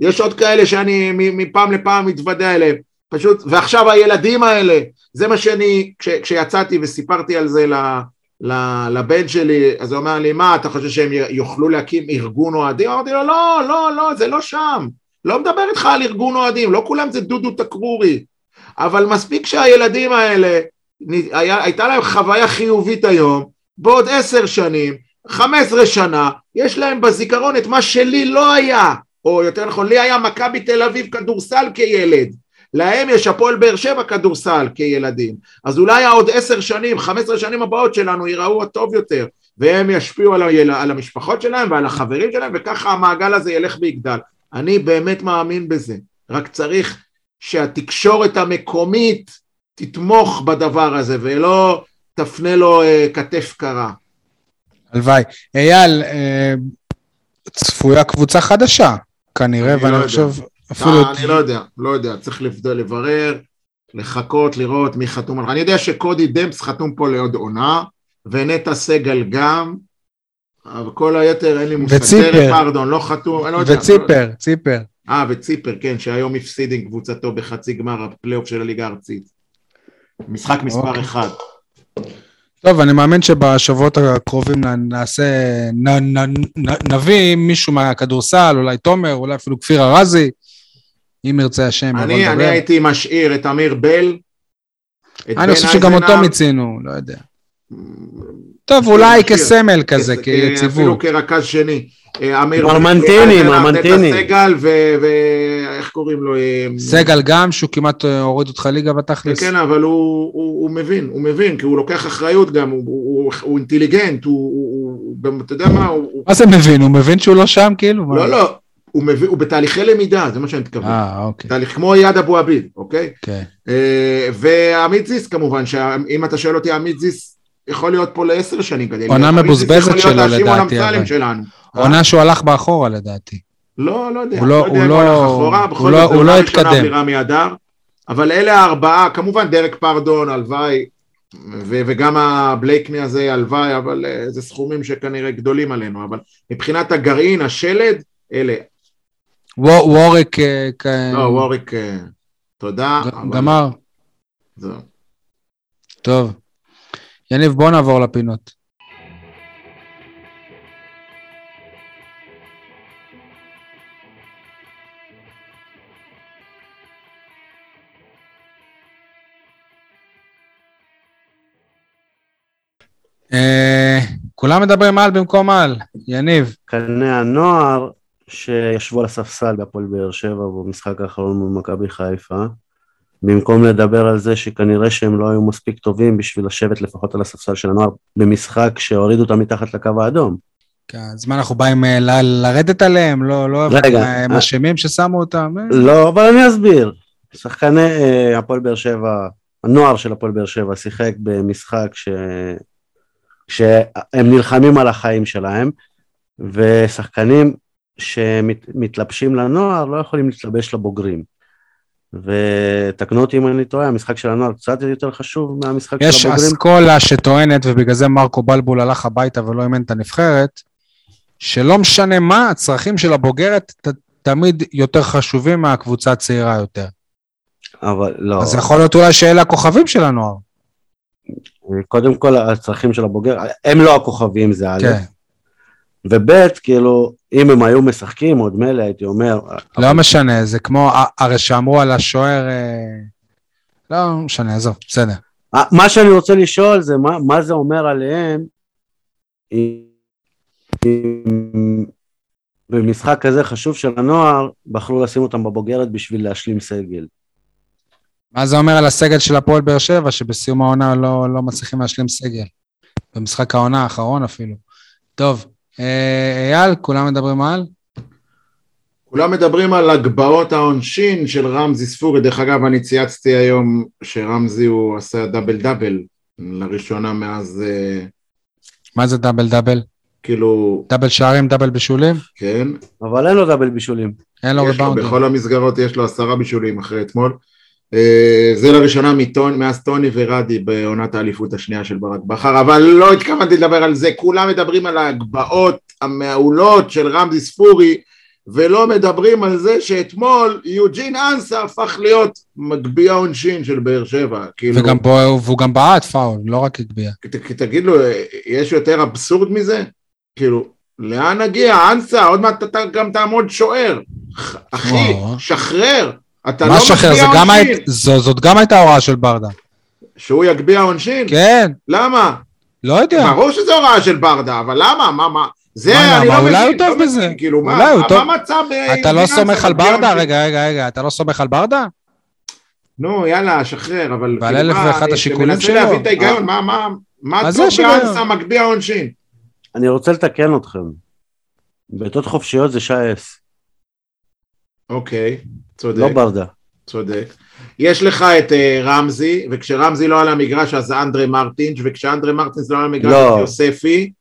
יש עוד כאלה שאני מפעם לפעם מתוודע אליהם. פשוט, ועכשיו הילדים האלה, זה מה שאני, כש, כשיצאתי וסיפרתי על זה ל, ל, לבן שלי, אז הוא אמר לי, מה, אתה חושב שהם יוכלו להקים ארגון אוהדים? אמרתי לו, לא, לא, לא, זה לא שם. לא מדבר איתך על ארגון אוהדים, לא כולם זה דודו תקרורי. אבל מספיק שהילדים האלה, היה, הייתה להם חוויה חיובית היום, בעוד עשר שנים, חמש עשרה שנה, יש להם בזיכרון את מה שלי לא היה, או יותר נכון, לי היה מכבי תל אביב כדורסל כילד. להם יש הפועל באר שבע כדורסל כילדים. אז אולי העוד עשר שנים, חמש עשרה שנים הבאות שלנו ייראו טוב יותר, והם ישפיעו על, היל... על המשפחות שלהם ועל החברים שלהם, וככה המעגל הזה ילך ויגדל. אני באמת מאמין בזה, רק צריך שהתקשורת המקומית תתמוך בדבר הזה, ולא תפנה לו אה, כתף קרה. הלוואי. אייל, אה, צפויה קבוצה חדשה, כנראה, אני לא ואני יודע. חושב, אפילו... אה, אני לא יודע, לא יודע, צריך לברר, לחכות, לראות מי חתום על... אני יודע שקודי דמפס חתום פה לעוד עונה, ונטע סגל גם, אבל כל היתר אין לי מושג. וציפר. פרדון לא חתום, אני לא יודע. וציפר, ציפר. אה, וציפר, כן, שהיום הפסיד עם קבוצתו בחצי גמר הפלייאוף של הליגה הארצית. משחק מספר אוקיי. אחד. טוב, אני מאמין שבשבועות הקרובים נעשה, נ, נ, נ, נביא מישהו מהכדורסל, אולי תומר, אולי אפילו כפיר ארזי, אם ירצה השם, אני, אני. הייתי משאיר את אמיר בל. את אני חושב שגם אותו מיצינו, לא יודע. טוב, אולי משאיר. כסמל כזה, כ- כיציבות. אפילו כרכז שני. אה, אמיר מרמנטיני, מרמנטיני. נטע סגל ואיך קוראים לו? אה, סגל גם, שהוא כמעט אה, הוריד אותך ליגה בתכלס. כן, אבל הוא, מבין, הוא מבין, כי הוא לוקח אחריות גם, הוא, אינטליגנט, הוא, הוא, אתה יודע מה, הוא, מה זה מבין? הוא מבין שהוא לא שם, כאילו? לא, לא, הוא, מבין, הוא בתהליכי למידה, זה מה שאני מתכוון. אה, אוקיי, תהליך כמו אייד אבו עביד, אוקיי? כן. אה, ועמית זיס כמובן, שאם אתה שואל אותי, עמית זיס יכול להיות פה לעשר שנים כדי. עונה מבוזבזת שלו, לדעתי. עונה שהוא הלך באחורה לדעתי. לא, לא יודע, הוא לא לא- הוא לא- הוא לא- הוא לא התקדם. אבל אלה הארבעה, כמובן דרק פרדון, הלוואי, ו- וגם הבלייקמי הזה, הלוואי, אבל אה, זה סכומים שכנראה גדולים עלינו, אבל מבחינת הגרעין, השלד, אלה. וו- ווריק אה, לא, ווריק, אה, תודה. גמר. זהו. טוב. יניב, בוא נעבור לפינות. אה, כולם מדברים על במקום על, יניב. קנה הנוער שישבו על הספסל בהפועל באר שבע במשחק האחרון מול מכבי חיפה, במקום לדבר על זה שכנראה שהם לא היו מספיק טובים בשביל לשבת לפחות על הספסל של הנוער במשחק שהורידו אותם מתחת לקו האדום. כן, אז מה אנחנו באים אה, ל- לרדת עליהם? לא, לא, רגע, אה, הם אה. אשמים ששמו אותם? לא, אבל אני אסביר. שחקני אה, הפועל באר שבע, הנוער של הפועל באר שבע שיחק במשחק ש... שהם נלחמים על החיים שלהם, ושחקנים שמתלבשים לנוער לא יכולים להתלבש לבוגרים. ותקנו אותי אם אני טועה, המשחק של הנוער קצת יותר חשוב מהמשחק יש של הבוגרים. אסכולה שטוענת, ובגלל זה מרקו בלבול הלך הביתה ולא אימן את הנבחרת, שלא משנה מה, הצרכים של הבוגרת ת, תמיד יותר חשובים מהקבוצה הצעירה יותר. אבל לא. אז יכול להיות אולי שאלה הכוכבים של הנוער. קודם כל הצרכים של הבוגר, הם לא הכוכבים זה א', כן. וב' כאילו, אם הם היו משחקים עוד מילא הייתי אומר, לא משנה, זה כמו, הרי שאמרו על השוער, אה, לא משנה, עזוב, בסדר. אה, מה שאני רוצה לשאול זה מה, מה זה אומר עליהם אם, במשחק כזה חשוב של הנוער בחרו לשים אותם בבוגרת בשביל להשלים סגל. מה זה אומר על הסגל של הפועל באר שבע, שבסיום העונה לא, לא מצליחים להשלים סגל? במשחק העונה האחרון אפילו. טוב, אה, אייל, כולם מדברים על? כולם מדברים על הגבהות העונשין של רמזי ספורי, דרך אגב אני צייצתי היום שרמזי הוא עשה דאבל דאבל לראשונה מאז, אה, מה זה דאבל דאבל? כאילו, דאבל שערים, דאבל בישולים? כן, אבל אין לו דאבל בישולים. אין לו, ריבאונדים. בכל המסגרות יש לו עשרה בישולים אחרי אתמול. אה, זה לראשונה מטון, מאז טוני ורדי בעונת האליפות השנייה של ברק בכר, אבל לא התכוונתי לדבר על זה, כולם מדברים על ההגבהות המעולות של רמזי ספורי, ולא מדברים על זה שאתמול יוג'ין אנסה הפך להיות מגביה עונשין של באר שבע. כאילו, וגם בו, והוא גם בעט פאול, לא רק הגביה. ת, תגיד לו, יש יותר אבסורד מזה? כאילו, לאן נגיע? אנסה, עוד מעט אתה גם תעמוד שוער. אחי. שחרר. אתה מה לא מגביה גם היית- עונשין. זו- זאת גם הייתה הוראה של ברדה. שהוא יגביה עונשין? כן, למה? לא יודע. ברור שזו הוראה של ברדה, אבל למה? מה, מה? זה מה, אני למה? לא מבין. אולי הוא טוב לא בזה. כאילו, מה- אולי הוא מה- טוב. מה מצא ב... אתה לא סומך על ברדה? רגע, רגע, רגע, אתה לא סומך על ברדה? נו, יאללה, שחרר, אבל... ועל כאילו, אלף מה, ואחד אני השיקולים מנסה שלו. להבין את ההיגיון, מה- מה- מה מה זה טוב? באנסה מגביה עונשין? אני רוצה לתקן אתכם. בעיטות חופשיות זה שי אס, אוקיי, צודק. לא ברדה. צודק. יש לך את uh, רמזי, וכשרמזי לא על המגרש אז זה אנדרי מרטינש, וכשאנדרי מרטינש לא על המגרש לא. אז יוספי.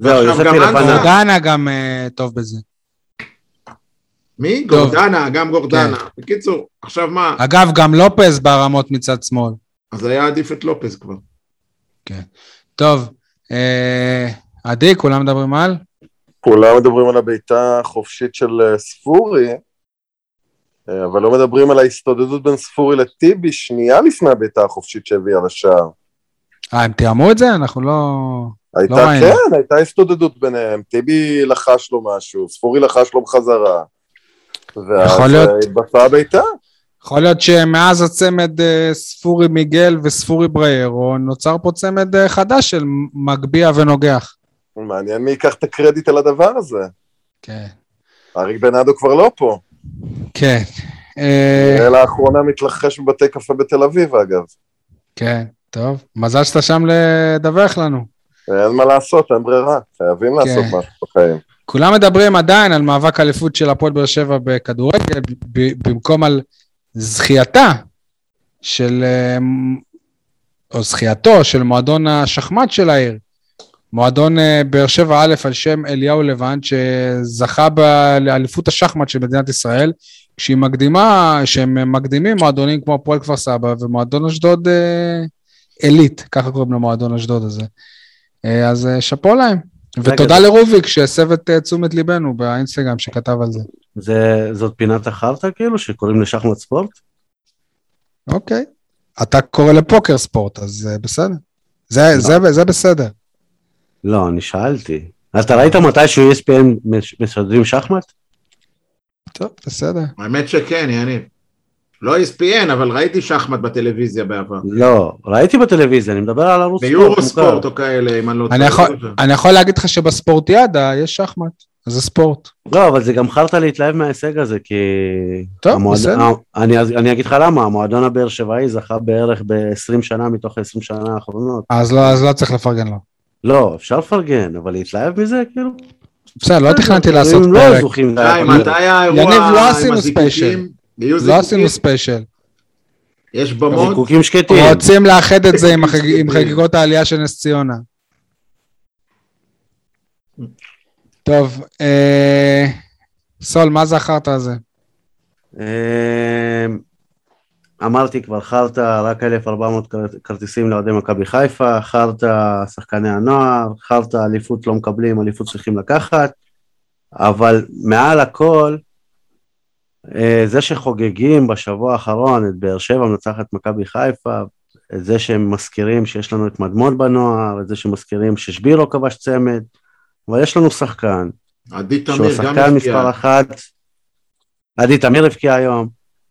ועכשיו יוספי גם. גורדנה גם אה, טוב בזה. מי? טוב. גורדנה, גם גורדנה. כן. בקיצור, עכשיו מה? אגב, גם לופז ברמות מצד שמאל. אז היה עדיף את לופז כבר. טוב, אה, עדי, כולם מדברים על? כולם מדברים על הבעיטה החופשית של אה, ספורי, אבל לא מדברים על ההסתודדות בין ספורי לטיבי שנייה לפני הבעיטה החופשית שהביאה לשער. אה, הם תיאמו את זה? אנחנו לא... הייתה, ראינו. כן, הייתה הסתודדות ביניהם, טיבי לחש לו משהו, ספורי לחש לו בחזרה. ואז יכול להיות. אה, התבצעה הבעיטה. יכול להיות שמאז הצמד אה, ספורי מיגל וספורי בריירו, נוצר פה צמד אה, חדש של מגביה ונוגח. מעניין מי ייקח את הקרדיט על הדבר הזה. כן. אריק בנאדו כבר לא פה. כן. אה, לאחרונה מתלחש בבתי קפה בתל אביב אגב. כן, טוב. מזל שאתה שם לדווח לנו. אין מה לעשות, אין ברירה, חייבים כן. לעשות משהו בחיים. כולם מדברים עדיין על מאבק אליפות של הפועל באר שבע בכדורגל, במקום על זכייתה של, אה, או זכייתו של מועדון השחמט של העיר. מועדון אה, באר שבע א' על שם אליהו לבן, שזכה באליפות השחמט של מדינת ישראל, כשהיא מקדימה, שהם מקדימים מועדונים כמו הפועל כפר סבא ומועדון אשדוד אה, עילית, ככה קוראים למועדון אשדוד הזה. אה, אז אה, שאפו להם. ותודה לרוביק שהסב את אה, תשומת ליבנו באינסטגרם שכתב על זה. זה, זאת פינת החרטא כאילו, שקוראים לשחמט ספורט? אוקיי. אתה קורא לפוקר ספורט, אז אה, בסדר. זה, זה, זה בסדר. לא, אני שאלתי. אתה ראית מתי שהוא ESPN מש- משדרים שחמט? טוב, בסדר. האמת שכן, יניב. לא ESPN, אבל ראיתי שחמט בטלוויזיה בעבר. לא, ראיתי בטלוויזיה, אני מדבר על ערוץ ביורו מוכר. ספורט או כאלה, אם אני לא טועה. יכול, אני יכול להגיד לך שבספורטיאדה יש שחמט, זה ספורט. לא, אבל זה גם חרטא להתלהב מההישג הזה, כי... טוב, בסדר. ה- אני, אני אגיד לך למה, המועדון הבאר שבעי זכה בערך ב-20 שנה מתוך ה-20 שנה האחרונות. אז לא, אז לא צריך לפרגן לו. לא, אפשר לפרגן, אבל להתלהב מזה, כאילו? בסדר, לא תכננתי לעשות אם לא פרק. זוכים, זה די, היה- מתי האירוע יניב, לא עשינו? ספיישל. לא? עשינו ספיישל. יש במות? זיקוקים שקטים. רוצים לאחד את זה עם חגיגות העלייה של נס ציונה. טוב, אה, סול, מה זכרת על זה? אמרתי כבר, חרטא, רק 1,400 כר- כרטיסים לאוהדי מכבי חיפה, חרטא, שחקני הנוער, חרטא, אליפות לא מקבלים, אליפות צריכים לקחת, אבל מעל הכל, אה, זה שחוגגים בשבוע האחרון את באר שבע מנצחת מכבי חיפה, את זה שהם מזכירים שיש לנו את מדמון בנוער, את זה שמזכירים ששבירו כבש צמד, אבל יש לנו שחקן, שהוא שחקן מספר. אחת, עדי תמיר הבקיע היום,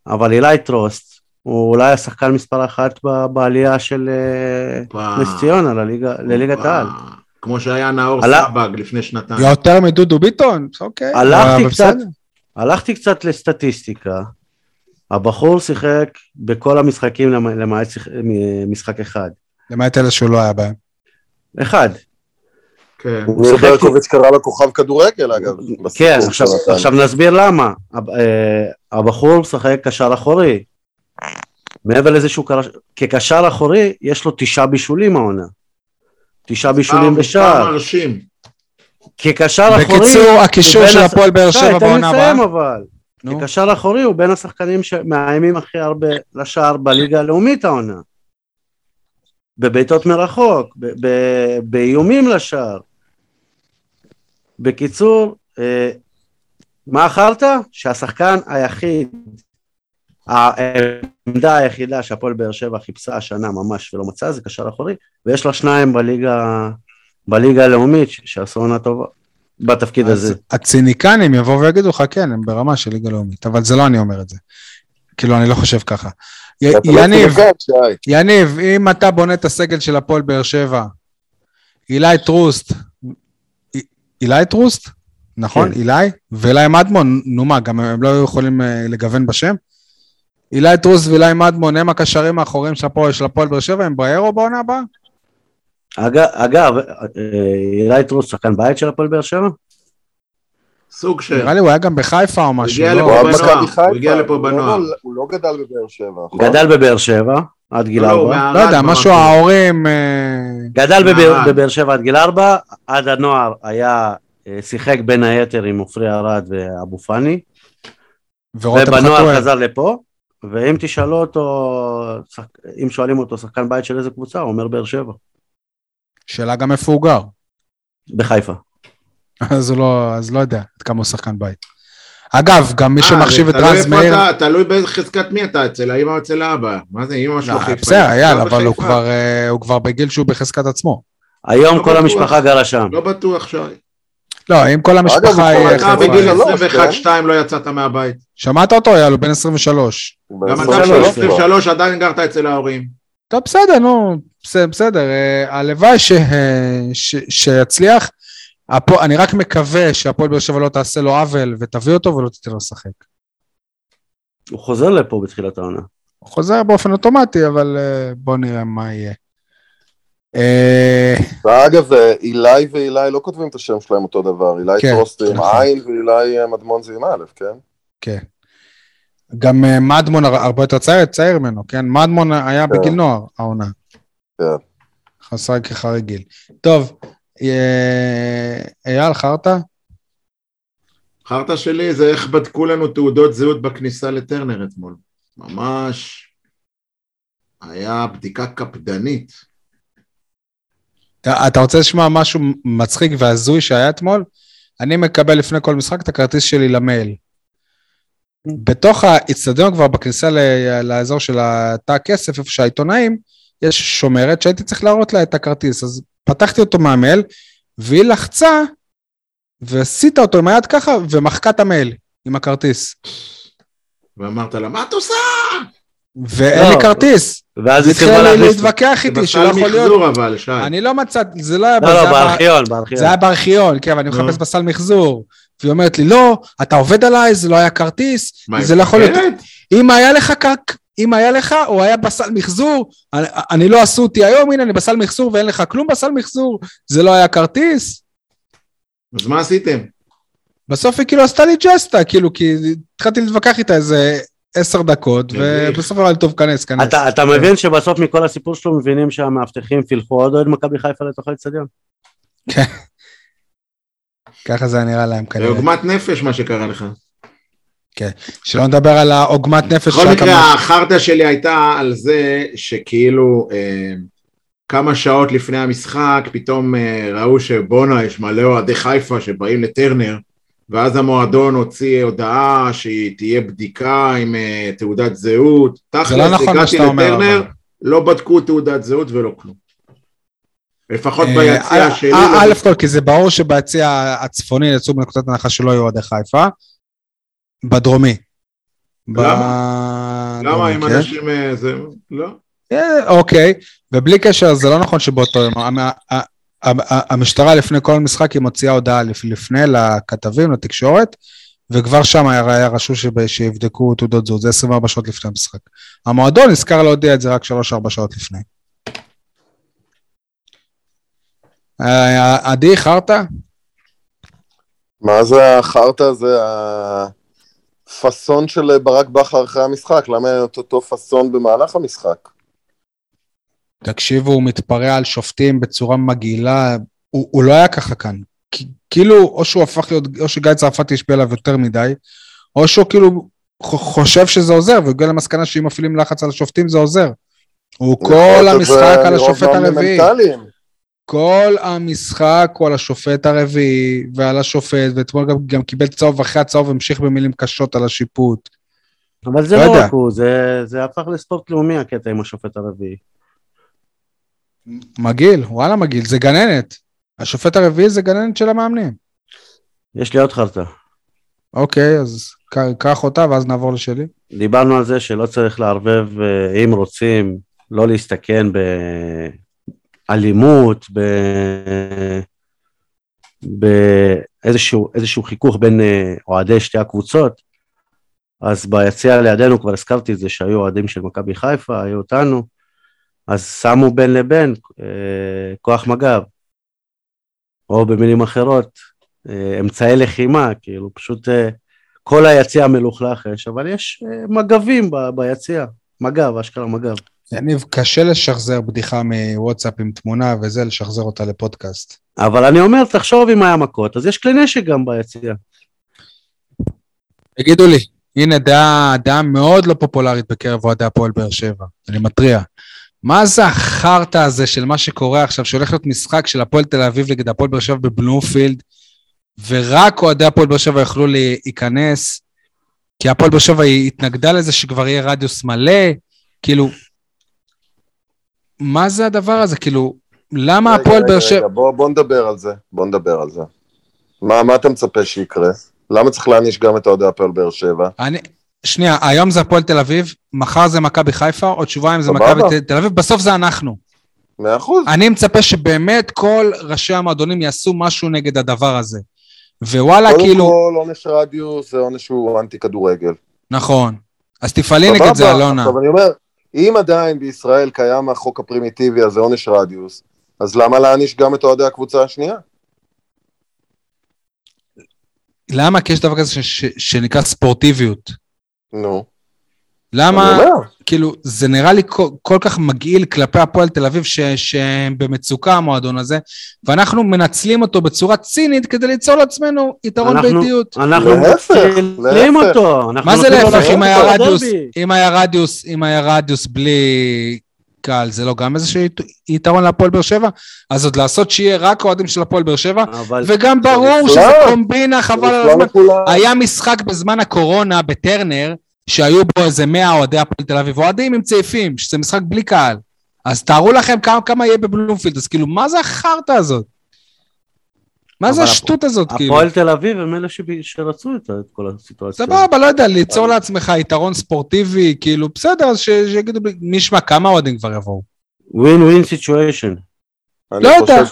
אבל אילי טרוסט, הוא אולי השחקן מספר אחת בעלייה של אה. נס ציונה לליגה- לליגת העל. כמו שהיה נאור סבג לפני שנתיים. יותר מדודו ביטון? אוקיי. הלכתי אבל קצת, בסדר. הלכתי קצת לסטטיסטיקה, הבחור שיחק בכל המשחקים למ- למעט משחק אחד. למעט אלה שהוא לא היה בהם. אחד. כן. הוא ברקוביץ' קרא לו כוכב כדורגל אגב. כן, עכשיו, נסביר למה. אה, הבחור משחק קשר אחורי. מעבר לזה שהוא קרא, כקשר אחורי, יש לו תשעה בישולים העונה. תשעה בישולים מספר בשער. מרשים. כקשר אחורי... בקיצור, הקישור של הפועל באר שי, שבע תן לי בעונה לסיים הבאה. אבל. כקשר אחורי הוא בין השחקנים שמאיימים הכי הרבה לשער בליגה הלאומית העונה. בבעיטות מרחוק, באיומים לשער. בקיצור, אה, מה אכלת? שהשחקן היחיד, העמדה היחידה שהפועל באר שבע חיפשה השנה ממש ולא מצאה זה קשר אחורי, ויש לה שניים בליגה, בליגה הלאומית ש- שעשו עונה טובה בתפקיד הזה. הציניקנים יבואו ויגידו לך, כן, הם ברמה של ליגה לאומית, אבל זה לא אני אומר את זה. כאילו, אני לא חושב ככה. לא יניב. יניב, אם אתה בונה את הסגל של הפועל באר שבע, אילי טרוסט, אילי טרוסט? נכון, כן. אילי? ואילי מדמון, נו מה, גם הם לא יכולים אה, לגוון בשם? אילי טרוסט ואילי מדמון הם הקשרים האחוריים של הפועל של הפועל באר שבע, הם באירו בעונה הבאה? אגב, אגב, אה, אילי טרוסט שחקן בית של הפועל באר שבע? סוג של... נראה לי הוא היה גם בחיפה או משהו, הגיע לא? הוא לפה בנוער, הוא הגיע לפה לא- בנוער. הוא לא גדל בבאר שבע, נכון? גדל בבאר שבע עד גיל לא, ארבע. לא יודע. משהו ההורים... אה, גדל בבאר- שבע עד גיל ארבע, עד הנוער היה, אה, שיחק בין היתר עם עופרי ארד ואבו פאני, ורותם ובנוער. חזר לפה, ואם תשאלו אותו, אם שואלים אותו שחקן בית של איזה קבוצה, הוא אומר באר שבע, שאלה גם איפה הוא גר. בחיפה. אז לא, אז לא יודע עד כמה הוא שחקן בית. אגב, גם מי אה, שמחשיב את רז מאיר... תלוי באיזה חזקת מי אתה, אצל האמא או אצל האבא. מה זה, אמא שלו לא, חיפה? בסדר, אייל, לא אבל הוא בחיפה. כבר, אה, הוא כבר בגיל שהוא בחזקת עצמו. היום לא כל. המשפחה גרה שם. לא בטוח ש... לא, אם כל אגב, המשפחה היא... כבר אתה בגיל שלוש, 21-2 לא יצאת מהבית. שמעת אותו, הוא בן 23. גם אתה ב-23 בגיל כבר. 23 עדיין גרת אצל ההורים. טוב, בסדר, נו, בסדר. אה, הלוואי ש- אה, ש- שיצליח. הפו- אני רק מקווה שהפועל באר שבע לא תעשה לו עוול ותביא אותו ולא תיתן לו לשחק. הוא חוזר לפה בתחילת העונה. הוא חוזר באופן אוטומטי, אבל אה, בוא נראה מה יהיה. אה, ואגב, אה, אילי ואילי לא כותבים את השם שלהם אותו דבר, אילי כן, טרוסט עם נכון. עין ואילי אה, מדמון זה עם א', כן? כן. גם מדמון הר- הרבה יותר צעיר, צעיר ממנו, כן? מדמון היה כן. בגיל נוער, העונה. כן. חסר כחרגיל. טוב, אייל, חרטא? חרטא שלי זה איך בדקו לנו תעודות זהות בכניסה לטרנר אתמול. ממש היה בדיקה קפדנית. אתה רוצה לשמוע משהו מצחיק והזוי שהיה אתמול? אני מקבל לפני כל משחק את הכרטיס שלי למייל. בתוך האיצטדיון כבר בכניסה לאזור של התא הכסף, איפה שהעיתונאים, יש שומרת שהייתי צריך להראות לה את הכרטיס. אז פתחתי אותו מהמייל, והיא לחצה, ועשית אותו עם היד ככה, ומחקה את המייל עם הכרטיס. ואמרת לה, מה את עושה? ואין לי לא, כרטיס. ואז היא להכניס... להתווכח זה איתי, שלא בסל יכול להיות. מחזור אבל, שי. אני לא מצאתי, זה לא היה... לא, זה לא, בארכיון, בארכיון. זה היה בארכיון, כן, ואני נו. מחפש בסל מחזור. והיא אומרת לי, לא, אתה עובד עליי, זה לא היה כרטיס, זה לא יכול להיות. אם היה לך קק, אם היה לך, או היה בסל מחזור, אני, אני לא עשו אותי היום, הנה, אני בסל מחזור ואין לך כלום בסל מחזור, זה לא היה כרטיס. אז מה עשיתם? בסוף היא כאילו עשתה לי ג'סטה, כאילו, כי התחלתי להתווכח איתה איזה עשר דקות. ובסוף אמרה לי, טוב, כנס, כנס. אתה, אתה מבין שבסוף מכל הסיפור שלו מבינים שהמאבטחים פילחו עוד אוהד מכבי חיפה לתוך האצטדיון? ככה זה נראה להם זה כנראה. עוגמת נפש מה שקרה לך. שלא נדבר על העוגמת נפש בכל מקרה, החרטא שלי הייתה על זה שכאילו אה, כמה שעות לפני המשחק, פתאום אה, ראו שבואנה, יש מלא אוהדי חיפה שבאים לטרנר, ואז המועדון הוציא הודעה שהיא תהיה בדיקה עם אה, תעודת זהות. זה תכל'ס, לא נכון מה הגעתי שאתה אומר, לטרנר, אבל. לא בדקו תעודת זהות ולא כלום. לפחות אה, ביציע אה, שלי. לא א' כל, כי זה ברור שביציע הצפוני יצאו בנקודת הנחה שלא יהיו אוהדי חיפה. בדרומי. למה? למה אם כן? אנשים... זה... לא. אוקיי, ובלי קשר, זה לא נכון שבאותו יום. המשטרה לפני כל משחק היא מוציאה הודעה לפ- לפני לכתבים, לתקשורת, וכבר שם היה רשום שיבדקו תעודות זהות, זה 24 שעות לפני המשחק. המועדון נזכר להודיע את זה רק 3-4 שעות לפני. אה, עדי, חרטא? מה זה החרטא הזה, הפאסון של ברק בכר אחרי המשחק? למה אין אותו פאסון במהלך המשחק? תקשיבו, הוא מתפרע על שופטים בצורה מגעילה, הוא, הוא לא היה ככה כאן. כאילו, או שהוא הפך להיות, או שגיא צרפתי השפיע עליו יותר מדי, או שהוא כאילו חושב שזה עוזר, והגיע למסקנה שאם מפעילים לחץ על השופטים זה עוזר. הוא כל המשחק על השופט הרביעי. כל המשחק הוא על השופט הרביעי ועל השופט, ואתמול גם, גם קיבל צהוב, ואחרי הצהוב המשיך במילים קשות על השיפוט. אבל זה לא לא. רק הוא, זה- זה הפך לספורט לאומי הקטע עם השופט הרביעי. מגעיל, וואלה מגעיל, זה גננת. השופט הרביעי זה גננת של המאמנים. יש לי עוד חרטא. אוקיי, אז קח אותה ואז נעבור לשלי. דיברנו על זה שלא צריך לערבב, אה, אם רוצים, לא להסתכן באלימות, ב- באיזשהו איזשהו חיכוך בין אה, אוהדי שתי הקבוצות. אז ביציע לידינו, כבר הזכרתי את זה, שהיו אוהדים של מכבי חיפה, היו אותנו, אז שמו בין לבין אה, כוח מג"ב, או במילים אחרות, אה, אמצעי לחימה, כאילו פשוט אה, כל היציע מלוכלך יש, אבל יש אה, מג"בים ב- ביציע, מג"ב, אשכרה מג"ב. יניב, קשה לשחזר בדיחה מוואטסאפ עם תמונה וזה, לשחזר אותה לפודקאסט. אבל אני אומר, תחשוב אם היה מכות, אז יש כלי נשק גם ביציע. תגידו לי, הנה דעה, דעה מאוד לא פופולרית בקרב אוהדי הפועל באר שבע, אני מתריע. מה זה החרטא הזה של מה שקורה עכשיו, שהולך להיות משחק של הפועל תל אביב נגד הפועל באר שבע בבלומפילד, ורק אוהדי הפועל באר שבע יוכלו להיכנס, כי הפועל באר שבע התנגדה לזה שכבר יהיה רדיוס מלא, כאילו, מה זה הדבר הזה? כאילו, למה רגע, הפועל רגע, באר רגע, שבע... בוא, בוא נדבר על זה, בוא נדבר על זה. מה, מה אתה מצפה שיקרה? למה צריך להעניש גם את אוהדי הפועל באר שבע? אני... שנייה, היום זה הפועל תל אביב, מחר זה מכבי חיפה, עוד שבועיים זה. מכבי תל אביב, בסוף זה אנחנו. מאה אחוז. אני מצפה שבאמת כל ראשי המועדונים יעשו משהו נגד הדבר הזה. ווואלה, קודם כאילו, כל, עונש רדיוס זה עונש שהוא אנטי כדורגל. נכון. אז תפעלי נגד זה, אלונה. עכשיו אני אומר, אם עדיין בישראל קיים החוק הפרימיטיבי הזה, עונש רדיוס, אז למה להעניש גם את אוהדי הקבוצה השנייה? למה? כי יש דבר כזה ש- ש- שנקרא ספורטיביות. נו. למה, כאילו, זה נראה לי כל, כל כך מגעיל כלפי הפועל תל אביב, ש, שהם במצוקה, המועדון הזה, ואנחנו מנצלים אותו בצורה צינית כדי ליצור לעצמנו יתרון אנחנו- ביתיות. אנחנו להפך. אותו. אנחנו מה זה להפך, אם היה רדיוס. אם היה רדיוס, אם היה רדיוס בלי קהל, זה לא גם איזשהו ית- יתרון להפועל באר שבע? אז עוד לעשות שיהיה רק אוהדים של הפועל באר שבע, אבל וגם ברור. שזה קומבינה, חבל על הזמן. היה משחק בזמן הקורונה בטרנר, שהיו בו איזה 100 אוהדי הפועל תל אביב, אוהדים עם צעיפים, שזה משחק בלי קהל. אז תארו לכם כמה, כמה יהיה בבלומפילד, אז כאילו, מה זה החרטא הזאת? מה זה השטות הזאת, כאילו? הפועל תל אביב הם אלה שרצו את כל הסיטואציה. סבבה, לא יודע, ליצור לעצמך יתרון ספורטיבי, כאילו, בסדר, אז ש- שיגידו, מי ישמע, כמה אוהדים כבר יבואו? ווין ווין סיטואשן. לא יודע.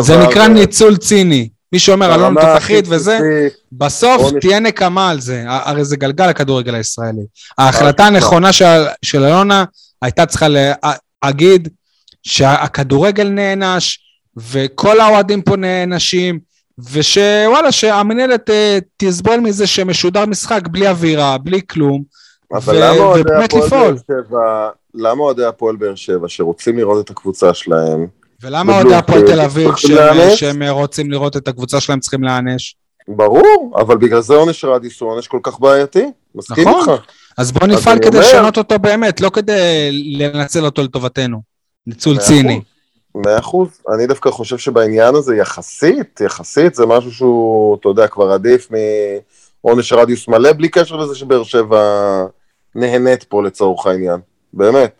זה נקרא ניצול ציני. מי שאומר, אלון תותחית וזה, בסוף. תהיה נקמה על זה, הרי זה גלגל הכדורגל הישראלי. ההחלטה אה, הנכונה של, אלונה הייתה צריכה להגיד שהכדורגל נענש, וכל האוהדים פה נענשים, ושוואלה, שהמנהלת אה, תסבול מזה שמשודר משחק בלי אווירה, בלי כלום, ובאמת לפעול. למה אוהדי הפועל באר שבע שרוצים לראות את הקבוצה שלהם, ולמה אוהדי הפועל תל אביב, צריכים שהם, רוצים לראות את הקבוצה שלהם, צריכים להיענש? ברור, אבל בגלל זה עונש רדיוס הוא עונש כל כך בעייתי, מסכים נכון. איתך. אז בוא נפעל כדי לשנות אותו באמת, לא כדי לנצל אותו לטובתנו. ניצול ציני. מאה אחוז. אני דווקא חושב שבעניין הזה יחסית, יחסית זה משהו שהוא, אתה יודע, כבר עדיף מעונש רדיוס מלא, בלי קשר לזה שבאר שבע נהנית פה לצורך העניין. באמת.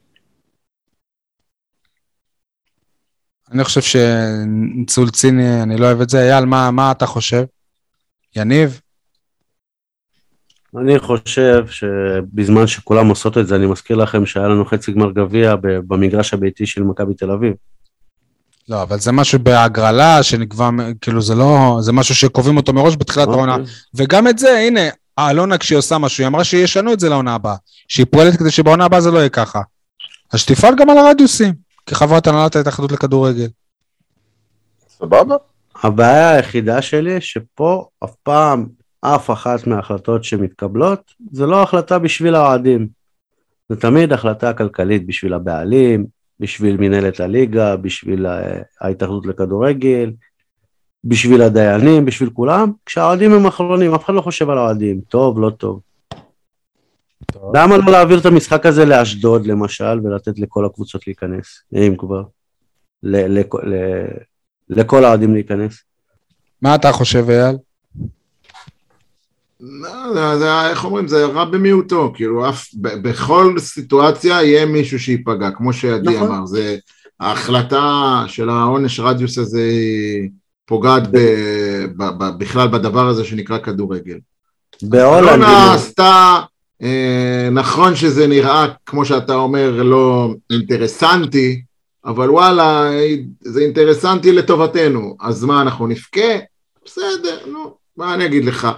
אני חושב שניצול ציני, אני לא אוהב את זה. אייל, מה, מה אתה חושב? יניב? אני חושב שבזמן שכולם עושות את זה, אני מזכיר לכם שהיה לנו חצי גמר גביע במגרש הביתי של מכבי תל אביב. לא, אבל זה משהו בהגרלה שנקבע, כאילו זה לא, זה משהו שקובעים אותו מראש בתחילת אוקיי. העונה. וגם את זה, הנה, אלונה כשהיא עושה משהו, היא אמרה שישנו את זה לעונה הבאה. שהיא פועלת כדי שבעונה הבאה זה לא יהיה ככה. אז שתפעל גם על הרדיוסים, כחברת הנהלת ההתאחדות לכדורגל. סבבה? הבעיה היחידה שלי, שפה אף פעם, אף אחת מההחלטות שמתקבלות, זה לא החלטה בשביל האוהדים. זה תמיד החלטה כלכלית בשביל הבעלים, בשביל מנהלת הליגה, בשביל ה- ההתאחדות לכדורגל, בשביל הדיינים, בשביל כולם, כשהאוהדים הם אחרונים, אף אחד לא חושב על האוהדים, טוב, לא טוב. למה לא להעביר את המשחק הזה לאשדוד למשל, ולתת לכל הקבוצות להיכנס, אם כבר, ל- לכ- ל- לכל האוהדים להיכנס? מה אתה חושב, אייל? לא, זה, זה, איך אומרים, זה רע במיעוטו, כאילו, אף, ב, בכל סיטואציה יהיה מישהו שייפגע, כמו שעדי נכון. אמר, זה, ההחלטה של העונש רדיוס הזה פוגעת ב, ב, ב, בכלל בדבר הזה שנקרא כדורגל. בהולנד, אלונה אם- עשתה, אה, נכון שזה נראה, כמו שאתה אומר, לא אינטרסנטי, אבל וואלה, זה אינטרסנטי לטובתנו, אז מה, אנחנו נבכה? בסדר, נו, מה אני אגיד לך?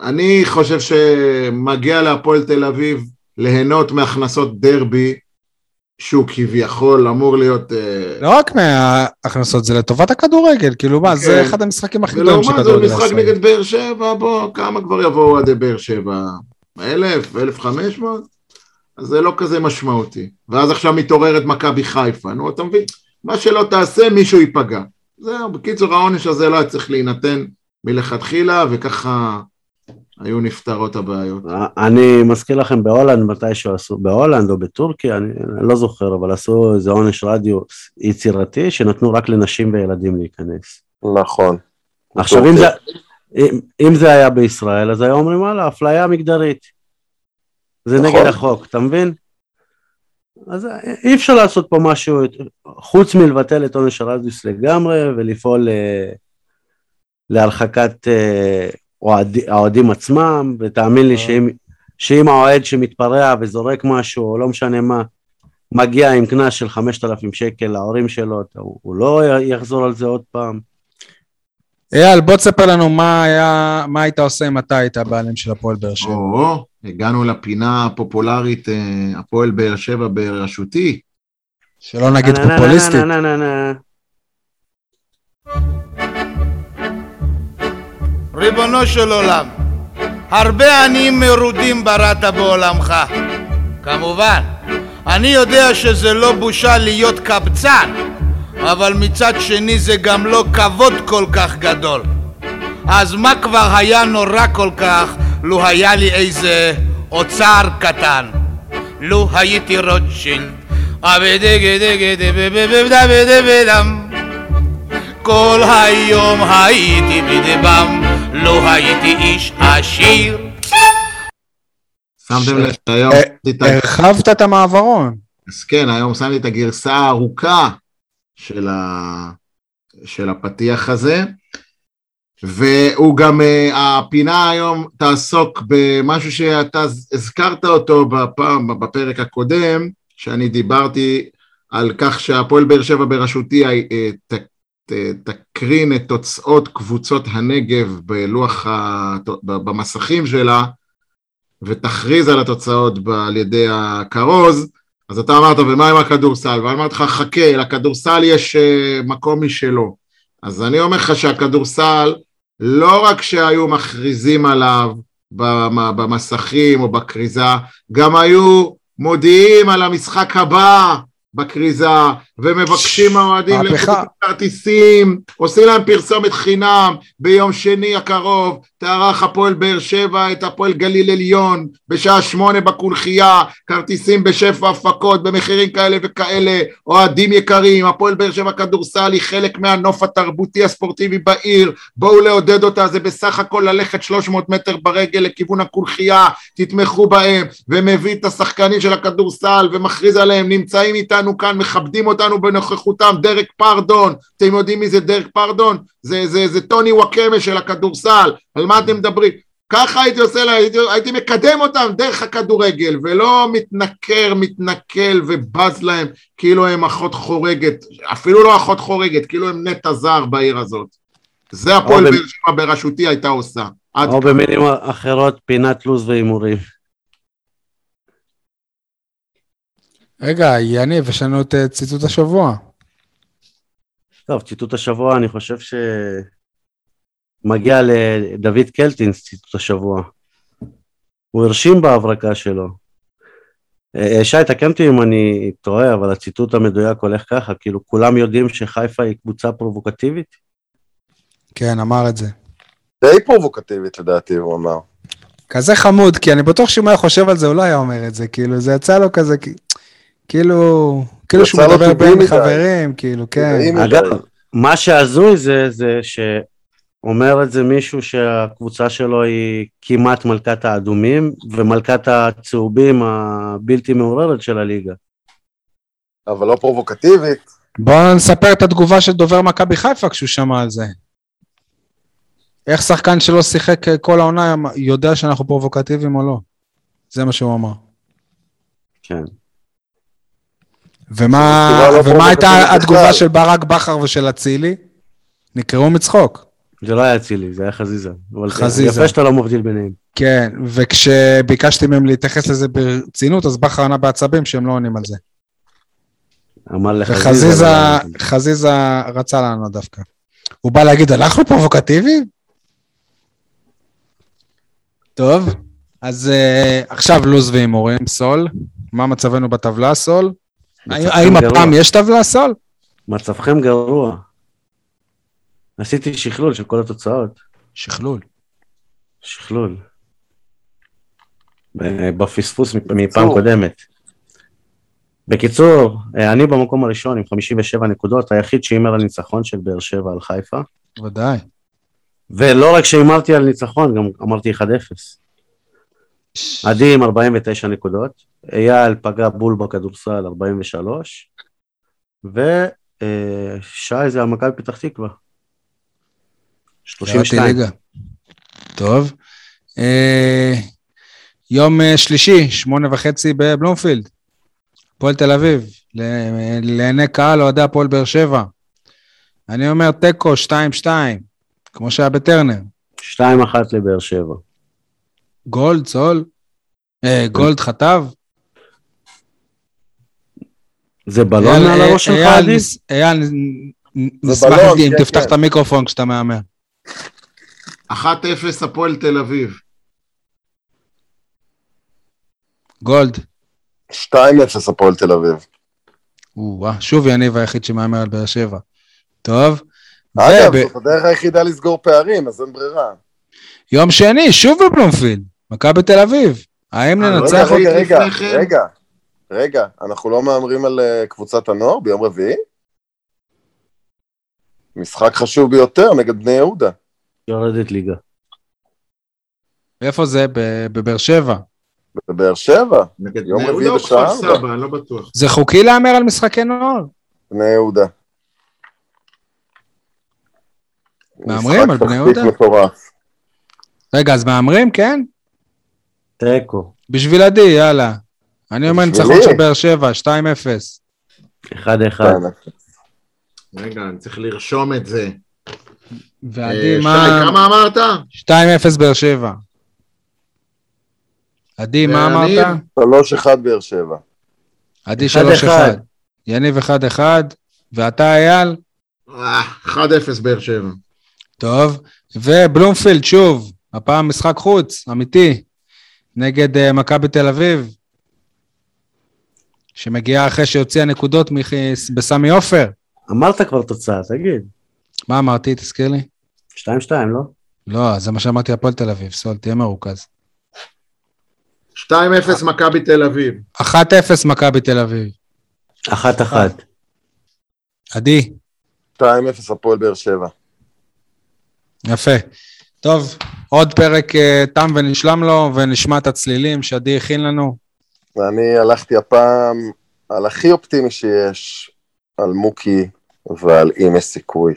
אני חושב שמגיע להפועל תל אביב ליהנות מהכנסות דרבי, שהוא כביכול אמור להיות... אה, לא רק מההכנסות, זה לטובת הכדורגל, כאילו מה, זה כן. אחד המשחקים הכי גדולים של ולעומת זאת, כדורגל משחק. נגד באר שבע, בוא, כמה כבר יבואו אוהדי באר שבע? אלף, אלף חמש מאות? אז זה לא כזה משמעותי. ואז עכשיו מתעוררת מכבי חיפה, נו, אתה מבין? מה שלא תעשה, מישהו ייפגע. זהו, בקיצור, העונש הזה לא היה צריך להינתן מלכתחילה, וככה היו נפתרות הבעיות. אני מזכיר לכם בהולנד מתישהו עשו, בהולנד או בטורקיה, אני, אני לא זוכר, אבל עשו איזה עונש רדיוס יצירתי שנתנו רק לנשים וילדים להיכנס. נכון. עכשיו אם זה, אם, אם זה היה בישראל, אז היו אומרים וואלה, אפליה מגדרית. זה נכון. נגד החוק, אתה מבין? אז אי אפשר לעשות פה משהו, חוץ מלבטל את עונש הרדיוס לגמרי ולפעול אה, להרחקת אה, אוהד- האוהדים עצמם, ותאמין לי שאם, שאם האוהד שמתפרע וזורק משהו, או לא משנה מה, מגיע עם קנס של 5,000 שקל להורים שלו, הוא, הוא לא יחזור על זה עוד פעם. אייל, בוא תספר לנו מה היה, מה היית עושה אם אתה היית הבעלים של הפועל באר שבע. או, הגענו לפינה הפופולרית, אה, הפועל באר שבע בראשותי. שלא נגיד פופוליסטית. ריבונו של עולם, הרבה עניים מרודים בראת בעולמך. כמובן, אני יודע שזה לא בושה להיות קבצן, אבל מצד שני זה גם לא כבוד כל כך גדול. אז מה כבר היה נורא כל כך לו היה לי איזה אוצר קטן? לו הייתי רוטשילד, כל היום הייתי בדבם, לא הייתי איש עשיר. שמתם לב שהיום אה, הרחבת את המעברון. אז כן, היום שמתי את הגרסה הארוכה של, ה... של הפתיח הזה, והוא גם, אה, הפינה היום תעסוק במשהו שאתה הזכרת אותו בפעם, בפרק הקודם, שאני דיברתי על כך שהפועל באר שבע בראשותי אה, ת, ת, תקרין את תוצאות קבוצות הנגב בלוח, ה, במסכים שלה, ותכריז על התוצאות על ידי הכרוז, אז אתה אמרת, ומה עם הכדורסל? ואני אמרתי לך, חכה, לכדורסל יש אה, מקום משלו. אז אני אומר לך שהכדורסל, לא רק שהיו מכריזים עליו במ- במסכים או בכריזה, גם היו מודיעים על המשחק הבא בכריזה, ומבקשים מהאוהדים. לקבל כרטיסים, עושים להם פרסומת חינם, ביום שני הקרוב תארח הפועל באר שבע את הפועל גליל עליון, בשעה שמונה בקונכייה, כרטיסים בשפע הפקות, במחירים כאלה וכאלה, אוהדים יקרים, הפועל באר שבע כדורסל היא חלק מהנוף התרבותי הספורטיבי בעיר, בואו לעודד אותה, זה בסך הכל ללכת 300 מטר ברגל לכיוון הקונכייה, תתמכו בהם, ומביא את השחקנים של הכדורסל ומכריז עליהם, נמצאים איתנו כאן, מכבדים אותנו בנוכחותם, דרק פרדון, אתם יודעים מי זה דרק פרדון? זה, זה, זה טוני וואקמה של הכדורסל, על מה אתם מדברים? ככה הייתי עושה לה, הייתי, הייתי מקדם אותם דרך הכדורגל, ולא מתנכר, מתנכל ובז להם כאילו הם אחות חורגת, אפילו לא אחות חורגת, כאילו הם נטע זר בעיר הזאת. זה הפועל באר שבע בראשותי הייתה עושה. או במילים אחרות, פינת לו"ז והימורים. רגע, יניב, יש לנו את אה, ציטוט השבוע. טוב, ציטוט השבוע, אני חושב ש... מגיע לדוד קלטינס ציטוט השבוע. הוא הרשים בהברקה שלו. אה, שי, תקן אותי אם אני טועה, אבל הציטוט המדויק הולך ככה, כאילו כולם יודעים שחיפה היא קבוצה פרובוקטיבית? כן, אמר את זה. די פרובוקטיבית לדעתי, הוא אמר. כזה חמוד, כי אני בטוח שאם הוא היה חושב על זה, הוא לא היה אומר את זה, כאילו, זה יצא לו כזה, כאילו, כאילו שהוא מדבר בין. חברים, כאילו, כן. אגב, מה שהזוי זה, זה שאומר את זה מישהו שהקבוצה שלו היא כמעט מלכת האדומים ומלכת הצהובים הבלתי מעוררת של הליגה. אבל לא פרובוקטיבית. בואו נספר את התגובה של דובר מכבי חיפה כשהוא שמע על זה. איך שחקן שלא שיחק כל העונה יודע שאנחנו פרובוקטיביים או לא? זה מה שהוא אמר. כן. ומה, תגובה לא ומה הייתה התגובה בכלל. של ברק בכר ושל אצילי? נקראו מצחוק. זה לא היה אצילי, זה היה חזיזה. אבל חזיזה. יפה שאתה לא מבדיל ביניהם. כן, וכשביקשתי מהם להתייחס לזה ברצינות, אז בכר ענה בעצבים שהם לא עונים על זה. אמר לחזיזה. וחזיזה חזיזה רצה לענות דווקא. הוא בא להגיד, אנחנו פרובוקטיביים? טוב, אז uh, עכשיו לו"ז והימורים, סול. מה מצבנו בטבלה, סול? האם-. הפעם יש טבלה, סול? מצבכם גרוע. עשיתי שכלול של כל התוצאות. שכלול. שכלול. ב- בפספוס מפ- מפעם קודמת. בקיצור, אה, אני במקום הראשון עם 57 נקודות, היחיד שהימר על ניצחון של באר שבע על חיפה. ודאי. ולא רק שהימרתי על ניצחון, גם אמרתי 1-0. עדי עם 49 נקודות, אייל פגע בול בכדורסל 43, ושי זה על מכבי פתח תקווה. ירדתי 32. ליגה. טוב. אה, יום אה, שלישי, שמונה וחצי בבלומפילד. הפועל תל אביב, לעיני קהל אוהדי הפועל באר שבע. אני אומר תיקו 2-2, כמו שהיה בטרנר. 2-1 לבאר שבע. גולד, סול? אה, גולד חטב? זה בלון אייל, מעל אה, הראש שלך, עדי? נס- אייל, נשמח אם כן, תפתח כן. את המיקרופון כשאתה מהמר. 1-0 הפועל תל אביב. גולד. 2-0 הפועל תל אביב. או-אה, שוב יניב היחיד שמהמר על באר שבע. טוב. אגב, זאת הדרך היחידה לסגור פערים, אז אין ברירה. יום שני, שוב בבלומפילד, מכבי תל אביב. האם אה, לא ננצח? רגע, לפני רגע, כן. רגע, רגע, אנחנו לא מהמרים על אה, קבוצת הנוער ביום רביעי? משחק חשוב ביותר נגד בני יהודה. יורדת ליגה. איפה זה? ב- בבאר שבע. בבאר שבע, נגד יום רביעי בשעה ארבע. סבא, לא בטוח. זה חוקי להמר על משחקי נוער? בני יהודה. מהמרים על משחק בני תחתית יהודה? מטורף. רגע, אז מהמרים, כן? תיקו. בשביל עדי, יאללה. אני אומר? ניצחון של באר שבע, 2-0. 1-1. כן. רגע, אני צריך לרשום את זה. ועדי, אה, מה... שי, כמה אמרת? 2-0 באר שבע. עדי, מה אמרת? 3-1 באר שבע. עדי 1-1. 3-1. יניב 1-1. ואתה, אייל? אה, 1-0 באר שבע. טוב. ובלומפילד, שוב, הפעם משחק חוץ, אמיתי, נגד uh, מכבי תל אביב. שמגיעה אחרי שהוציאה נקודות מח- בסמי עופר. אמרת כבר תוצאה, תגיד. מה אמרתי? תזכיר לי. 2-2, לא? לא, זה מה שאמרתי הפועל תל אביב, סול, תהיה מרוכז. 2-0 מכבי תל אביב. 1-0 מכבי תל אביב. 1-1. עדי, 2-0 הפועל באר שבע. יפה. טוב, עוד פרק אה, תם ונשלם לו, ונשמע את הצלילים שעדי הכין לנו. ואני הלכתי הפעם על הכי אופטימי שיש, על מוקי ועל אם יש סיכוי.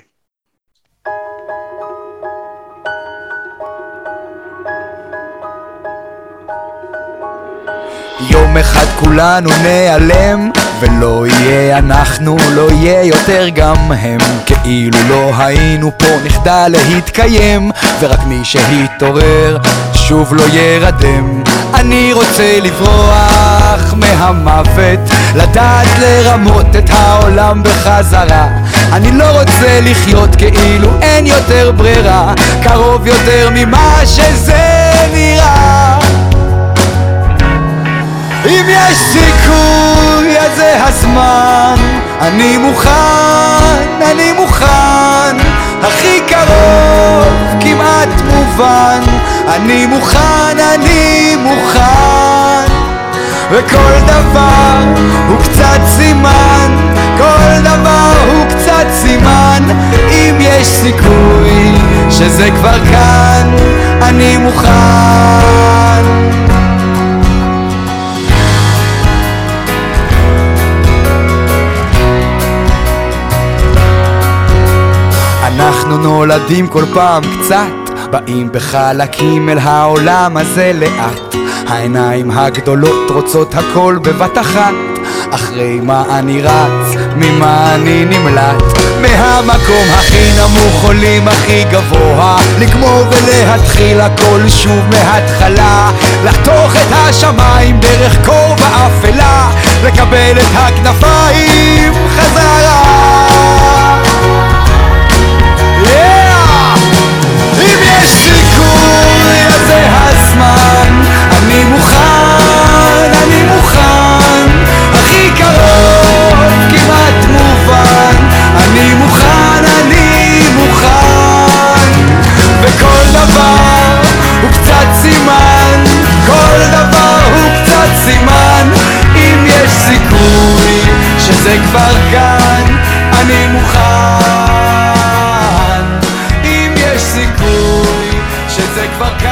יום אחד כולנו ניעלם ולא יהיה אנחנו, לא יהיה יותר גם הם. כאילו לא היינו פה נחדל להתקיים. ורק מי שהתעורר שוב לא ירדם אני רוצה לברוח מהמוות לדעת לרמות את העולם בחזרה. אני לא רוצה לחיות כאילו אין יותר ברירה קרוב יותר ממה שזה נראה אם יש סיכוי, אז זה הזמן. אני מוכן, אני מוכן. הכי קרוב, כמעט מובן. אני מוכן, אני מוכן. וכל דבר הוא קצת סימן. כל דבר הוא קצת סימן. אם יש סיכוי שזה כבר כאן, אני מוכן. אנחנו נולדים כל פעם קצת, באים בחלקים אל העולם הזה לאט. העיניים הגדולות רוצות הכל בבת אחת, אחרי מה אני רץ, ממה אני נמלט. מהמקום הכי נמוך עולים הכי גבוה, לגמור ולהתחיל הכל שוב מההתחלה. לחתוך את השמיים דרך קור ואפלה, לקבל את הכנפיים חזרה. זה יש כבר כאן, אני מוכן. שזה